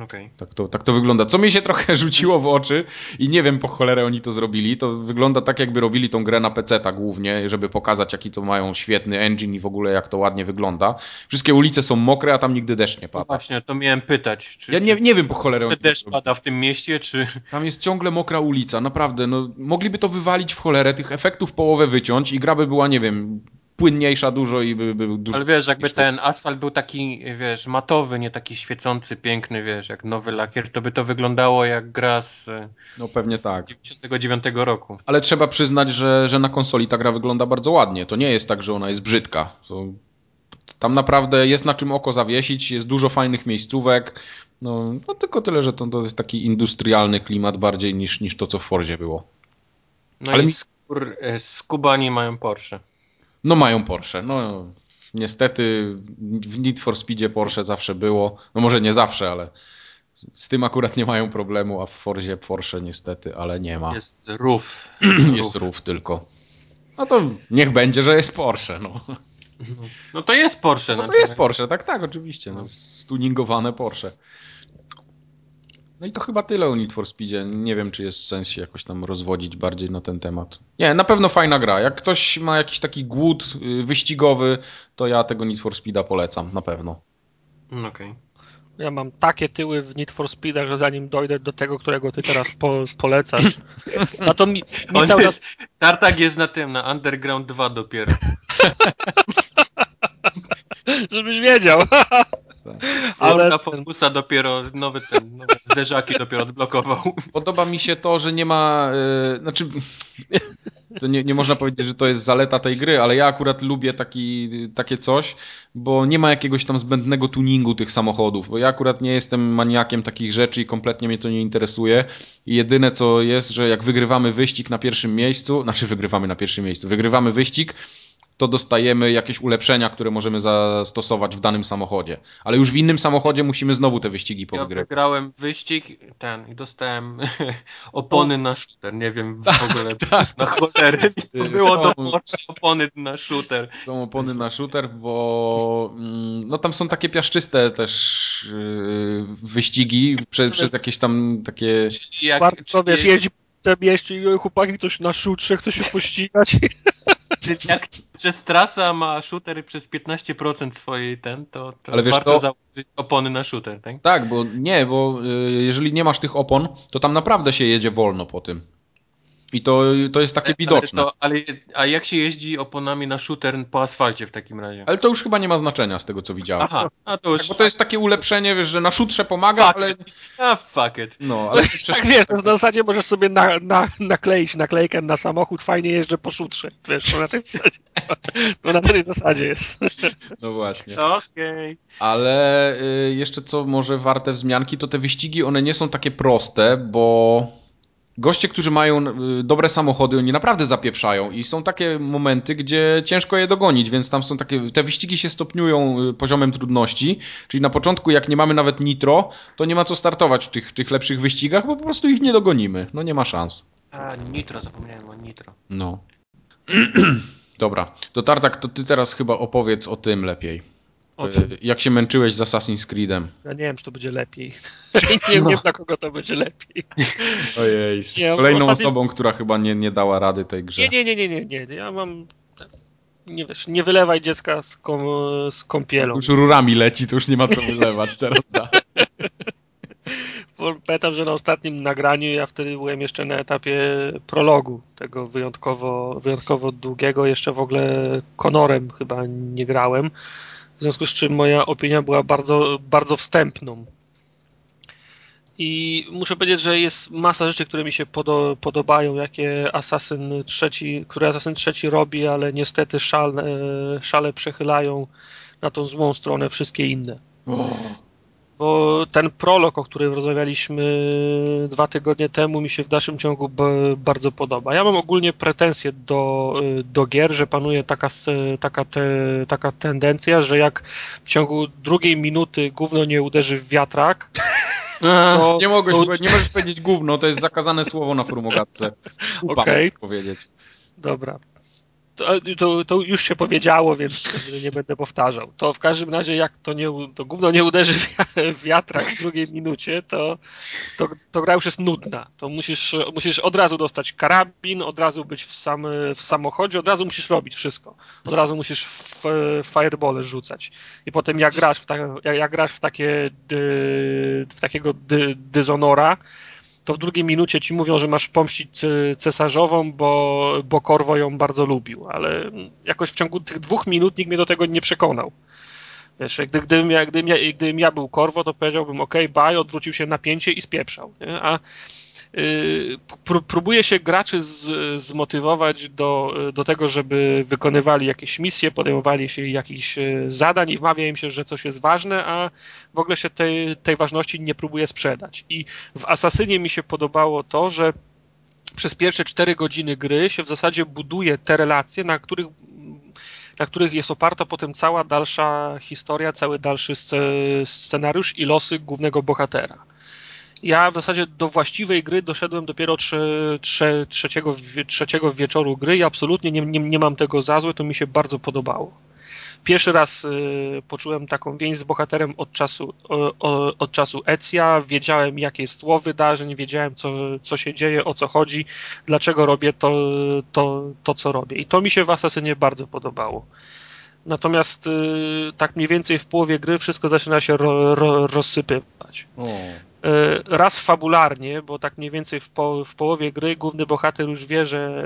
Okej.
Tak to, tak to wygląda. Co mi się trochę *laughs* rzuciło w oczy i nie wiem po cholerę oni to zrobili, to wygląda tak jakby robili tą grę na PC-ta głównie, żeby pokazać jaki to mają świetny engine i w ogóle jak to ładnie wygląda. Wszystkie ulice są mokre, a tam nigdy deszcz nie
No
pada.
właśnie, to miałem pytać, czy,
Ja nie, nie wiem po cholerę
czy
oni
deszcz pada w tym mieście, czy...
Tam jest ciągle mokra ulica, naprawdę. No, mogliby to wywalić w cholerę, tych efektów połowę wyciąć i gra by była, nie wiem, płynniejsza dużo i by był dużo...
Ale wiesz, jakby ten asfalt był taki, wiesz, matowy, nie taki świecący, piękny, wiesz, jak nowy lakier, to by to wyglądało jak gra z,
No pewnie
z
tak.
99 roku.
Ale trzeba przyznać, że, że na konsoli ta gra wygląda bardzo ładnie. To nie jest tak, że ona jest brzydka. To, tam naprawdę jest na czym oko zawiesić, jest dużo fajnych miejscówek. No, no tylko tyle, że to, to jest taki industrialny klimat bardziej niż, niż to, co w Fordzie było.
No
Ale
i
mi-
skór, e, skubani mają Porsche.
No mają Porsche. No niestety w Need for Speedzie Porsche zawsze było. No może nie zawsze, ale z tym akurat nie mają problemu, a w Forzie Porsche niestety, ale nie ma.
Jest rów. *clears throat*
Jest rów tylko. No to niech będzie, że jest Porsche. No,
No to jest Porsche.
no to jest Porsche, tak, tak, oczywiście. No, stuningowane Porsche. No i to chyba tyle o Need for Speedzie. Nie wiem, czy jest sens się jakoś tam rozwodzić bardziej na ten temat. Nie, na pewno fajna gra. Jak ktoś ma jakiś taki głód y, wyścigowy, to ja tego Need for Speeda polecam, na pewno.
Mm, Okej.
Ja mam takie tyły w Need for Speedach, że zanim dojdę do tego, którego ty teraz po, polecasz, a *laughs* to mi, mi
On
cały
jest,
czas...
Tartak jest na tym, na Underground 2 dopiero. *laughs*
Żebyś wiedział. *laughs*
Ale na Focusa dopiero nowe, ten, nowe zderzaki dopiero odblokował.
Podoba mi się to, że nie ma. Yy, znaczy. To nie, nie można powiedzieć, że to jest zaleta tej gry, ale ja akurat lubię taki, takie coś, bo nie ma jakiegoś tam zbędnego tuningu tych samochodów, bo ja akurat nie jestem maniakiem takich rzeczy i kompletnie mnie to nie interesuje. I jedyne co jest, że jak wygrywamy wyścig na pierwszym miejscu, znaczy wygrywamy na pierwszym miejscu, wygrywamy wyścig, to dostajemy jakieś ulepszenia, które możemy zastosować w danym samochodzie. Ale już w innym samochodzie musimy znowu te wyścigi
Ja
powygrywać.
wygrałem wyścig ten i dostałem *laughs* opony na shooter. Nie wiem w ogóle na cholery.
Ty,
Było Porsche opony na shooter.
Są opony na shooter, bo mm, no tam są takie piaszczyste też yy, wyścigi prze, przez jakieś tam takie...
Jak,
Bardzo,
czyli,
wiesz, jeździ i "Oj, chłopaki ktoś na szutrze chce się pościgać. *laughs*
czyli jak przez trasa ma shooter przez 15% swojej ten, to, to
Ale wiesz
warto
co?
założyć opony na shooter, tak?
Tak, bo nie, bo y, jeżeli nie masz tych opon, to tam naprawdę się jedzie wolno po tym. I to, to jest takie widoczne.
Ale, to, ale a jak się jeździ oponami na shooter po asfalcie w takim razie?
Ale to już chyba nie ma znaczenia z tego, co widziałem.
Aha, a to już...
Tak, bo to jest takie ulepszenie, wiesz, że na szutrze pomaga,
Fuck
ale...
it. A fuck it.
No, ale przecież... *laughs*
Tak wiesz, to w zasadzie możesz sobie na, na, nakleić naklejkę na samochód, fajnie jeżdżę po szutrze. Wiesz, to na tej zasadzie, to na tej zasadzie jest.
No właśnie.
Okej.
Ale y, jeszcze co może warte wzmianki, to te wyścigi, one nie są takie proste, bo goście, którzy mają y, dobre samochody, oni naprawdę zapieprzają i są takie momenty, gdzie ciężko je dogonić, więc tam są takie, te wyścigi się stopniują y, poziomem trudności, czyli na początku jak nie mamy nawet nitro, to nie ma co startować w tych, tych lepszych wyścigach, bo po prostu ich nie dogonimy, no nie ma szans.
A, nitro, zapomniałem o nitro.
No. *clears throat* Dobra, to Tartak, to ty teraz chyba opowiedz o tym lepiej. Jak się męczyłeś z Assassin's Creedem.
Ja nie wiem, czy to będzie lepiej. *laughs* nie wiem, dla kogo to będzie lepiej. *laughs*
Ojej, z
Nie,
kolejną
ostatnio-
osobą, która chyba nie, nie dała rady tej grze.
Nie, nie, nie, nie, nie, nie. Ja mam... Nie wiesz, nie wylewaj dziecka z, kom, z kąpielą.
Już rurami leci, to już nie ma co wylewać teraz. Da. *laughs*
Pamiętam, że na ostatnim nagraniu ja wtedy byłem jeszcze na etapie prologu, tego wyjątkowo, wyjątkowo długiego, jeszcze w ogóle Konorem chyba nie grałem, w związku z czym moja opinia była bardzo, bardzo wstępną. I muszę powiedzieć, że jest masa rzeczy, które mi się podo podobają, jakie Assassin trzeci, które Assassin trzeci robi, ale niestety szale, szale przechylają na tą złą stronę wszystkie inne.
O,
Bo ten prolog, o którym rozmawialiśmy dwa tygodnie temu, mi się w dalszym ciągu bardzo podoba. Ja mam ogólnie pretensje do, do gier, że panuje taka, taka, te, taka tendencja, że jak w ciągu drugiej minuty gówno nie uderzy w wiatrak, *laughs*
to, nie, mogłeś, to... nie możesz powiedzieć gówno, to jest zakazane słowo na formogatce. *laughs*
Okej. Okay. powiedzieć. Dobra. To, to, to, już się powiedziało, więc nie będę powtarzał. To w każdym razie, jak to, nie, to gówno nie uderzy w wiatrak w drugiej minucie, to, to, to gra już jest nudna. To musisz, musisz od razu dostać karabin, od razu być w, sam, w samochodzie, od razu musisz robić wszystko. Od razu musisz w, w firebole rzucać. I potem jak grasz w, ta, jak, jak grasz w takie w takiego dy, dyzonora, to w drugiej minucie ci mówią, że masz pomścić cesarzową, bo, bo Korwo ją bardzo lubił, ale jakoś w ciągu tych dwóch minut nikt mnie do tego nie przekonał. Wiesz, gdy, gdybym, ja, gdybym, ja, gdybym ja był Korwo, to powiedziałbym ok, bye, odwrócił się napięcie i spieprzał. Nie? A próbuje się graczy z, zmotywować do, do tego, żeby wykonywali jakieś misje, podejmowali się jakichś y, zadań i wmawia im się, że coś jest ważne, a w ogóle się tej, tej ważności nie próbuje sprzedać. I w Asasynie mi się podobało to, że przez pierwsze cztery godziny gry się w zasadzie buduje te relacje, na których na których jest oparta potem cała dalsza historia, cały dalszy scenariusz i losy głównego bohatera ja w zasadzie do właściwej gry doszedłem dopiero trze, trze, trzeciego, trzeciego wieczoru gry i absolutnie nie, nie, nie mam tego za złe, to mi się bardzo podobało. Pierwszy raz y, poczułem taką więź z bohaterem od czasu, o, od czasu Ecja. Wiedziałem, jakie jest tło wydarzeń, wiedziałem, co, co się dzieje, o co chodzi, dlaczego robię to, to, to, co robię. I to mi się w Assassinie bardzo podobało. Natomiast y, tak mniej więcej w połowie gry wszystko zaczyna się ro, ro, rozsypywać. O. Y, raz fabularnie, bo tak mniej więcej w, po, w, połowie gry główny bohater już wie, że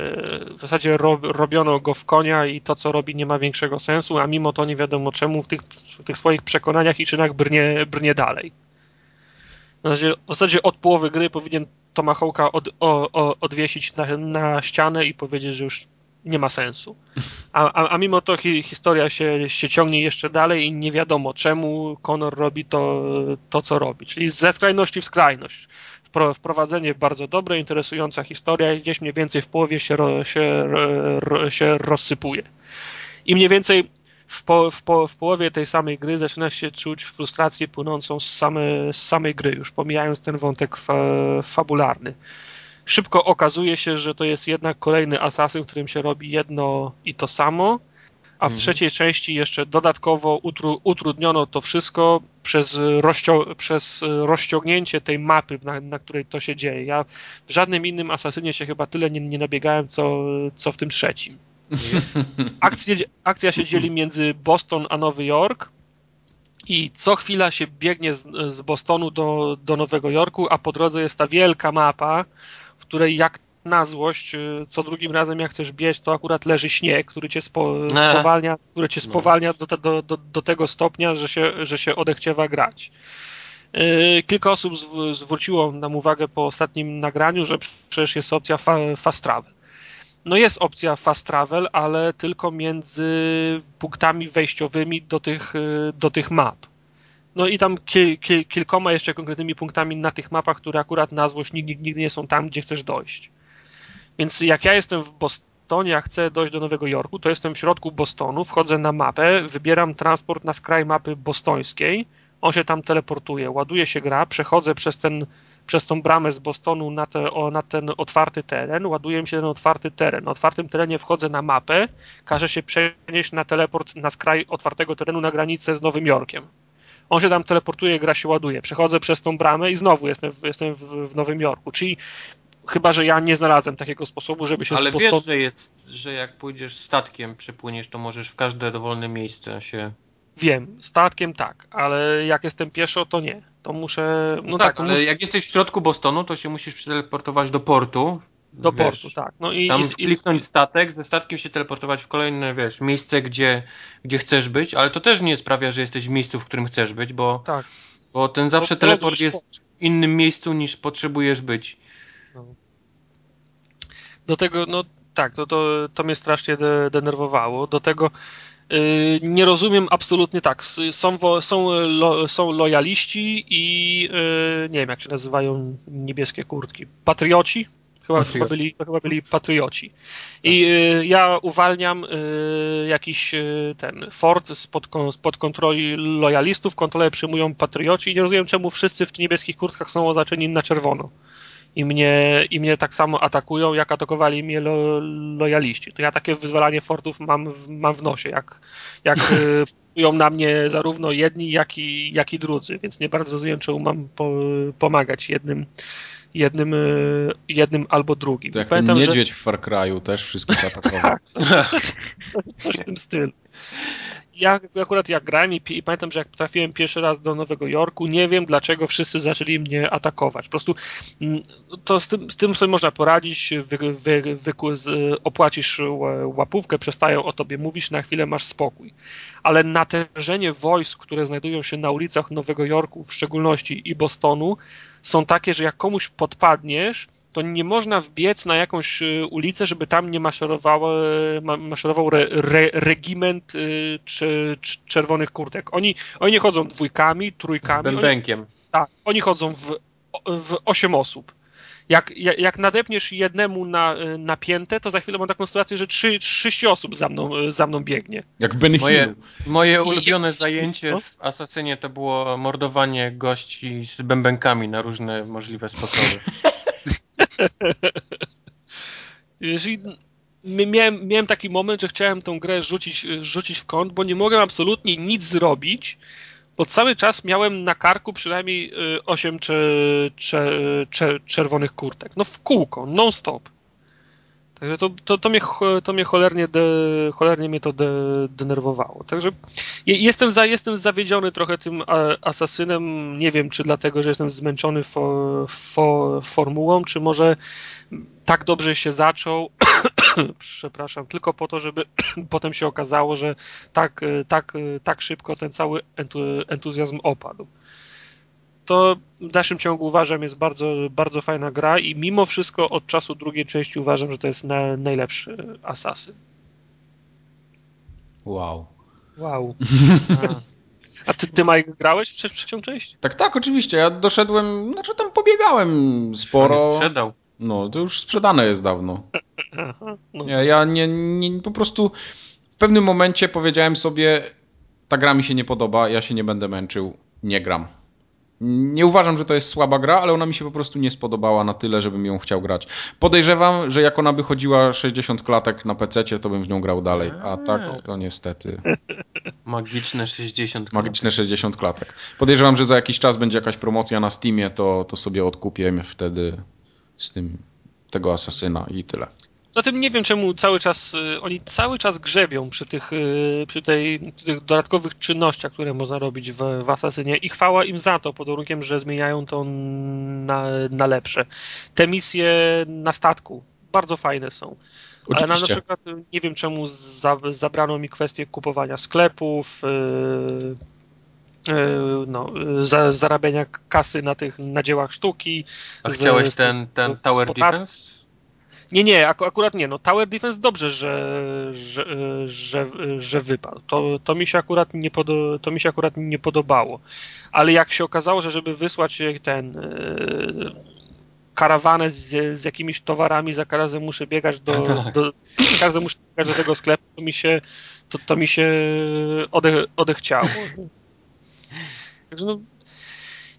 w zasadzie ro, robiono go w konia i to, co robi, nie ma większego sensu, a mimo to nie wiadomo czemu w tych, w tych swoich przekonaniach i czynach brnie, brnie dalej. W zasadzie, w zasadzie od połowy gry powinien Tomahawka od, o, o, odwiesić na, na ścianę i powiedzieć, że już nie ma sensu. A, a, a mimo to hi, historia się, się ciągnie jeszcze dalej i nie wiadomo czemu Conor robi to, to, co robi. Czyli ze skrajności w skrajność. Wprowadzenie bardzo dobre, interesująca historia gdzieś mniej więcej w połowie się, ro, się, ro, się rozsypuje. I mniej więcej w, po, w, po, w, połowie tej samej gry zaczyna się czuć frustrację płynącą z, same, z samej gry, już pomijając ten wątek fa, fabularny szybko okazuje się, że to jest jednak kolejny asasyn, w którym się robi jedno i to samo, a w mhm. trzeciej części jeszcze dodatkowo utru, utrudniono to wszystko przez, rozcio przez rozciągnięcie tej mapy, na, na, której to się dzieje. Ja w żadnym innym asasynie się chyba tyle nie, nie nabiegałem, co, co w tym trzecim. *laughs* Akcja, akcja się dzieli między Boston a Nowy Jork i co chwila się biegnie z, z Bostonu do, do Nowego Jorku, a po drodze jest ta wielka mapa, w której jak na złość, y, co drugim razem jak chcesz biec, to akurat leży śnieg, który cię spo, spowalnia, który cię no. spowalnia do, do, do, do tego stopnia, że się, że się odechciewa grać. Y, kilka osób zwróciło nam uwagę po ostatnim nagraniu, że przecież jest opcja fast travel. No jest opcja fast travel, ale tylko między punktami wejściowymi do tych, y, do tych map. No i tam ki, ki, kilkoma jeszcze konkretnymi punktami na tych mapach, które akurat na złość nigdy, nigdy nie są tam, gdzie chcesz dojść. Więc jak ja jestem w Bostonie, a chcę dojść do Nowego Jorku, to jestem w środku Bostonu, wchodzę na mapę, wybieram transport na skraj mapy bostońskiej, on się tam teleportuje, ładuje się gra, przechodzę przez ten przez tą bramę z Bostonu na, te, o, na ten otwarty teren, ładuje mi się ten otwarty teren. Na otwartym terenie wchodzę na mapę, każe się przenieść na teleport na skraj otwartego terenu na granicę z Nowym Jorkiem. On się tam teleportuje, gra się ładuje. Przechodzę przez tą bramę i znowu jestem w, jestem w, w Nowym Jorku. Czyli chyba, że ja nie znalazłem takiego sposobu, żeby się
Ale wiesz, że jest, że jak pójdziesz statkiem, przypłyniesz, to możesz w każde dowolne miejsce się...
Wiem, statkiem tak, ale jak jestem pieszo, to nie. To muszę...
No, no tak, tak ale muszę... jak jesteś w środku Bostonu, to się musisz przeteleportować do portu,
do wiesz, portu, tak.
No i, tam i, kliknąć statek, ze statkiem się teleportować w kolejne, wiesz, miejsce, gdzie, gdzie chcesz być, ale to też nie sprawia, że jesteś w miejscu, w którym chcesz być, bo, tak. bo ten zawsze no, teleport jest w innym miejscu niż potrzebujesz być. No.
Do tego, no tak, to, to, to mnie strasznie de denerwowało. Do tego Y, nie rozumiem absolutnie tak. Są, są, lo, są lojaliści i y, nie wiem, jak się nazywają niebieskie kurtki. Patrioci? Chyba, chyba, byli, chyba byli patrioci. I y, ja uwalniam y, jakiś y, ten fort spod, spod kontroli lojalistów, kontrolę przyjmują patrioci i nie rozumiem, czemu wszyscy w niebieskich kurtkach są oznaczeni na czerwono. I mnie, I mnie tak samo atakują, jak atakowali mnie lo, lojaliści. To ja takie wyzwalanie fortów mam, mam w nosie, jak, jak *laughs* ją na mnie zarówno jedni, jak i, jak i drudzy, więc nie bardzo rozumiem, czemu mam po, pomagać jednym, jednym, e, jednym albo drugim.
To jak Pamiętam, niedźwiedź że... w Far Cry'u też wszystkich *laughs* atakował. tak,
coś w tym stylu ja akurat jak grałem i, i, pamiętam, że jak trafiłem pierwszy raz do Nowego Jorku, nie wiem dlaczego wszyscy zaczęli mnie atakować. Po prostu mm, to z tym, z tym sobie można poradzić, wy, wy, wy, opłacisz łapówkę, przestają o tobie mówić, na chwilę masz spokój. Ale natężenie wojsk, które znajdują się na ulicach Nowego Jorku, w szczególności i Bostonu, są takie, że jak komuś podpadniesz, to nie można wbiec na jakąś y, ulicę, żeby tam nie maszerował, maszerował re, re, regiment y, czy, czy, czerwonych kurtek. Oni, oni nie chodzą dwójkami, trójkami. Z
bębenkiem. Oni,
tak, oni chodzą w, w osiem osób. Jak, jak, jak nadepniesz jednemu na, na piętę, to za chwilę mam taką sytuację, że trzy, sześć osób za mną, za mną biegnie.
Jak Ben
moje, moje ulubione zajęcie no? w Asasynie to było mordowanie gości z bębenkami na różne możliwe sposoby. *laughs*
Jeżeli miałem, miałem taki moment, że chciałem tą grę rzucić, rzucić w kąt, bo nie mogłem absolutnie nic zrobić, bo cały czas miałem na karku przynajmniej 8 czy, czy, czy, czerwonych kurtek. No w kółko, non-stop. Także to, to, to, mnie, to mnie cholernie, de, cholernie mnie to de, denerwowało. Także jestem, za, jestem zawiedziony trochę tym asasynem. Nie wiem, czy dlatego, że jestem zmęczony fo, fo, formułą, czy może tak dobrze się zaczął, *coughs* przepraszam, tylko po to, żeby *coughs* potem się okazało, że tak, tak, tak szybko ten cały entuzjazm opadł to w dalszym ciągu uważam jest bardzo, bardzo fajna gra i mimo wszystko od czasu drugiej części uważam, że to jest na, najlepszy Assassin.
Wow.
Wow. A, *laughs* a ty, ty Mike, grałeś w trzecią część?
Tak, tak, oczywiście. Ja doszedłem, znaczy tam pobiegałem sporo.
sprzedał.
No, to już sprzedane jest dawno. No. ja, ja nie, nie, po prostu w pewnym momencie powiedziałem sobie, ta gra mi się nie podoba, ja się nie będę męczył, nie gram. Nie uważam, że to jest słaba gra, ale ona mi się po prostu nie spodobała na tyle, żebym ją chciał grać. Podejrzewam, że jak ona by chodziła 60 klatek na PC, to bym w nią grał dalej. A tak to niestety.
Magiczne 60
klatek. Magiczne 60 klatek. Podejrzewam, że za jakiś czas będzie jakaś promocja na Steamie, to, to sobie odkupię wtedy z tym tego asasyna i tyle.
Zatem nie wiem, czemu cały czas, y, oni cały czas grzebią przy tych, y, przy tej, przy tych dodatkowych czynnościach, które można robić w, w Asasynie i chwała im za to, pod warunkiem, że zmieniają to na, na lepsze. Te misje na statku bardzo fajne są. Oczywiście. Ale na, na przykład nie wiem, czemu za, zabrano mi kwestię kupowania sklepów, yy, no, za, zarabiania kasy na tych na dziełach sztuki.
A chciałeś z, ten, ten Tower Defense?
Nie, nie, ak akurat nie. No, Tower Defense dobrze, że, że, że, że wypadł. To, to, mi się akurat nie to mi się akurat nie podobało. Ale jak się okazało, że żeby wysłać ten yy, karawanę z, z jakimiś towarami, za każdym muszę biegać do, *laughs* tak. do muszę biegać do tego sklepu, to mi się, to, to mi się odech, odechciało. Także no,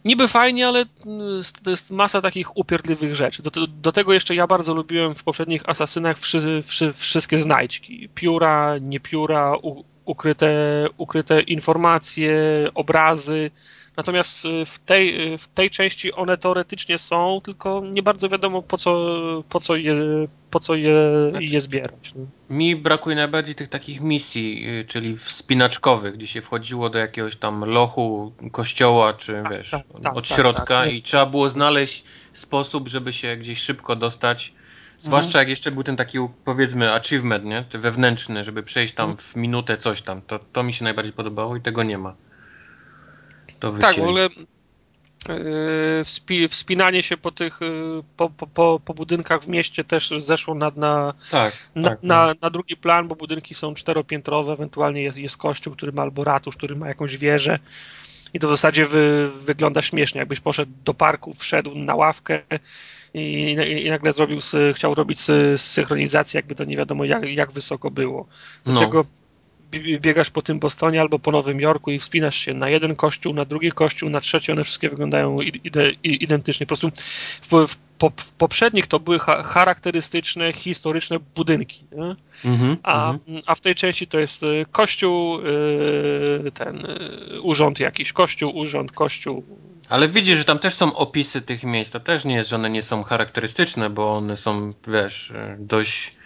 niby fajnie, ale mm, to jest masa takich upierdliwych rzeczy. Do, do tego jeszcze ja bardzo lubiłem w poprzednich Asasynach wszy, wszy, wszystkie znajdźki. Pióra, nie pióra, u, ukryte, ukryte informacje, obrazy. Natomiast y, w tej, y, w tej części one teoretycznie są, tylko nie bardzo wiadomo po co, po co, je, po co je, znaczy, je zbierać. No.
Mi brakuje najbardziej tych takich misji, y, czyli wspinaczkowych, gdzie się wchodziło do jakiegoś tam lochu, kościoła, czy tak, wiesz, tak, tak, od tak, środka tak. i trzeba było znaleźć sposób, żeby się gdzieś szybko dostać. Zwłaszcza mhm. jak jeszcze był ten taki, powiedzmy, achievement, nie? wewnętrzny, żeby przejść tam mhm. w minutę coś tam. To, to mi się najbardziej podobało i tego nie ma.
To tak, w ogóle Yy, wspinanie się po tych, yy, po, po, po budynkach w mieście też zeszło na, na,
tak,
na,
tak,
na,
tak.
na, drugi plan, bo budynki są czteropiętrowe, ewentualnie jest, jest kościół, który ma albo ratusz, który ma jakąś wieżę i to w zasadzie wy, wygląda śmiesznie, jakbyś poszedł do parku, wszedł na ławkę i, i nagle zrobił, chciał robić synchronizację, jakby to nie wiadomo jak, jak wysoko było. Do no. Biegasz po tym Bostonie albo po Nowym Jorku i wspinasz się na jeden kościół, na drugi kościół, na trzeci, one wszystkie wyglądają identycznie. Po prostu w, w, w poprzednich to były charakterystyczne, historyczne budynki, mm-hmm, a, mm-hmm. a w tej części to jest y, kościół, y, ten y, urząd jakiś, kościół, urząd, kościół.
Ale widzisz, że tam też są opisy tych miejsc. To też nie jest, że one nie są charakterystyczne, bo one są, wiesz, dość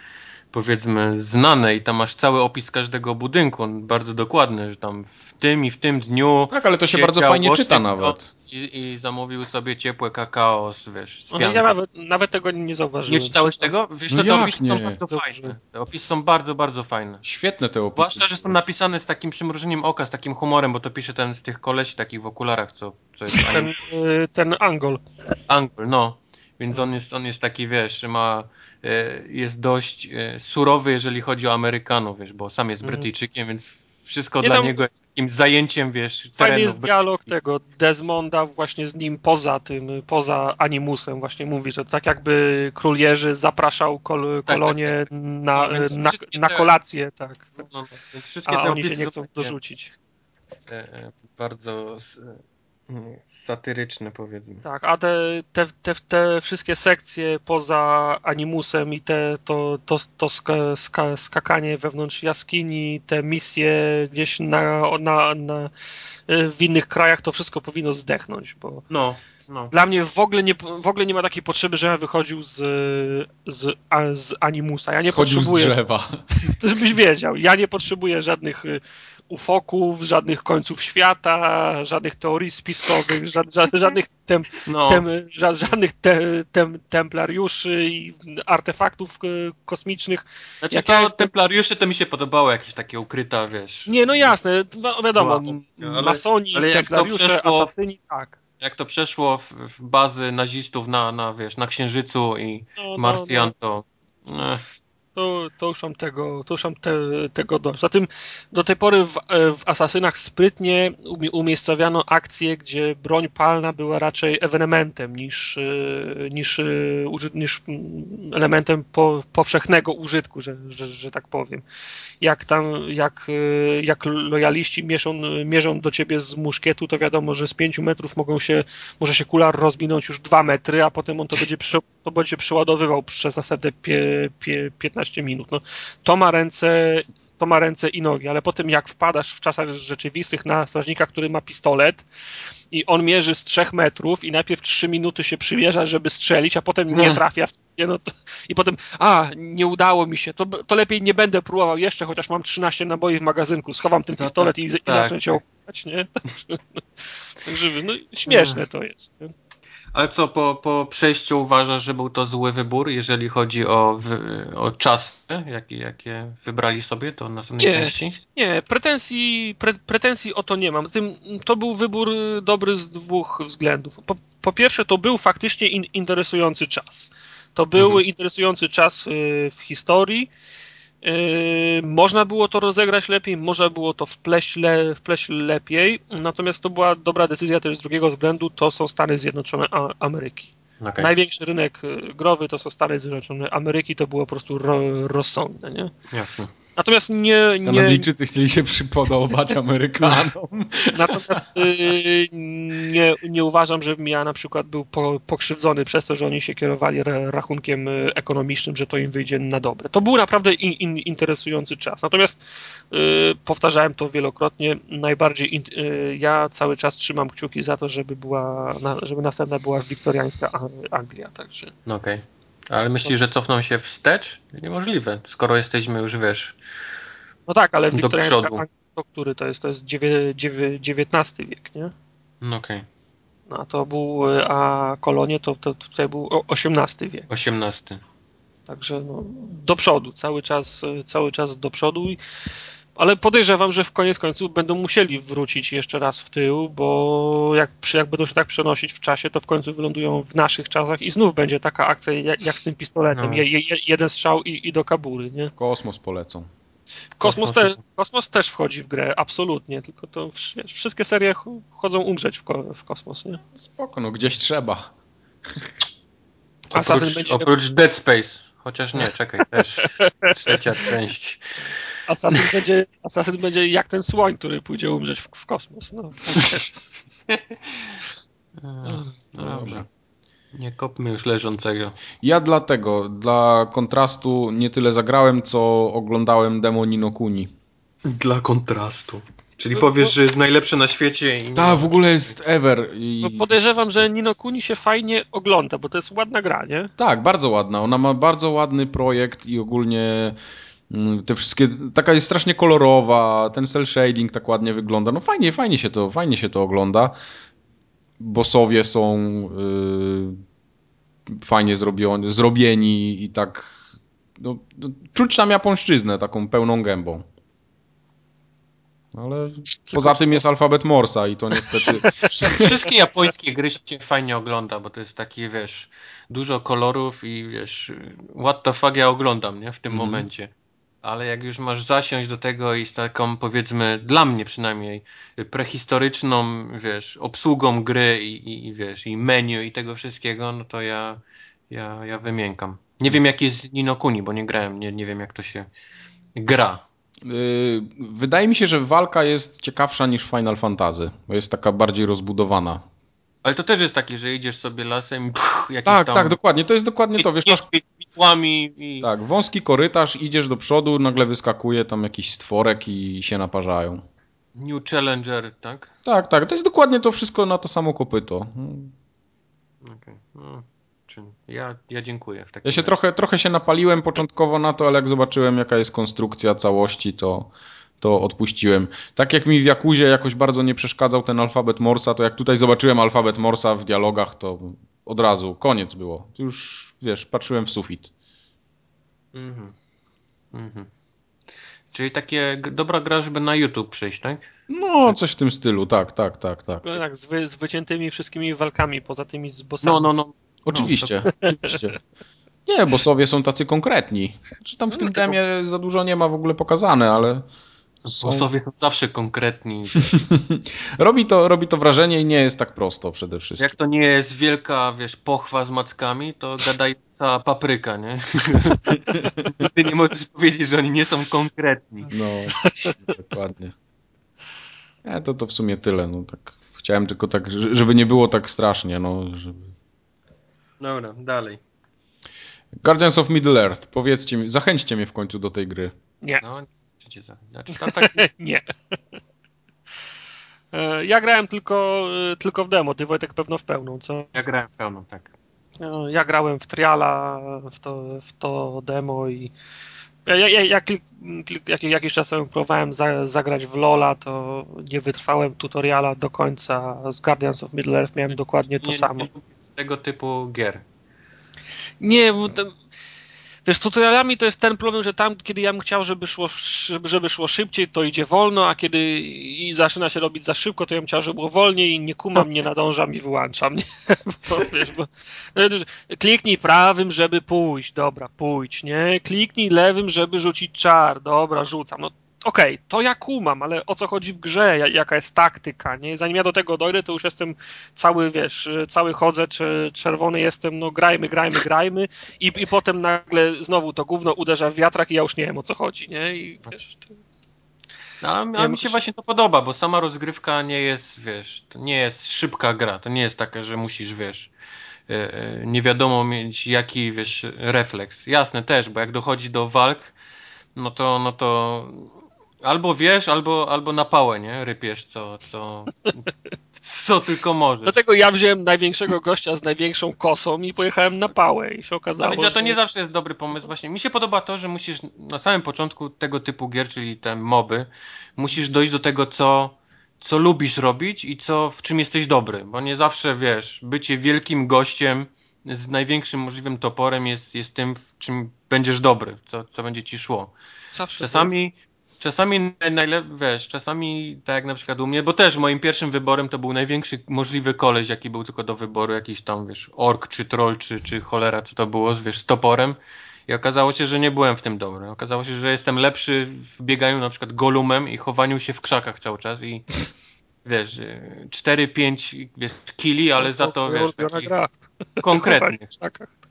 powiedzmy znane i tam masz cały opis każdego budynku, on bardzo dokładny, że tam w tym i w tym dniu.
Tak, ale to się bardzo fajnie czyta nawet.
I, I, zamówił sobie ciepłe kakao z, wiesz, z
Ja nawet, nawet tego nie zauważyłem.
Nie czytałeś tego? Wiesz, te, te opisy nie? są bardzo Dobrze. fajne. Te opisy są bardzo, bardzo fajne.
Świetne te opisy.
Zwłaszcza, że są napisane z takim przymrużeniem oka, z takim humorem, bo to pisze ten z tych kolesi takich w okularach, co, co jest...
Ten, y, ten Angol.
Angol, no. Więc on jest, on jest taki, wiesz, ma, e, jest dość e, surowy, jeżeli chodzi o Amerykanów, wiesz, bo sam jest mhm. Brytyjczykiem, więc wszystko Nie dla tam... niego takim zajęciem, wiesz,
Fajny jest dialog tego Desmonda właśnie z nim poza tym, poza animusem właśnie mówi, że tak jakby król Jerzy zapraszał kol, kolonię tak, tak, tak. Na, no, na, na, te... kolację, tak. No, no, więc wszystkie A te oni się nie chcą dorzucić.
E, bardzo satyryczne powiedzmy.
Tak, a te, te, te, te wszystkie sekcje poza animusem i te, to, to, to ska, ska, skakanie wewnątrz jaskini, te misje gdzieś na, na, na, w innych krajach, to wszystko powinno zdechnąć, bo
no, no.
dla mnie w ogóle, nie, w ogóle nie ma takiej potrzeby, żebym wychodził z, z, z animusa. Ja nie
Schodził
potrzebuję.
Z drzewa. *laughs*
Żebyś wiedział, ja nie potrzebuję żadnych ufoków, żadnych końców świata, żadnych teorii spiskowych, żadnych, tem, no. tem, żadnych te, tem, templariuszy i artefaktów e, kosmicznych.
Znaczy Jak to ja templariusze to mi się podobało, jakieś takie ukryta, wiesz.
Nie, no jasne, no, wiadomo, ale, masoni, ale templariusze, przeszło, asasyni, tak.
Jak to przeszło w, w bazy nazistów na, na, wiesz, na Księżycu i no, no Marsjan, no, to...
Eh to, to już mam tego, to już mam te, tego dość. Zatem do tej pory w, w Asasynach sprytnie umiejscowiano akcję, gdzie broń palna była raczej ewenementem niż, e, niż, e, niż elementem po, powszechnego użytku, że, że, że tak powiem. Jak tam, jak, e, jak lojaliści mierzą, mierzą do ciebie z muszkietu, to wiadomo, że z pięciu metrów mogą się, może się kular rozwinąć już dwa metry, a potem on to będzie, *laughs* to będzie przeładowywał przez następne pie, pie, 15 15 minut. No, to ma ręce to ma ręce i nogi, ale po tym jak wpadasz w czasach rzeczywistych na strażnika, który ma pistolet i on mierzy z 3 metrów i najpierw 3 minuty się przymierza, żeby strzelić, a potem nie trafia w no to, i potem, a, nie udało mi się, to, to lepiej nie będę próbował jeszcze, chociaż mam 13 naboi w magazynku, schowam ten pistolet i, i tak. zacznę cię okupać, nie? *laughs* Także, no, śmieszne to jest. Nie?
Ale co, po, po przejściu uważasz, że był to zły wybór, jeżeli chodzi o, o czasy, jakie, jakie wybrali sobie to następnej nie, części?
Nie, pretensji, pre, pretensji o to nie mam. Tym, to był wybór dobry z dwóch względów. Po, po pierwsze, to był faktycznie in, interesujący czas. To był mhm. interesujący czas y, w historii można było to rozegrać lepiej, można było to wpleść, le, wpleść lepiej, natomiast to była dobra decyzja też z drugiego względu, to są Stany Zjednoczone Ameryki. Okay. Największy rynek y, growy to są Stany Zjednoczone Ameryki, to było po prostu ro, rozsądne, nie?
Jasne.
Natomiast nie... nie...
Kanadyjczycy chcieli się przypodobać *laughs* Amerykanom.
Natomiast y, nie, nie uważam, żebym ja na przykład był po, pokrzywdzony przez to, że oni się kierowali rachunkiem y, ekonomicznym, że to im wyjdzie na dobre. To był naprawdę in, in, interesujący czas. Natomiast y, powtarzałem to wielokrotnie, najbardziej in, y, ja cały czas trzymam kciuki za to, żeby była, na, żeby następna była wiktoriańska Anglia. Także.
Okej. Okay. Ale myślisz, że cofną się wstecz? Niemożliwe, skoro jesteśmy już, wiesz.
No tak, ale wiktoriańska to który to jest? To jest XIX wiek, nie?
No okej. Okay.
No a to był, a kolonie to, to tutaj był XVIII wiek.
XVIII.
Także no, do przodu, cały czas, cały czas do przodu i ale podejrzewam, że w koniec końców będą musieli wrócić jeszcze raz w tył, bo jak, jak będą się tak przenosić w czasie, to w końcu wylądują w naszych czasach i znów będzie taka akcja jak, jak z tym pistoletem.
No.
Je, je, jeden strzał i, i do kabury, nie?
W kosmos polecą.
Kosmos, te, kosmos też wchodzi w grę, absolutnie, tylko to wiesz, wszystkie serie ch- chodzą umrzeć w, ko, w kosmos, nie?
Spoko, no gdzieś trzeba.
Oprócz,
będzie-
oprócz Dead Space. Chociaż nie, czekaj, też *laughs* trzecia część.
Assassin będzie, Assassin będzie jak ten słoń, który pójdzie umrzeć w, w kosmos. No. *laughs*
No dobrze. Nie kopmy już leżącego.
Ja dlatego, dla kontrastu nie tyle zagrałem, co oglądałem demo Nino Kuni.
Dla kontrastu. Czyli
No,
powiesz,
bo-
że jest najlepsze na świecie i...
Tak, w ogóle jest ever. I...
No podejrzewam, że Nino Kuni się fajnie ogląda, bo to jest ładna gra, nie?
Tak, bardzo ładna. Ona ma bardzo ładny projekt i ogólnie te wszystkie, taka jest strasznie kolorowa, ten cel shading tak ładnie wygląda. No fajnie, fajnie się to, fajnie się to ogląda. Bossowie są yy, fajnie zrobioni, zrobieni i tak no, no, czuć tam japońszczyznę taką pełną gębą. Ale poza tym jest alfabet Morsa i to niestety *laughs*
Wszy- Wszystkie japońskie gry się fajnie ogląda, bo to jest taki, wiesz, dużo kolorów i wiesz, what the fuck ja oglądam, nie, w tym
Mhm.
momencie. Ale jak już masz zasiąść do tego i z taką, powiedzmy, dla mnie przynajmniej, prehistoryczną, wiesz, obsługą gry i, i, i wiesz, i menu i tego wszystkiego, no to ja, ja, ja wymiękam. Nie wiem, jaki jest Nino Kuni, bo nie grałem, nie, nie wiem, jak to się gra.
Yy, Wydaje mi się, że walka jest ciekawsza niż Final Fantasy, bo jest taka bardziej rozbudowana.
Ale to też jest taki, że idziesz sobie lasem i pff, jakiś
Tak,
tam...
tak, dokładnie, to jest dokładnie to, wiesz, masz,
I...
tak, wąski korytarz, idziesz do przodu, nagle wyskakuje tam jakiś stworek i się naparzają.
New Challenger, tak?
Tak, tak, to jest dokładnie to wszystko na to samo kopyto.
Okej. No, czy ja, ja dziękuję. W takim
Ja się
razie.
trochę, trochę się napaliłem początkowo na to, ale jak zobaczyłem jaka jest konstrukcja całości, to, to odpuściłem. Tak jak mi w Jakuzie jakoś bardzo nie przeszkadzał ten alfabet Morsa, to jak tutaj zobaczyłem alfabet Morsa w dialogach, to od razu koniec było. Już, wiesz, patrzyłem w sufit.
Mhm. Mhm. Czyli takie dobra gra, żeby na YouTube przyjść, tak?
No, coś w tym stylu, tak, tak, tak, tak.
No tak, z, wy, z wyciętymi wszystkimi walkami, poza tymi z bossami.
No, no, no.
Oczywiście, oczywiście. Nie, bo sobie są tacy konkretni. Czy tam w
No,
tym demie za dużo nie ma w ogóle pokazane, ale są...
Bossowie są zawsze konkretni. *laughs*
robi, to, robi to wrażenie i nie jest tak prosto przede wszystkim.
Jak to nie jest wielka, wiesz, pochwa z mackami, to gadająca *laughs* papryka, nie? *laughs* Ty nie możesz powiedzieć, że oni nie są konkretni.
No, dokładnie. Nie, to, to w sumie tyle. No, tak. Chciałem tylko tak, żeby nie było tak strasznie. No, żeby...
Dobra, dalej.
Guardians of Middle Earth, powiedzcie mi, zachęćcie mnie w końcu do tej gry.
Nie,
No, za- znaczy, tam tak, *laughs*
nie. E, Ja grałem tylko, e, tylko w demo, ty Wojtek pewno w pełną, co?
ja grałem pełną, tak.
No, Ja grałem w Triala, w to, w to demo i ja, ja, ja, klik- jak, jakiś czas temu próbowałem za, zagrać w Lola, to nie wytrwałem tutoriala do końca. Z Guardians of Middle Earth miałem dokładnie to
nie,
samo.
Nie, tego typu gier.
Nie, wiesz, z tutorialami to jest ten problem, że tam, kiedy ja bym chciał, żeby szło, żeby, szło szybciej, to idzie wolno, a kiedy i zaczyna się robić za szybko, to ja bym chciał, żeby było wolniej i nie kumam, nie nadążam i wyłączam. *laughs* Nie? Bo, wiesz, bo, no, kliknij prawym, żeby pójść, dobra, pójdź, nie? Kliknij lewym, żeby rzucić czar, dobra, rzucam. No okej, to ja kumam, ale o co chodzi w grze, ja- jaka jest taktyka, nie? Zanim ja do tego dojdę, to już jestem cały, wiesz, cały chodzę, czy czerwony jestem, no grajmy, grajmy, grajmy i, i potem nagle znowu to gówno uderza w wiatrak i ja już nie wiem o co chodzi, nie? I wiesz, to...
No, a, mi się właśnie to podoba, bo sama rozgrywka nie jest, wiesz, to nie jest szybka gra, to nie jest taka, że musisz, wiesz, e, e, nie wiadomo mieć jaki, wiesz, refleks. Jasne też, bo jak dochodzi do walk, no to, no to albo wiesz, albo, albo na pałę, nie? Rypiesz, co, co, co tylko możesz.
Dlatego ja wziąłem największego gościa z największą kosą i pojechałem na pałę i się okazało,
wiecie, a to
że-
nie zawsze jest dobry pomysł. Właśnie mi się podoba to, że musisz na samym początku tego typu gier, czyli te moby, musisz dojść do tego, co, co lubisz robić i co, w czym jesteś dobry. Bo nie zawsze, wiesz, bycie wielkim gościem z największym możliwym toporem jest, jest tym, w czym będziesz dobry, co, co będzie ci szło.
zawsze
Czasami, Czasami najlepiej, wiesz, czasami tak jak na przykład u mnie, bo też moim pierwszym wyborem to był największy możliwy koleś, jaki był tylko do wyboru, jakiś tam, wiesz, ork, czy troll, czy, czy cholera, co to było, wiesz, z toporem. I okazało się, że nie byłem w tym dobry. Okazało się, że jestem lepszy w bieganiu na przykład golumem i chowaniu się w krzakach cały czas i wiesz, 4-5 wiesz, kili, ale za to, wiesz, takich konkretnych. *laughs*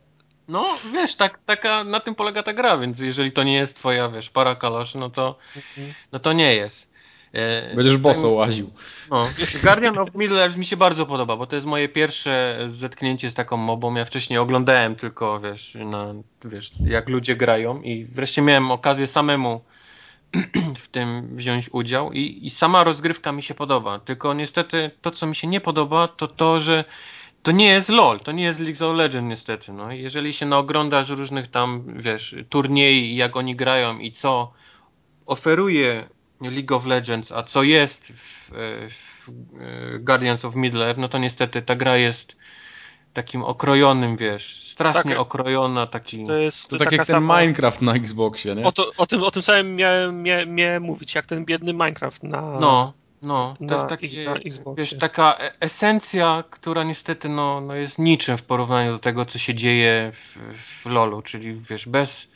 No, wiesz, tak, taka, na tym polega ta gra, więc jeżeli to nie jest twoja, wiesz, para kaloszy, no to,
Mhm.
no to nie jest. E,
Będziesz
tak-
boso łaził.
No. Guardian of Middle Earth mi się bardzo podoba, bo to jest moje pierwsze zetknięcie z taką mobą. Ja wcześniej oglądałem tylko, wiesz, na, wiesz, jak ludzie grają i wreszcie miałem okazję samemu *clears throat* w tym wziąć udział i, i sama rozgrywka mi się podoba. Tylko niestety to, co mi się nie podoba, to to, że to nie jest LOL, to nie jest League of Legends niestety. No. Jeżeli się naoglądasz różnych tam, wiesz, turniej, jak oni grają i co oferuje League of Legends, a co jest w, w Guardians of Middle-earth, no to niestety ta gra jest takim okrojonym, wiesz, strasznie
Tak.
okrojona, taki...
To jest
To tak jak ten
sama...
Minecraft na Xboxie, nie?
O, to, o, tym, o tym samym miałem, mia, miałem mówić, jak ten biedny Minecraft na...
No, no, to
na-
jest
na Xboxie.
wiesz, taka e- esencja, która niestety no, no jest niczym w porównaniu do tego, co się dzieje w, w LoLu, czyli wiesz, bez...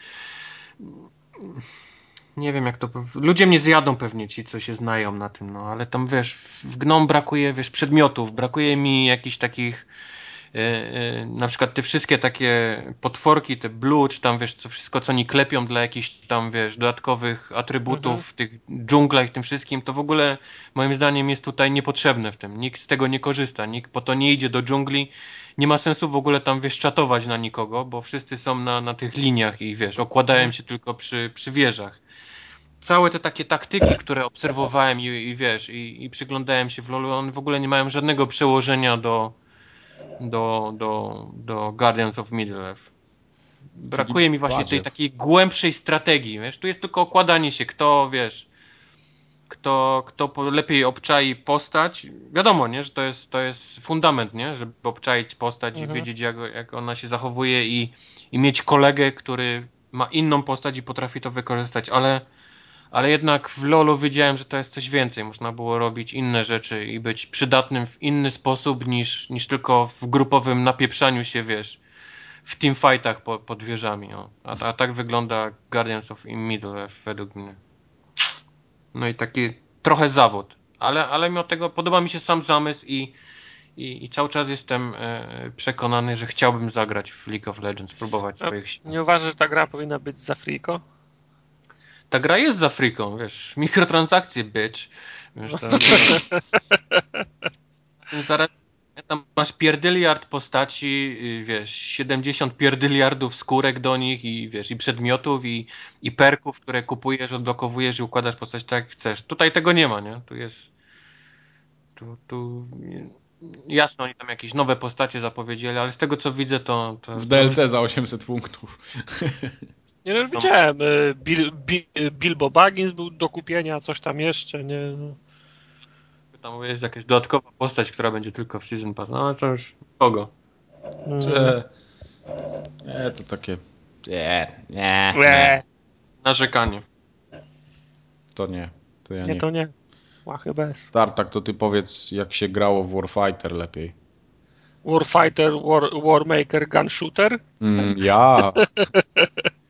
Nie wiem jak to... Ludzie mnie zjadą pewnie ci, co się znają na tym, no, ale tam wiesz, w Gnom brakuje, wiesz, przedmiotów, brakuje mi jakichś takich... e, e, Na przykład te wszystkie takie potworki, te blue, czy tam wiesz, co wszystko, co oni klepią dla jakichś tam, wiesz, dodatkowych atrybutów
Mhm.
w tych dżunglach i tym wszystkim, to w ogóle moim zdaniem jest tutaj niepotrzebne w tym. Nikt z tego nie korzysta, nikt po to nie idzie do dżungli. Nie ma sensu w ogóle tam, wiesz, czatować na nikogo, bo wszyscy są na, na tych liniach i, wiesz, okładają się tylko przy, przy wieżach. Całe te takie taktyki, które obserwowałem i, i wiesz, i, i przyglądałem się w LoLu, one w ogóle nie mają żadnego przełożenia do, do, do, do Guardians of Middle-earth. Brakuje mi właśnie tej takiej głębszej strategii, wiesz, tu jest tylko okładanie się, kto, wiesz, kto, kto lepiej obczai postać. Wiadomo, nie, że to jest, to jest fundament, nie, żeby obczaić postać i
Mhm.
wiedzieć, jak, jak ona się zachowuje i, i mieć kolegę, który ma inną postać i potrafi to wykorzystać, ale, ale jednak w LoLu wiedziałem, że to jest coś więcej. Można było robić inne rzeczy i być przydatnym w inny sposób niż, niż tylko w grupowym napieprzaniu się, wiesz, w teamfightach po, pod wieżami. O. A, a tak wygląda Guardians of Middle według mnie. No i taki trochę zawód. Ale, ale mimo tego podoba mi się sam zamysł i, i, i cały czas jestem e, przekonany, że chciałbym zagrać w League of Legends, spróbować
A-
swoich.
Nie uważasz, że ta gra powinna być za friko?
Ta gra jest za friką, wiesz, mikrotransakcje, bitch. Wiesz, to, *laughs* zaraz tam masz pierdyliard postaci, y, wiesz, 70 pierdyliardów skórek do nich i wiesz, i przedmiotów i, i perków, które kupujesz, odblokowujesz i układasz postać tak jak chcesz. Tutaj tego nie ma, nie? Tu jest tu, tu jasno oni tam jakieś nowe postacie zapowiedzieli, ale z tego co widzę to, to
W DLC za 800 punktów. *laughs*
Nie no, widziałem, y, Bil, Bil, Bilbo Baggins był do kupienia, coś tam jeszcze, nie? no.
tam jest jakaś dodatkowa postać, która będzie tylko w Season Pass. No ale to już kogo?
Mm.
Cze... Nie, to takie... Nie, nie, nie.
Narzekanie.
To nie. To ja nie.
nie, to nie. Łachy bez.
Tartak, to ty powiedz, jak się grało w Warfighter lepiej.
Warfighter, War, Warmaker, Gun Shooter?
Mm, ja. *laughs*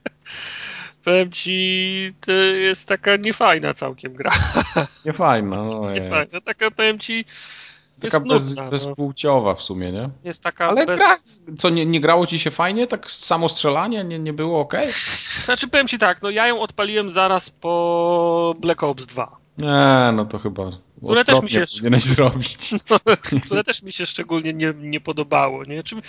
Powiem ci, to jest taka niefajna całkiem gra. *laughs*
Nie fajna, no.
Niefajna, taka powiem ci,
Taka
jest
bez,
nudna. No.
bezpłciowa w sumie, nie?
Jest taka
Ale
bez...
gra, co, nie, nie grało ci się fajnie? Tak samo strzelanie nie, nie było ok?
Znaczy powiem ci tak, no ja ją odpaliłem zaraz po Black Ops 2,
Nie, no to chyba
Które też mi się- *laughs*
powinieneś zrobić. *laughs*
które też mi się szczególnie nie, nie podobało, nie? Czym,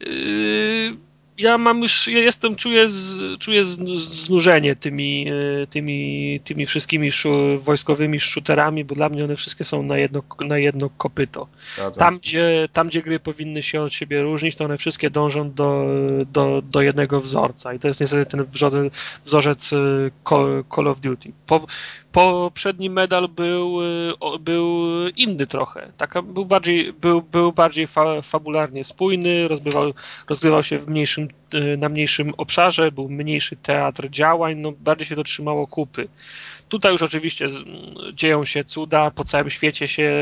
yy, ja mam już, ja jestem, czuję, z, czuję znużenie tymi, yy, tymi, tymi wszystkimi szu, wojskowymi shooterami, bo dla mnie one wszystkie są na jedno, na jedno kopyto.
Zgadzam
Tam gdzie, tam, gdzie gry powinny się od siebie różnić, to one wszystkie dążą do, do, do jednego wzorca. I to jest niestety ten wzorzec, Call, Call of Duty. Po, poprzedni medal był, y, był inny trochę. Taka, był bardziej, był, był bardziej fa, fabularnie spójny, rozgrywał, rozgrywał się w mniejszym e, na mniejszym obszarze, był mniejszy teatr działań, no bardziej się to trzymało kupy. Tutaj już oczywiście dzieją się cuda, po całym świecie się,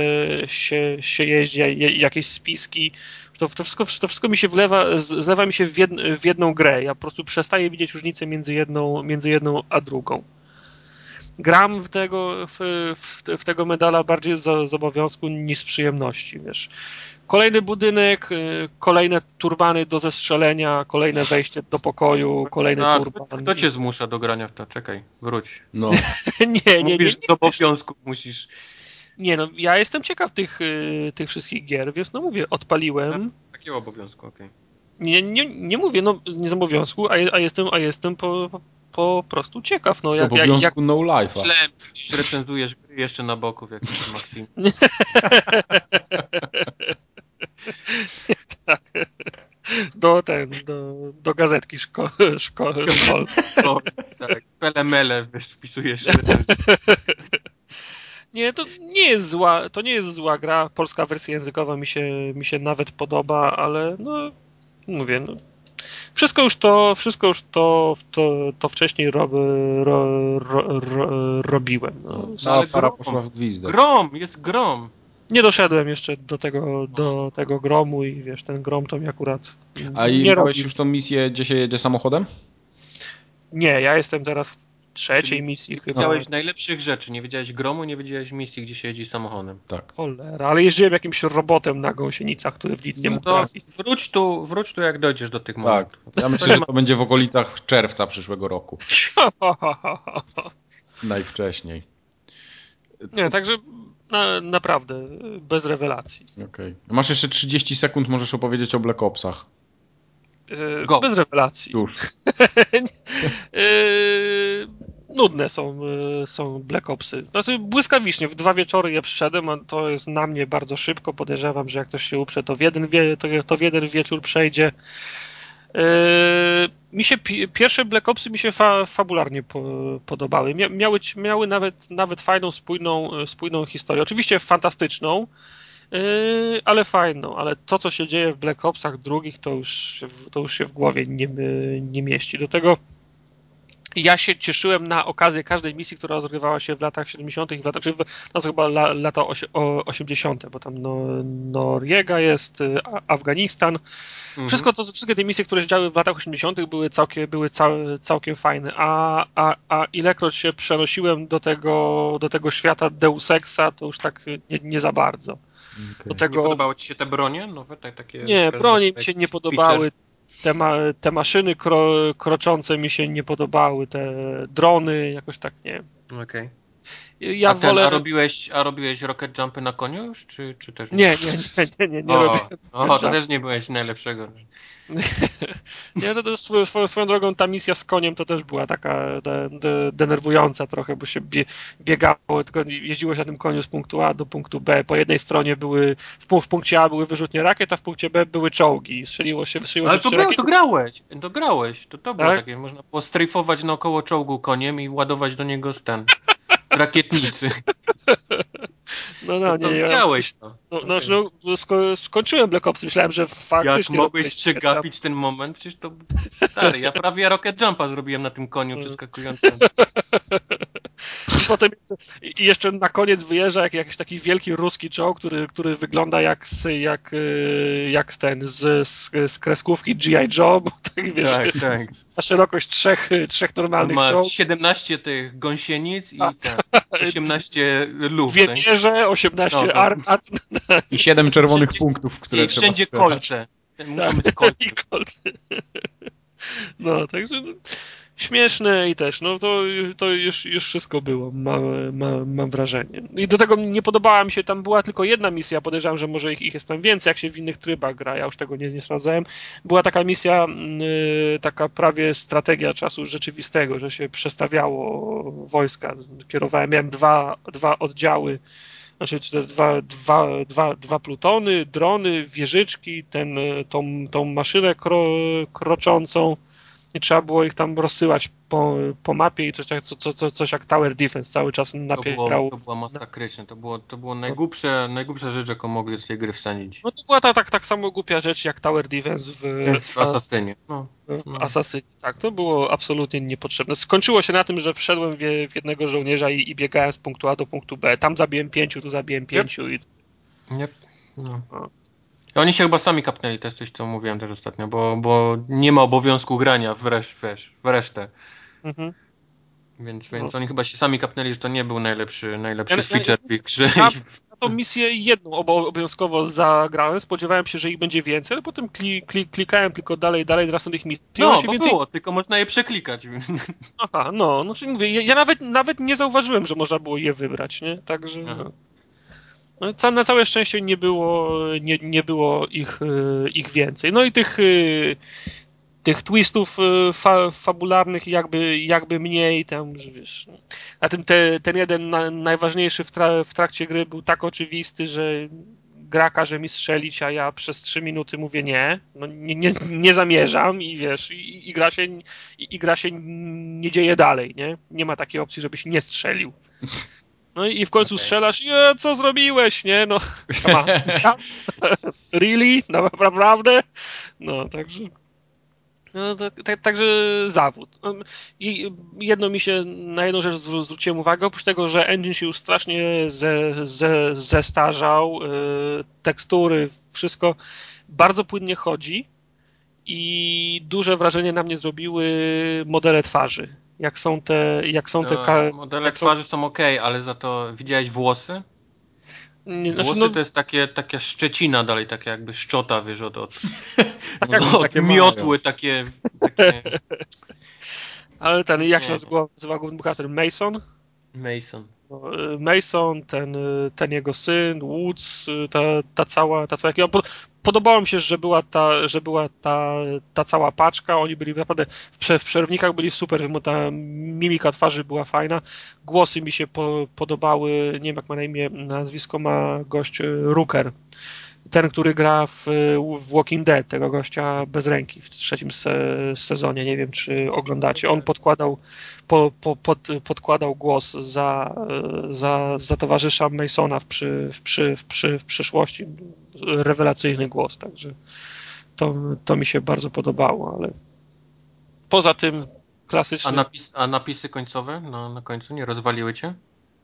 się, się jeździ, jakieś spiski. To, to, wszystko, to wszystko mi się wlewa, zlewa mi się w, jed, w jedną grę. Ja po prostu przestaję widzieć różnicę między jedną, między jedną a drugą gram w tego, w, w, w, tego medala bardziej z, z obowiązku niż z przyjemności, wiesz. Kolejny budynek, y, kolejne turbany do zestrzelenia, kolejne wejście do pokoju, kolejny A, turban.
Kto cię zmusza do grania w to? Czekaj, wróć.
No. *laughs*
nie, nie, nie. Mówisz,
nie, do obowiązku musisz...
Nie no, ja jestem ciekaw tych, y, tych wszystkich gier, więc no mówię, odpaliłem.
Takiego obowiązku, okej. Okay.
Nie, nie, nie mówię, no nie z obowiązku, a, a jestem, a jestem po, po prostu ciekaw. No,
z jak, obowiązku jak, no life.
Myślałem, że recenzujesz gry jeszcze na boku w jakimś *laughs* Maksim.
tak. *laughs* Do ten, do, do gazetki szko, szko, *laughs* szkolnej.
No, tak, pelemele wpisujesz
Nie, to nie jest zła, to nie jest zła gra. Polska wersja językowa mi się, mi się nawet podoba, ale no mówię, no, wszystko już to, wszystko już to, to, to wcześniej ro, ro, ro, robiłem. No.
no ale para poszła w gwizdę.
Grom, jest grom.
Nie doszedłem jeszcze do tego, do tego gromu i wiesz, ten grom to mi akurat
A i nie robisz już tą misję, gdzie się jedzie samochodem?
Nie, ja jestem teraz trzeciej Czyli misji chyba.
Widziałeś najlepszych rzeczy, nie wiedziałeś gromu, nie wiedziałeś misji, gdzie się jeździ samochodem.
Tak.
Cholera, ale jeździłem jakimś robotem na gąsienicach, który w nic nie mógł trafić.
Wróć tu, wróć tu jak dojdziesz do tych
momentów. Tak, ja myślę, że to będzie w okolicach czerwca przyszłego roku. *laughs* Najwcześniej.
Nie, także na, naprawdę, bez rewelacji.
Okej. Okay. Masz jeszcze 30 sekund, możesz opowiedzieć o Black Opsach.
Yy, Go. Bez rewelacji.
Już. *laughs*
nudne są, yy, są Black Opsy. Znaczy błyskawicznie, w dwa wieczory je przyszedłem, a to jest na mnie bardzo szybko. Podejrzewam, że jak ktoś się uprze, to w jeden, wie, to, to w jeden wieczór przejdzie. Yy, mi się pierwsze Black Opsy mi się fa, fabularnie po, podobały. Mia, miały, miały nawet, nawet fajną, spójną, spójną historię. Oczywiście fantastyczną, Yy, ale fajną, ale to, co się dzieje w Black Opsach drugich, to już, to już się w głowie nie, nie mieści. Do tego ja się cieszyłem na okazję każdej misji, która rozgrywała się w latach 70. i w latach, czy w, no chyba la, lata 80., bo tam no, Noriega jest, Afganistan. Mhm. Wszystko to, wszystkie te misje, które się działy w latach 80. były całkiem, były cał, całkiem fajne, a, a, a ilekroć się przenosiłem do tego, do tego świata Deus Exa, to już tak nie, nie za bardzo.
Okay. Do tego... Nie podobały ci się te bronie nowe? takie
nie, bronie mi się nie podobały. Te, ma, te maszyny kro, kroczące mi się nie podobały, te drony, jakoś tak nie.
Okej. Okay. Ja a, ten, wolę... a, robiłeś, a robiłeś rocket jumpy na koniu już, czy, czy też
nie? Nie, nie, nie, nie, nie, nie
o, O, to też nie byłeś najlepszego. *laughs*
nie, to, to swoją, swoją, drogą ta misja z koniem to też była taka de, de, denerwująca trochę, bo się bie, biegało, tylko jeździło się na tym koniu z punktu A do punktu B. Po jednej stronie były, w, w punkcie A były wyrzutnie rakiet, a w punkcie B były czołgi. Strzeliło się, strzeliło
Ale
się
to, było, to grałeś, to grałeś. To, to było tak? takie, można było strajfować naokoło czołgu koniem i ładować do niego stan rakietnicy.
No, no,
no nie, widziałeś to.
No, no, okay. no sko skończyłem Black Ops, myślałem, że faktycznie...
Jak mogłeś przegapić ten moment? Przecież to stary, ja prawie Rocket Jumpa zrobiłem na tym koniu przeskakującym. *laughs*
Potem i jeszcze na koniec wyjeżdża jak, jakiś taki wielki ruski czołg, który, który wygląda jak, jak, y, jak ten z, z, z kreskówki G.I. Joe, bo tak, wiesz, tak, tak. na szerokość trzech, trzech normalnych
Ma
czołgów.
17 tych gąsienic i ten, 18 luf.
Dwie wieże, 18 no, no. armat.
I 7 czerwonych wszędzie, punktów, które I
wszędzie kolce. Muszą być. *laughs* I kolce.
No, także śmieszne i też, no to, to już, już wszystko było, ma, ma, mam wrażenie. I do tego nie podobała mi się, tam była tylko jedna misja, podejrzewam, że może ich, ich jest tam więcej, jak się w innych trybach gra, ja już tego nie, nie sprawdzałem. Była taka misja, yy, taka prawie strategia czasu rzeczywistego, że się przestawiało wojska. Kierowałem, miałem dwa, dwa oddziały, znaczy dwa, dwa, dwa, dwa plutony, drony, wieżyczki, ten, tą, tą maszynę kro, kroczącą, i trzeba było ich tam rozsyłać po, po mapie i coś, jak- co, co, co, coś jak Tower Defense cały czas
było, to było masakryczne. To było, to było najgłupsze, najgłupsza rzecz, jaką mogli do tej gry wsadzić.
No to była ta, tak, tak samo głupia rzecz jak Tower Defense w,
W Asasynie. No.
w Asasynie. Tak, to było absolutnie niepotrzebne. Skończyło się na tym, że wszedłem w, w jednego żołnierza i, i biegałem z punktu A do punktu B. Tam zabiłem pięciu, tu zabiłem pięciu i
Nie. No.
O.
Oni się chyba sami kapnęli, to jest coś, co mówiłem też ostatnio, bo, bo nie ma obowiązku grania w, wiesz, w resztę.
mhm.
Więc, więc oni chyba się sami kapnęli, że to nie był najlepszy, najlepszy
Ja- ja-
feature w ich grze.
Ja- *laughs* Na tą misję jedną obo- obowiązkowo zagrałem, spodziewałem się, że ich będzie więcej, ale potem kli, kli, klikałem tylko dalej, dalej do następnych misji.
No,
się
bo
więcej...
było, tylko można je przeklikać.
Aha, no, no czyli mówię, ja, ja nawet, nawet nie zauważyłem, że można było je wybrać, nie? Także.
Aha.
No, na całe szczęście nie było, nie, nie było ich, y, ich więcej. No i tych, y, tych twistów y, fa, fabularnych jakby, jakby mniej tam, wiesz. no. Na tym te, ten jeden na, najważniejszy w, tra, w trakcie gry był tak oczywisty, że gra każe mi strzelić, a ja przez trzy minuty mówię nie, no nie, nie, nie zamierzam i wiesz, i, i, gra się, i, i gra się nie dzieje dalej, nie? Nie ma takiej opcji, żebyś nie strzelił. No i w końcu
Okej.
strzelasz i e, co zrobiłeś, nie? No, *laughs* *laughs* really? No, naprawdę? No, także... No, tak, także zawód. Um, I jedno mi się, na jedną rzecz zwró- zwróciłem uwagę, oprócz tego, że engine się już strasznie ze, ze, zestarzał, y, tekstury, wszystko bardzo płynnie chodzi i duże wrażenie na mnie zrobiły modele twarzy. Jak są te, jak są te, ka-
E, Modele
jak są-
twarzy są ok, ale za to widziałeś włosy?
nie,
Włosy
znaczy, no,
to jest takie, taka szczecina dalej, taka jakby szczota, wiesz, od, od,
jak *laughs*
od
takie
miotły takie, takie *laughs*
ale ten, jak
Nie.
się nazywa, nazywa główny bohater? Mason?
Mason.
No, y, Mason, ten, y, ten jego syn, Woods, y, ta, ta cała, ta cała ekipa. Po- Podobało mi się, że była ta, że była ta, ta cała paczka. Oni byli naprawdę w, w przerwnikach byli super, bo ta mimika twarzy była fajna. Głosy mi się po, podobały. Nie wiem jak ma na imię, nazwisko ma gość y, Rooker. Ten, który gra w, w Walking Dead, tego gościa bez ręki w trzecim se, sezonie. Nie wiem, czy oglądacie. On podkładał po, po, pod, podkładał głos za, za, za towarzysza Masona w, przy, w, przy, w, przy, w przyszłości. Rewelacyjny głos, także to, to mi się bardzo podobało, ale poza tym
A,
klasyczne,
napis, a napisy końcowe na, na końcu nie rozwaliły cię?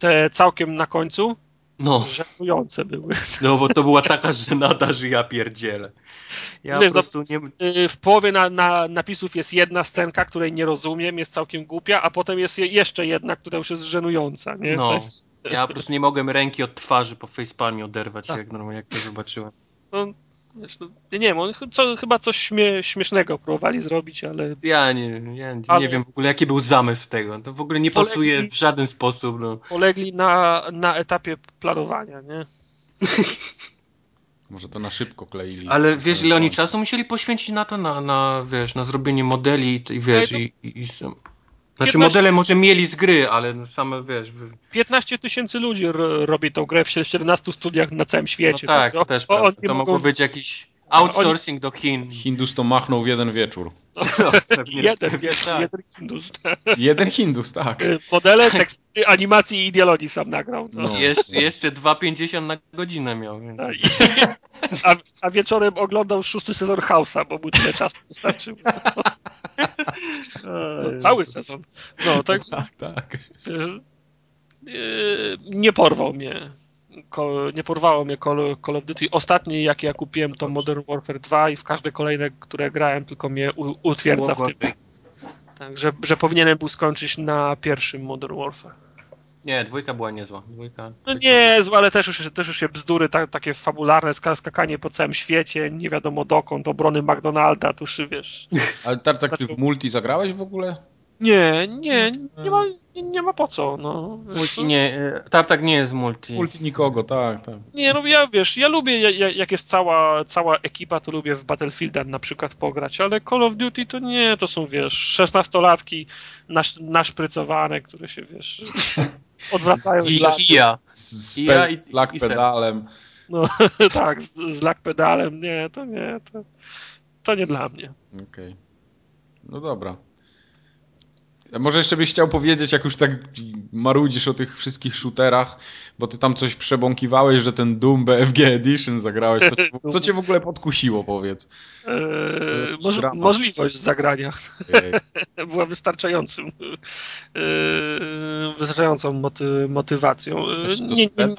te całkiem na końcu
No,
żenujące były.
no bo to była taka żenada, że ja pierdzielę. Ja
Wiesz,
po prostu nie...
Y, W połowie na, na, napisów jest jedna scenka, której nie rozumiem, jest całkiem głupia, a potem jest je- jeszcze jedna, która już jest żenująca. Nie?
No, ja po prostu nie mogłem ręki od twarzy po facepalmie oderwać,
Tak.
jak normalnie jak to zobaczyłem.
No, wiesz, no, nie wiem, on co, chyba coś śmie, śmiesznego próbowali zrobić, ale
Ja nie, ja nie
Ale-
wiem w ogóle jaki był zamysł tego. To w ogóle nie
Polegli-
pasuje w żaden sposób. No.
polegli na, na etapie planowania, nie? *laughs*
Może to na szybko kleili.
Ale wiesz, ile oni czasu musieli poświęcić na to, na, na wiesz, na zrobienie modeli i, wiesz,
Ale
i, i, i są- Znaczy
15
modele może mieli z gry, ale no same wiesz. wy-
15 tysięcy ludzi robi tą grę w 17 studiach na całym
No
świecie.
tak,
także
to też
o-
To
mogą-
mogło być jakiś outsourcing do Chin.
Hindus to machnął w jeden wieczór.
No, *laughs* pewnie-
Jeden, wiesz,
tak.
jeden Hindus.
Jeden Hindus, tak.
Modele, teksty, animacji i ideologii sam nagrał. No.
No.
Jeszcze, jeszcze 2,50 na godzinę miał, więc... *laughs*
A, a wieczorem oglądał szósty sezon House'a, bo mu tyle czasu wystarczyło. *laughs* No, cały sezon. No, tak.
Tak, tak.
Yy, nie porwał mnie. Nie porwało mnie Call, Call of Duty. Ostatni, jaki ja kupiłem, to Modern Warfare 2 i w każde kolejne, które grałem, tylko mnie u, utwierdza w tym. Tak, że, że powinienem był skończyć na pierwszym Modern Warfare.
Nie, dwójka była niezła. Dwójka,
No nie, złe, ale też już, też już się bzdury, ta, takie fabularne, ska- skakanie po całym świecie, nie wiadomo dokąd, obrony McDonalda, tu już wiesz. *laughs*
Ale Tartak, ty
Zaczął-
w multi zagrałeś w ogóle?
Nie, nie, nie ma, nie, nie ma po co, no.
Multi nie, e, Tartak nie jest multi.
Multi nikogo, tak, tak.
Nie, no ja wiesz, ja lubię, ja- ja- jak jest cała, cała ekipa, to lubię w Battlefielda na przykład pograć, ale Call of Duty to nie, to są wiesz, szesnastolatki nasz, naszprycowane, które się wiesz, *laughs* odwracają
I,
się.
Kia.
Z, z
I ja,
pe-
i-
lak
i
pedalem.
No *laughs* tak, z, z lag pedalem, nie, to nie, to, to nie dla mnie.
Okej. No dobra. Może jeszcze byś chciał powiedzieć, jak już tak marudzisz o tych wszystkich shooterach, bo ty tam coś przebąkiwałeś, że ten Doom BFG Edition zagrałeś. Co, cię- co cię w ogóle podkusiło, powiedz?
Eee,
jest
moż, możliwość zagrania *laughs* była wystarczającym, eee, wystarczającą moty, motywacją. Eee, Nie, nie,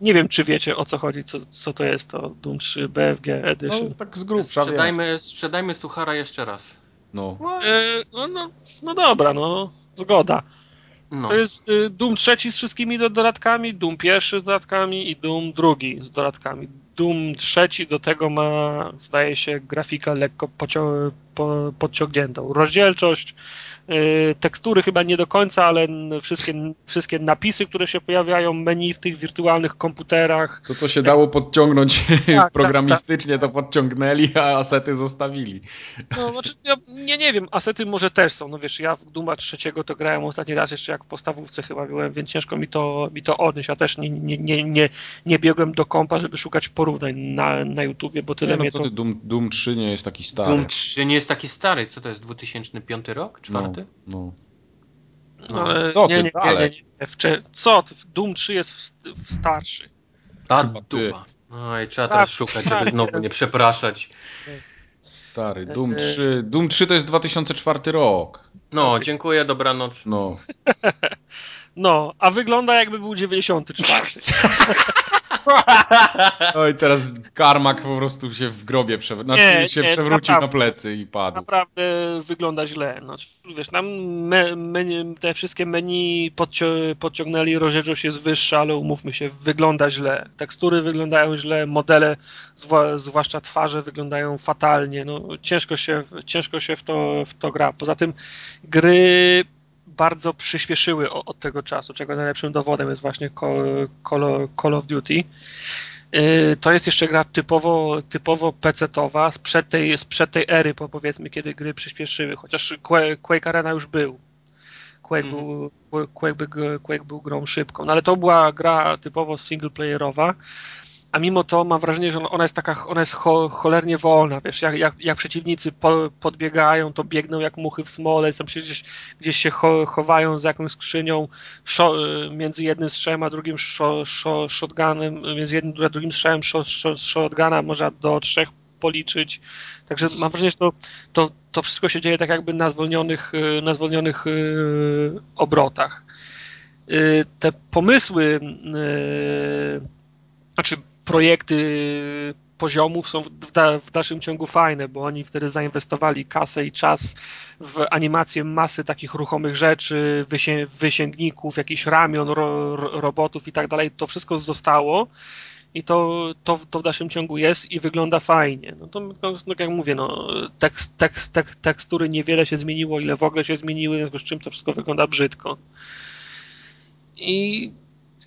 nie wiem, czy wiecie o co chodzi, co, co to jest to Doom 3 BFG
No,
Edition.
tak z grubsza.
Sprzedajmy, sprzedajmy suchara jeszcze raz.
No.
Eee, no, no, no dobra, no, zgoda.
No.
To jest y, Doom trzeci z wszystkimi do- dodatkami, Doom pierwszy z dodatkami i Doom drugi z dodatkami. Doom trzeci do tego ma, zdaje się, grafikę lekko pocio- po, podciągniętą. Rozdzielczość, y, tekstury chyba nie do końca, ale wszystkie, wszystkie napisy, które się pojawiają, menu w tych wirtualnych komputerach.
To, co się dało podciągnąć *laughs*
tak,
programistycznie, to podciągnęli, a asety zostawili.
No, znaczy, ja nie, nie wiem, asety może też są. No wiesz, ja w Duma trzeciego to grałem ostatni raz jeszcze jak w podstawówce chyba byłem, więc ciężko mi to, mi to odnieść. Ja też nie, nie, nie, nie, nie biegłem do kompa, żeby szukać porównań na, na YouTubie, bo tyle
Nie, no
mnie
co
to...
ty, Doom, Doom 3 nie jest taki stary.
Doom 3 nie jest taki stary. Co to jest? 2005 rok?
no,
Czwarty?
no.
No, ale
Co ty,
nie, nie, nie,
dalej?
nie, nie. Wcze... Co? ty? Doom 3 jest w, w starszy.
A, dupa. No i trzeba teraz
Tak,
szukać,
tak.
żeby znowu nie przepraszać.
Stary, Doom
E,
3. Doom 3 to jest 2004 rok.
No, dziękuję, dobranoc.
No. *laughs*
No, a wygląda jakby był 94. *laughs*
No i teraz Karmak po prostu się w grobie przewrócił. Znaczy
Nie,
się
nie,
przewrócił
naprawdę.
na plecy i padł.
naprawdę wygląda źle. No, wiesz, nam me, menu, te wszystkie menu podcio podciągnęli, rozdzielczość jest wyższa, ale umówmy się, wygląda źle. Tekstury wyglądają źle, modele, zwłaszcza twarze, wyglądają fatalnie. No, ciężko się, ciężko się w, to, w to gra. Poza tym gry bardzo przyspieszyły od tego czasu, czego najlepszym dowodem jest właśnie Call, of Duty. Yy, To jest jeszcze gra typowo, typowo PC-towa, sprzed tej, sprzed tej ery, po- powiedzmy, kiedy gry przyspieszyły, chociaż Quake, Arena już był. Quake,
Mhm.
był, Quake, Quake był grą szybką, no ale to była gra typowo singleplayerowa, a mimo to mam wrażenie, że ona jest taka, ona jest cho, cholernie wolna, wiesz, jak, jak, jak przeciwnicy po, podbiegają, to biegną jak muchy w smole, tam przecież gdzieś się cho, chowają za jakąś skrzynią, szo, między jednym strzałem a drugim szo, szo, shotgunem, między jednym a drugim strzałem szo, szo, shotguna można do trzech policzyć. Także mam wrażenie, że to, to, to wszystko się dzieje tak jakby na zwolnionych, y, na zwolnionych y, obrotach. Y, Te pomysły, y, znaczy projekty poziomów są w, w, da, w dalszym ciągu fajne, bo oni wtedy zainwestowali kasę i czas w animację masy takich ruchomych rzeczy, wysię, wysięgników, jakichś ramion, ro, robotów i tak dalej. To wszystko zostało i to, to, to w dalszym ciągu jest i wygląda fajnie. No to no, no, jak mówię, no, tekst, tekst, tek, tekstury niewiele się zmieniło, ile w ogóle się zmieniły, w związku z czym to wszystko wygląda brzydko. I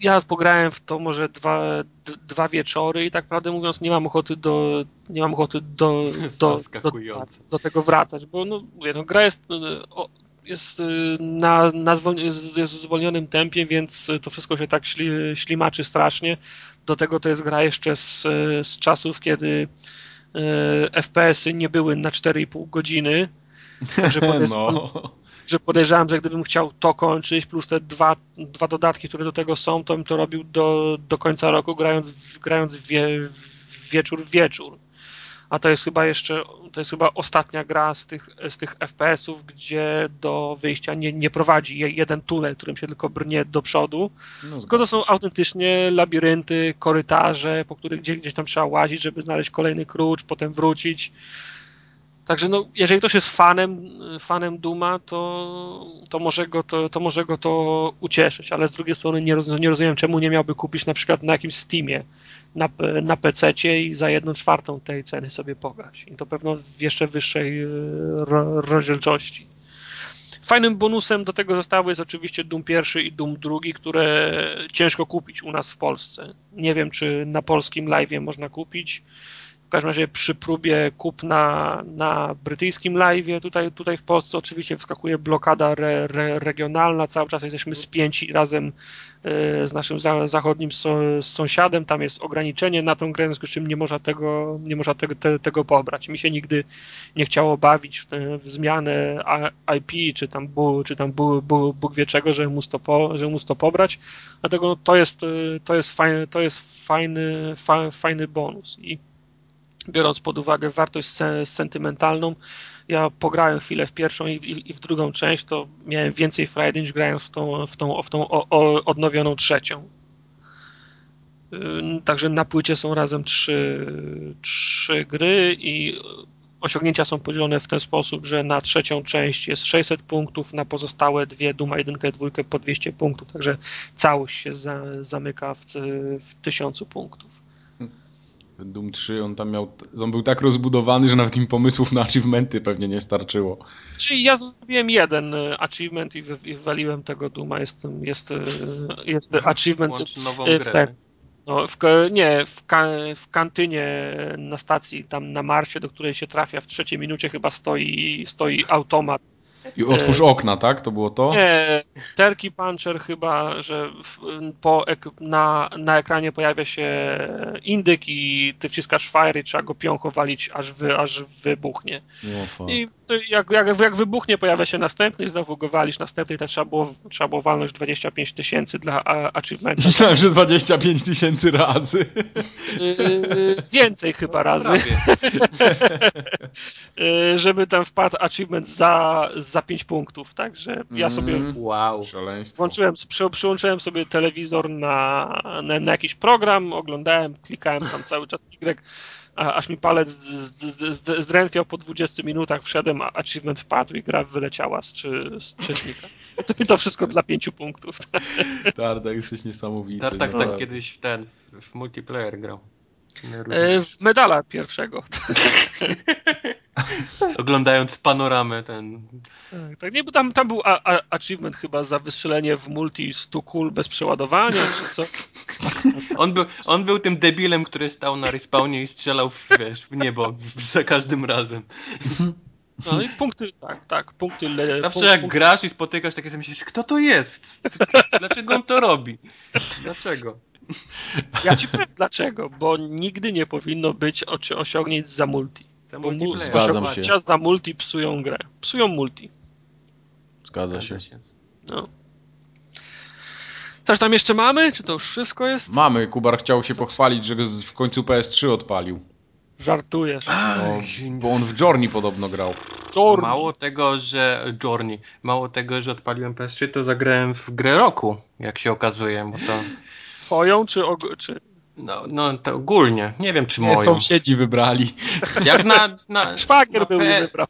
ja pograłem w to może dwa, d- dwa wieczory i tak prawdę mówiąc nie mam ochoty do nie mam ochoty do, *laughs* do, do, do tego wracać, bo no, mówię, no gra jest, y, o, jest y, na, na zwol, jest, jest w zwolnionym tempie, więc to wszystko się tak śli, ślimaczy strasznie. Do tego to jest gra jeszcze z, z czasów, kiedy y, FPS-y nie były na 4,5 godziny. *laughs* Także
No.
Że podejrzewam, że gdybym chciał to kończyć, plus te dwa, dwa dodatki, które do tego są, to bym to robił do, do końca roku, grając, grając wie, wieczór w wieczór. A to jest chyba jeszcze, to jest chyba ostatnia gra z tych, z tych FPS-ów, gdzie do wyjścia nie, nie prowadzi je- jeden tunel, którym się tylko brnie do przodu,
no
tylko to są autentycznie labirynty, korytarze, po których gdzie, gdzieś tam trzeba łazić, żeby znaleźć kolejny klucz, potem wrócić. Także no, jeżeli ktoś jest fanem, fanem Duma, to, to, może go to, to może go to ucieszyć, ale z drugiej strony nie, nie rozumiem, czemu nie miałby kupić na przykład na jakimś Steamie, na, na PC-cie i za jedną czwartą tej ceny sobie pograć. I to pewno w jeszcze wyższej e, ro, rozdzielczości. Fajnym bonusem do tego zestawu jest oczywiście Doom pierwszy i Doom drugi, które ciężko kupić u nas w Polsce. Nie wiem, czy na polskim live można kupić. Każdym razie przy próbie kupna na brytyjskim live, tutaj, tutaj w Polsce oczywiście wskakuje blokada re, re, regionalna, cały czas jesteśmy spięci razem e, z naszym za, zachodnim so, z sąsiadem, tam jest ograniczenie na tą grę, w związku z czym nie można tego, nie można tego, te, tego pobrać. Mi się nigdy nie chciało bawić w, w zmianę IP, czy tam, bu, czy tam bu, bu, Bóg wie czego, żeby móc to, po, żeby móc to pobrać, dlatego no, to jest, to jest fajny, to jest fajny, fa, fajny bonus. I biorąc pod uwagę wartość sentymentalną, ja pograłem chwilę w pierwszą i, i, i w drugą część, to miałem więcej frajdy niż grając w tą, w tą, w tą o, o, odnowioną trzecią. Także na płycie są razem trzy, trzy gry i osiągnięcia są podzielone w ten sposób, że na trzecią część jest 600 punktów, na pozostałe dwie Duma 1 i 2 po 200 punktów, także całość się za, zamyka w, w 1000 punktów.
Ten Doom 3, on tam miał, on był tak rozbudowany, że nawet im pomysłów na achievementy pewnie nie starczyło.
Czyli ja zrobiłem jeden e, achievement i, wy, i wywaliłem tego Duma, jest, jest, e, jest *laughs* achievement
nową e, w, grę. Ten,
no, w, nie, w, ka, w kantynie na stacji, tam na Marsie, do której się trafia w trzeciej minucie chyba stoi, stoi automat
i otwórz e, okna, tak? To było to?
Nie, Terki Puncher chyba, że w, po, na, na ekranie pojawia się indyk i ty wciskasz fire i trzeba go piącho walić, aż, wy, aż wybuchnie.
Oh,
I jak, jak, jak wybuchnie, pojawia się następny i znowu go walisz następny i tak trzeba było, trzeba było walnąć 25 tysięcy dla achievementu.
Myślałem, że 25 tysięcy razy.
Yy, więcej chyba razy. Yy, *laughs* żeby tam wpadł achievement za, za 5 punktów, tak, że ja sobie
mm, wow.
włączyłem, przy, przyłączyłem sobie telewizor na, na, na, jakiś program, oglądałem, klikałem tam cały czas Y, aż mi palec zdrętwiał po 20 minutach, wszedłem, a achievement wpadł i gra wyleciała z, czy, z czytnika. I to wszystko dla 5 punktów.
Tartak, jesteś niesamowity.
Tartak tak kiedyś w ten, w, w multiplayer grał.
E, w medala pierwszego. *laughs* *laughs*
Oglądając panoramę ten.
Tak, tak, nie, bo tam, tam był a, a, achievement chyba za wystrzelenie w multi 100 kul bez przeładowania, czy co?
On był, on był tym debilem, który stał na respawnie i strzelał w, wiesz, w niebo za każdym razem.
No i punkty, tak, tak, punkty. Le,
Zawsze jak punkty. grasz i spotykasz takie, myślisz, kto to jest? Dlaczego on to robi? Dlaczego? *laughs*
Ja ci powiem dlaczego, bo nigdy nie powinno być osiągnięć za multi.
Za bo mu,
Zgadzam się.
za multi psują grę. Psują multi.
Zgadza się.
No. Coś tam jeszcze mamy? Czy to już wszystko jest?
Mamy. Kubar chciał się pochwalić, że w końcu PS3 odpalił.
Żartujesz.
No, bo on w Journey podobno grał.
Journey.
Mało tego, że Journey, mało tego, że odpaliłem PS3, to zagrałem w grę roku, jak się okazuje, bo to
Twoją czy, czy...
No, no to ogólnie. Nie wiem, czy
Nie,
moją.
sąsiedzi wybrali.
Jak na... na
Szwagier był P... wybrał.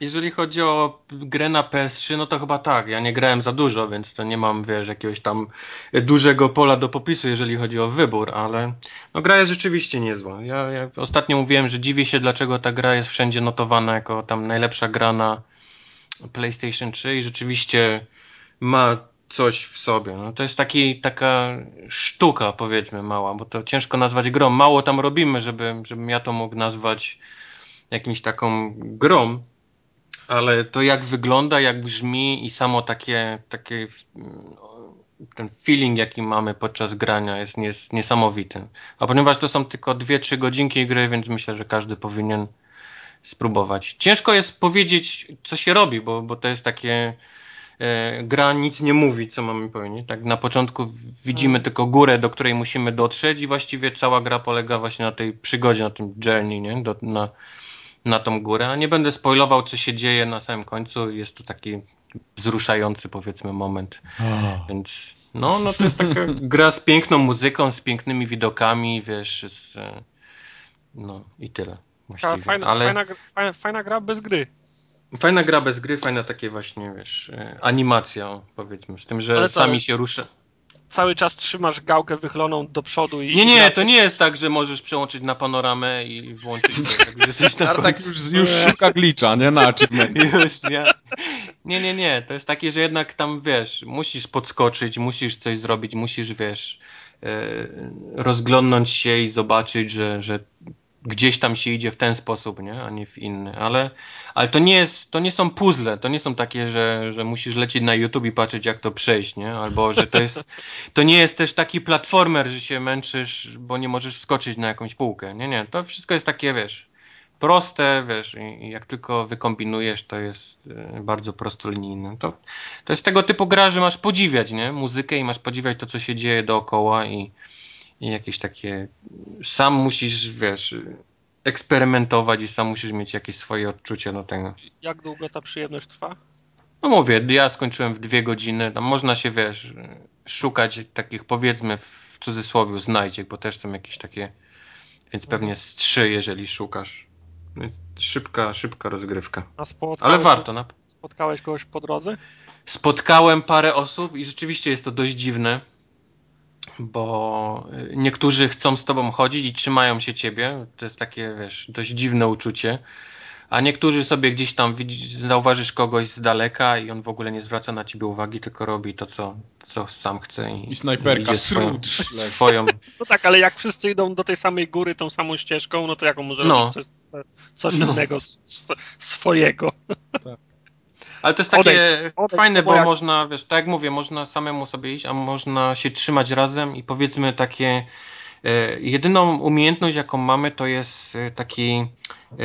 Jeżeli chodzi o grę na PS3, no to chyba tak. Ja nie grałem za dużo, więc to nie mam, wiesz, jakiegoś tam dużego pola do popisu, jeżeli chodzi o wybór, ale no gra jest rzeczywiście niezła. Ja, ja ostatnio mówiłem, że dziwię się, dlaczego ta gra jest wszędzie notowana jako tam najlepsza gra na PlayStation 3 i rzeczywiście ma coś w sobie. No, to jest taki, taka sztuka, powiedzmy, mała, bo to ciężko nazwać grą. Mało tam robimy, żeby, żebym ja to mógł nazwać jakimś taką grą, ale to jak wygląda, jak brzmi i samo takie, takie ten feeling, jaki mamy podczas grania jest, jest niesamowity. A ponieważ to są tylko 2-3 godzinki gry, więc myślę, że każdy powinien spróbować. Ciężko jest powiedzieć, co się robi, bo, bo to jest takie gra nic nie mówi, co mamy powiedzieć. Tak, na początku widzimy hmm. tylko górę, do której musimy dotrzeć i właściwie cała gra polega właśnie na tej przygodzie, na tym journey, nie? Do, na, na tą górę. A nie będę spoilował, co się dzieje na samym końcu. Jest to taki wzruszający, powiedzmy, moment. Oh. Więc no, no to jest taka *laughs* gra z piękną muzyką, z pięknymi widokami, wiesz, z, no i tyle. Właściwie.
Fajna, Ale... fajna, fajna, fajna gra bez gry.
Fajna gra bez gry, fajna takie właśnie, wiesz, e, animacja, powiedzmy, z tym, że sami się rusza.
Cały czas trzymasz gałkę wychyloną do przodu i...
Nie, nie, to nie jest tak, że możesz przełączyć na panoramę i włączyć to, jak jesteś na
tak już, już szuka glitcha, nie? Na achievement. *laughs*
już, nie. Nie, nie, nie. To jest takie, że jednak tam, wiesz, musisz podskoczyć, musisz coś zrobić, musisz, wiesz, e, rozglądnąć się i zobaczyć, że, że gdzieś tam się idzie w ten sposób, nie? a nie w inny. Ale, ale to, nie jest, to nie są puzzle, to nie są takie, że, że musisz lecieć na YouTube i patrzeć, jak to przejść, nie? albo że to jest. *laughs* To nie jest też taki platformer, że się męczysz, bo nie możesz wskoczyć na jakąś półkę. Nie, nie. To wszystko jest takie, wiesz, proste, wiesz, i jak tylko wykombinujesz, to jest e, bardzo prostolinijne. To, to jest tego typu gra, że masz podziwiać, nie? Muzykę i masz podziwiać to, co się dzieje dookoła i i jakieś takie. Sam musisz, wiesz, eksperymentować i sam musisz mieć jakieś swoje odczucie do tego.
Jak długo ta przyjemność trwa?
No mówię, ja skończyłem w dwie godziny. Tam można się, wiesz, szukać takich powiedzmy w cudzysłowie znajdziek, bo też są jakieś takie, więc pewnie z trzy, jeżeli szukasz. Więc szybka, szybka rozgrywka. Ale warto. Na...
Spotkałeś kogoś po drodze?
Spotkałem parę osób i rzeczywiście jest to dość dziwne bo niektórzy chcą z tobą chodzić i trzymają się ciebie. To jest takie, wiesz, dość dziwne uczucie. A niektórzy sobie gdzieś tam widzisz, zauważysz kogoś z daleka i on w ogóle nie zwraca na ciebie uwagi, tylko robi to, co, co sam chce. I,
I snajperka,
i swoją, swoją...
No tak, ale jak wszyscy idą do tej samej góry tą samą ścieżką, no to jak on może no. robić coś, coś no. innego swojego? Tak.
Ale to jest takie odejdź, odejdź, fajne, bo jak... można, wiesz, tak jak mówię, można samemu sobie iść, a można się trzymać razem i powiedzmy takie e, jedyną umiejętność, jaką mamy, to jest e, taki e,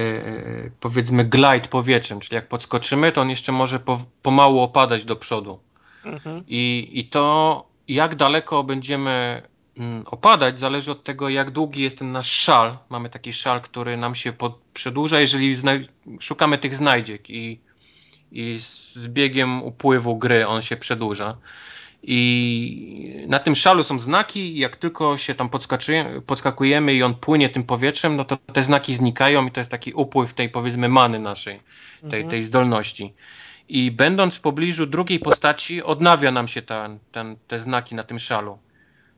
powiedzmy glide powietrzem, czyli jak podskoczymy, to on jeszcze może po, pomału opadać do przodu. Mhm. I, I to jak daleko będziemy mm, opadać, zależy od tego, jak długi jest ten nasz szal. Mamy taki szal, który nam się pod, przedłuża, jeżeli szukamy tych znajdziek i i z biegiem upływu gry on się przedłuża. I na tym szalu są znaki, jak tylko się tam podskakujemy i on płynie tym powietrzem, no to te znaki znikają i to jest taki upływ tej powiedzmy many naszej, tej, mhm. tej zdolności. I będąc w pobliżu drugiej postaci, odnawia nam się ten, ten, te znaki na tym szalu.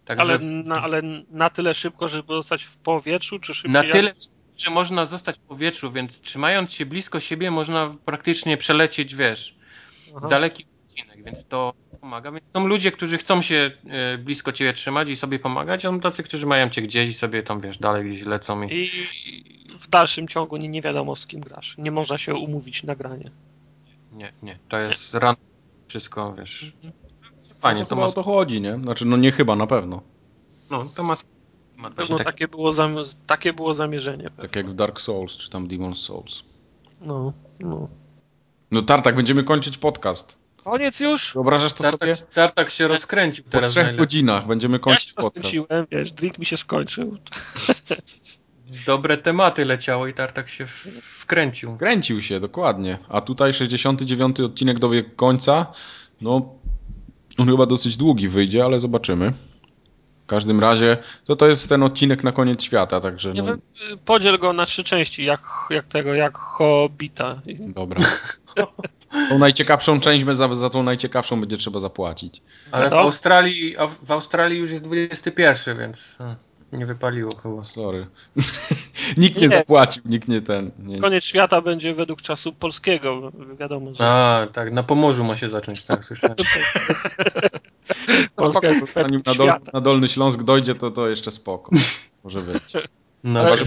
Także ale, na, ale na tyle szybko, żeby zostać w powietrzu, czy szybciej?
Na tyle, że można zostać w powietrzu, więc trzymając się blisko siebie można praktycznie przelecieć, wiesz, Aha. daleki odcinek, więc to pomaga. Więc są ludzie, którzy chcą się e, blisko ciebie trzymać i sobie pomagać, a są tacy, którzy mają cię gdzieś i sobie tam, wiesz, dalej gdzieś lecą. I,
I w dalszym ciągu nie, nie wiadomo z kim grasz. Nie można się umówić na granie.
Nie, nie. To jest ran wszystko, wiesz. Mhm.
Fajnie, no to, to ma... o to chodzi, nie? Znaczy, no nie chyba, na pewno.
No, to ma
na pewno tak... takie, było takie było zamierzenie. Pewnie.
Tak jak w Dark Souls, czy tam Demon's Souls.
No, no.
No Tartak, będziemy kończyć podcast.
Koniec już?
Wyobrażasz to
Tartak,
sobie?
Tartak się rozkręcił
po teraz. Po trzech godzinach będziemy kończyć
ja się podcast. wiesz, drink mi się skończył. *laughs*
Dobre tematy leciało i Tartak się wkręcił.
Wkręcił się, dokładnie. A tutaj 69 odcinek dobiegł końca. No, on chyba dosyć długi wyjdzie, ale zobaczymy. W każdym razie to to jest ten odcinek na koniec świata, także. No...
Podziel go na trzy części, jak, jak tego, jak Hobbita.
Dobra. *laughs* Tą najciekawszą część, za, za tą najciekawszą będzie trzeba zapłacić.
Ale w Australii, w Australii już jest 21, więc nie wypaliło chyba.
Sorry. *laughs* nikt nie, nie, zapłacił, nikt nie ten. Nie.
Koniec świata będzie według czasu polskiego, wiadomo. Że...
A, tak, na Pomorzu ma się zacząć, tak słyszałem. *laughs*
Polska jest Zanim na, dol, na Dolny Śląsk dojdzie, to, to jeszcze spoko. Może być. No, chyba, że,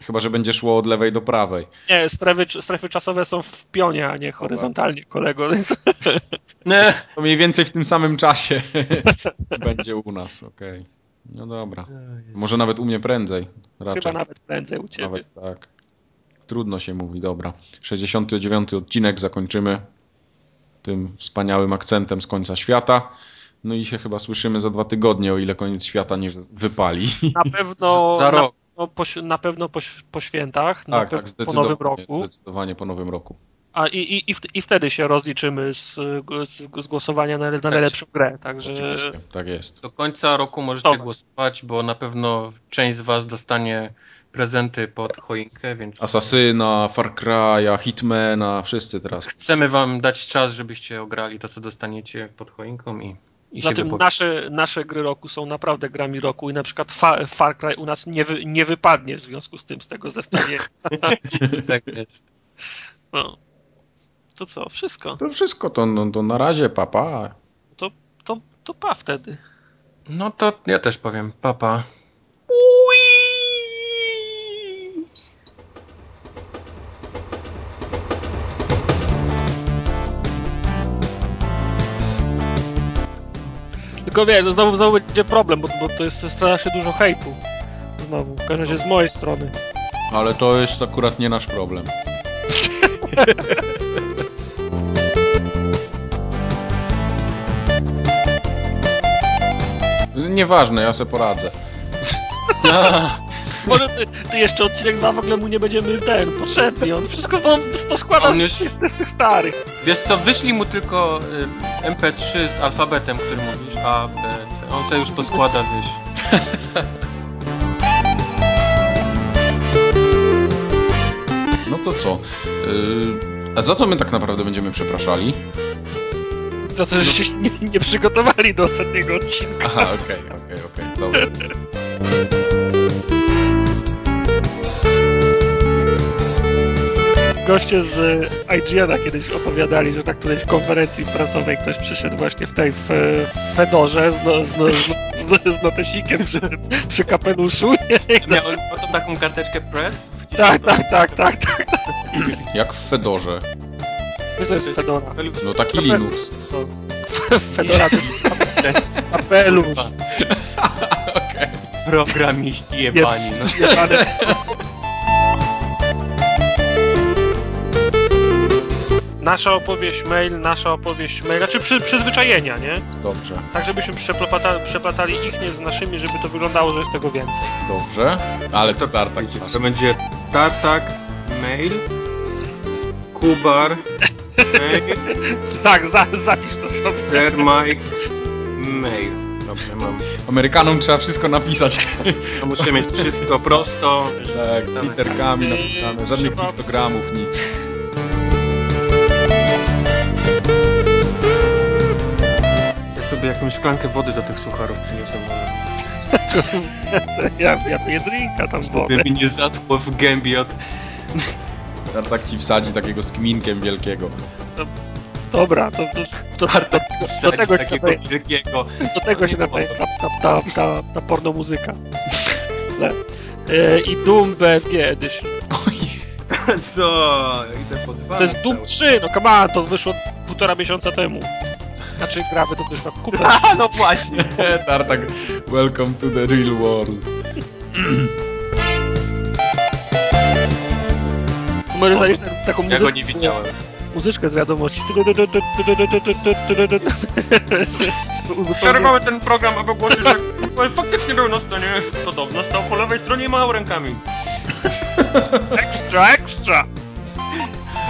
chyba, że będzie szło od lewej do prawej.
Nie, strefy, strefy czasowe są w pionie, a nie horyzontalnie, kolego. Więc... *laughs*
Nie. To mniej więcej w tym samym czasie będzie u nas, okej. Okay. No dobra. Może nawet u mnie prędzej. Raczej.
Chyba nawet prędzej u ciebie.
Nawet tak. Trudno się mówi, dobra. 69 odcinek zakończymy tym wspaniałym akcentem z końca świata. No i się chyba słyszymy za dwa tygodnie, o ile koniec świata nie wypali.
Na pewno, *laughs* za rok. Na, po, na pewno po, po świętach, na
tak, tak, po nowym roku. Zdecydowanie po nowym roku.
A i, i, i wtedy się rozliczymy z, z, z głosowania na, na najlepszą grę. Także... Oczywiście,
tak jest.
Do końca roku możecie głosować, bo na pewno część z Was dostanie prezenty pod choinkę, więc...
Asasyna, Far Cry'a, Hitmana, wszyscy teraz.
Chcemy Wam dać czas, żebyście ograli to, co dostaniecie pod choinką i i
Zatem nasze, nasze gry roku są naprawdę grami roku i na przykład Fa Far Cry u nas nie, wy, nie wypadnie w związku z tym, z tego zestawienia. *laughs*
tak jest.
No. To co, wszystko.
To wszystko, to, no, to na razie, papa.
To, to, to pa wtedy.
No to ja też powiem, papa.
Tylko wiesz, no znowu, znowu będzie problem, bo, bo to jest strasznie dużo hejtu. Znowu, w każdym razie z mojej strony.
Ale to jest akurat nie nasz problem. *laughs* Nieważne, ja se poradzę. *laughs*
Może ty, ty jeszcze odcinek dwa w ogóle mu nie będziemy ten potrzebni. On wszystko wam poskłada
On
z,
już-
z, z tych starych.
Wiesz co, wyślij mu tylko y, MP3 z alfabetem, który mówisz, A, B, C. On to już poskłada, wiesz. *laughs*
No to co? Yy, a za co my tak naprawdę będziemy przepraszali?
Za to, że się nie, nie przygotowali do ostatniego odcinka.
Aha, okej, okej, okej, dobra.
Goście z e, IGN-a kiedyś opowiadali, że na którejś konferencji prasowej ktoś przyszedł właśnie w tej w, w Fedorze z, no, z, no, z, z, z notesikiem przy, przy kapeluszu.
Miał potem taką karteczkę press.
Tak, tak, tak, tak, tak.
Jak w Fedorze.
Jest Fedora?
No taki Linux. *laughs*
Fedora to jest kapelusz. *laughs*
Okej.
Programiści jebani. No.
Jebane. Nasza opowieść mail, nasza opowieść mail, znaczy przy, przyzwyczajenia, nie?
Dobrze,
Tak, żebyśmy przeplatali, przeplatali ich nie z naszymi, żeby to wyglądało, że jest tego więcej.
dobrze. Ale to tartak.
To będzie tartak, mail, kubar, mail,
Tak, za, zapisz to sobie.
sir Mike, mail. Dobrze, mam.
Amerykanom trzeba wszystko napisać.
To muszę mieć wszystko prosto.
tak, literkami napisane, żadnych
Trzeba-
piktogramów, nic.
Ja sobie jakąś szklankę wody do tych sucharów przyniosę może. *laughs*
Ja, ja piję drinka tam wodę.
Żeby mi nie zaschło w gębie od...
Tartak ci wsadzi takiego z kminkiem wielkiego.
Dobra, to, to, to, to, do, do tego się
takiego
nadaje,
wielkiego.
do tego się
Nie
nadaje ta, ta, ta, ta, ta porno muzyka. Le. E, I Doom BFG Edition.
Co? Idę pod
To jest Doom 3, no come on, to wyszło półtora miesiąca temu. Znaczy grawy to wyszła kupę. *laughs*
A, no właśnie. *laughs*
Tartak, welcome to the real world. *clears throat*
Możesz tę- taką
Ja
muzyczkę,
go nie widziałem.
muzyczkę z wiadomości.
Przerwamy ten program, aby ogłosić, że faktycznie był na scenie. Podobno stał po lewej stronie i machał rękami.
Ekstra, ekstra!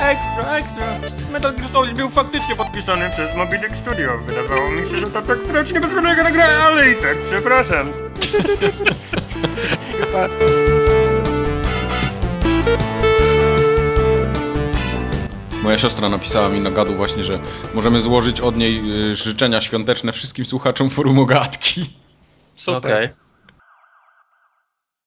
Ekstra, ekstra. Metal Gear Solid był faktycznie podpisany przez Moby Dick Studio. Wydawało mi się, że to tak strasznie bezprawnego nagrania, ale i tak przepraszam.
Moja siostra napisała mi na gadu właśnie, że możemy złożyć od niej y, życzenia świąteczne wszystkim słuchaczom forum Ogatki.
super.
Okej.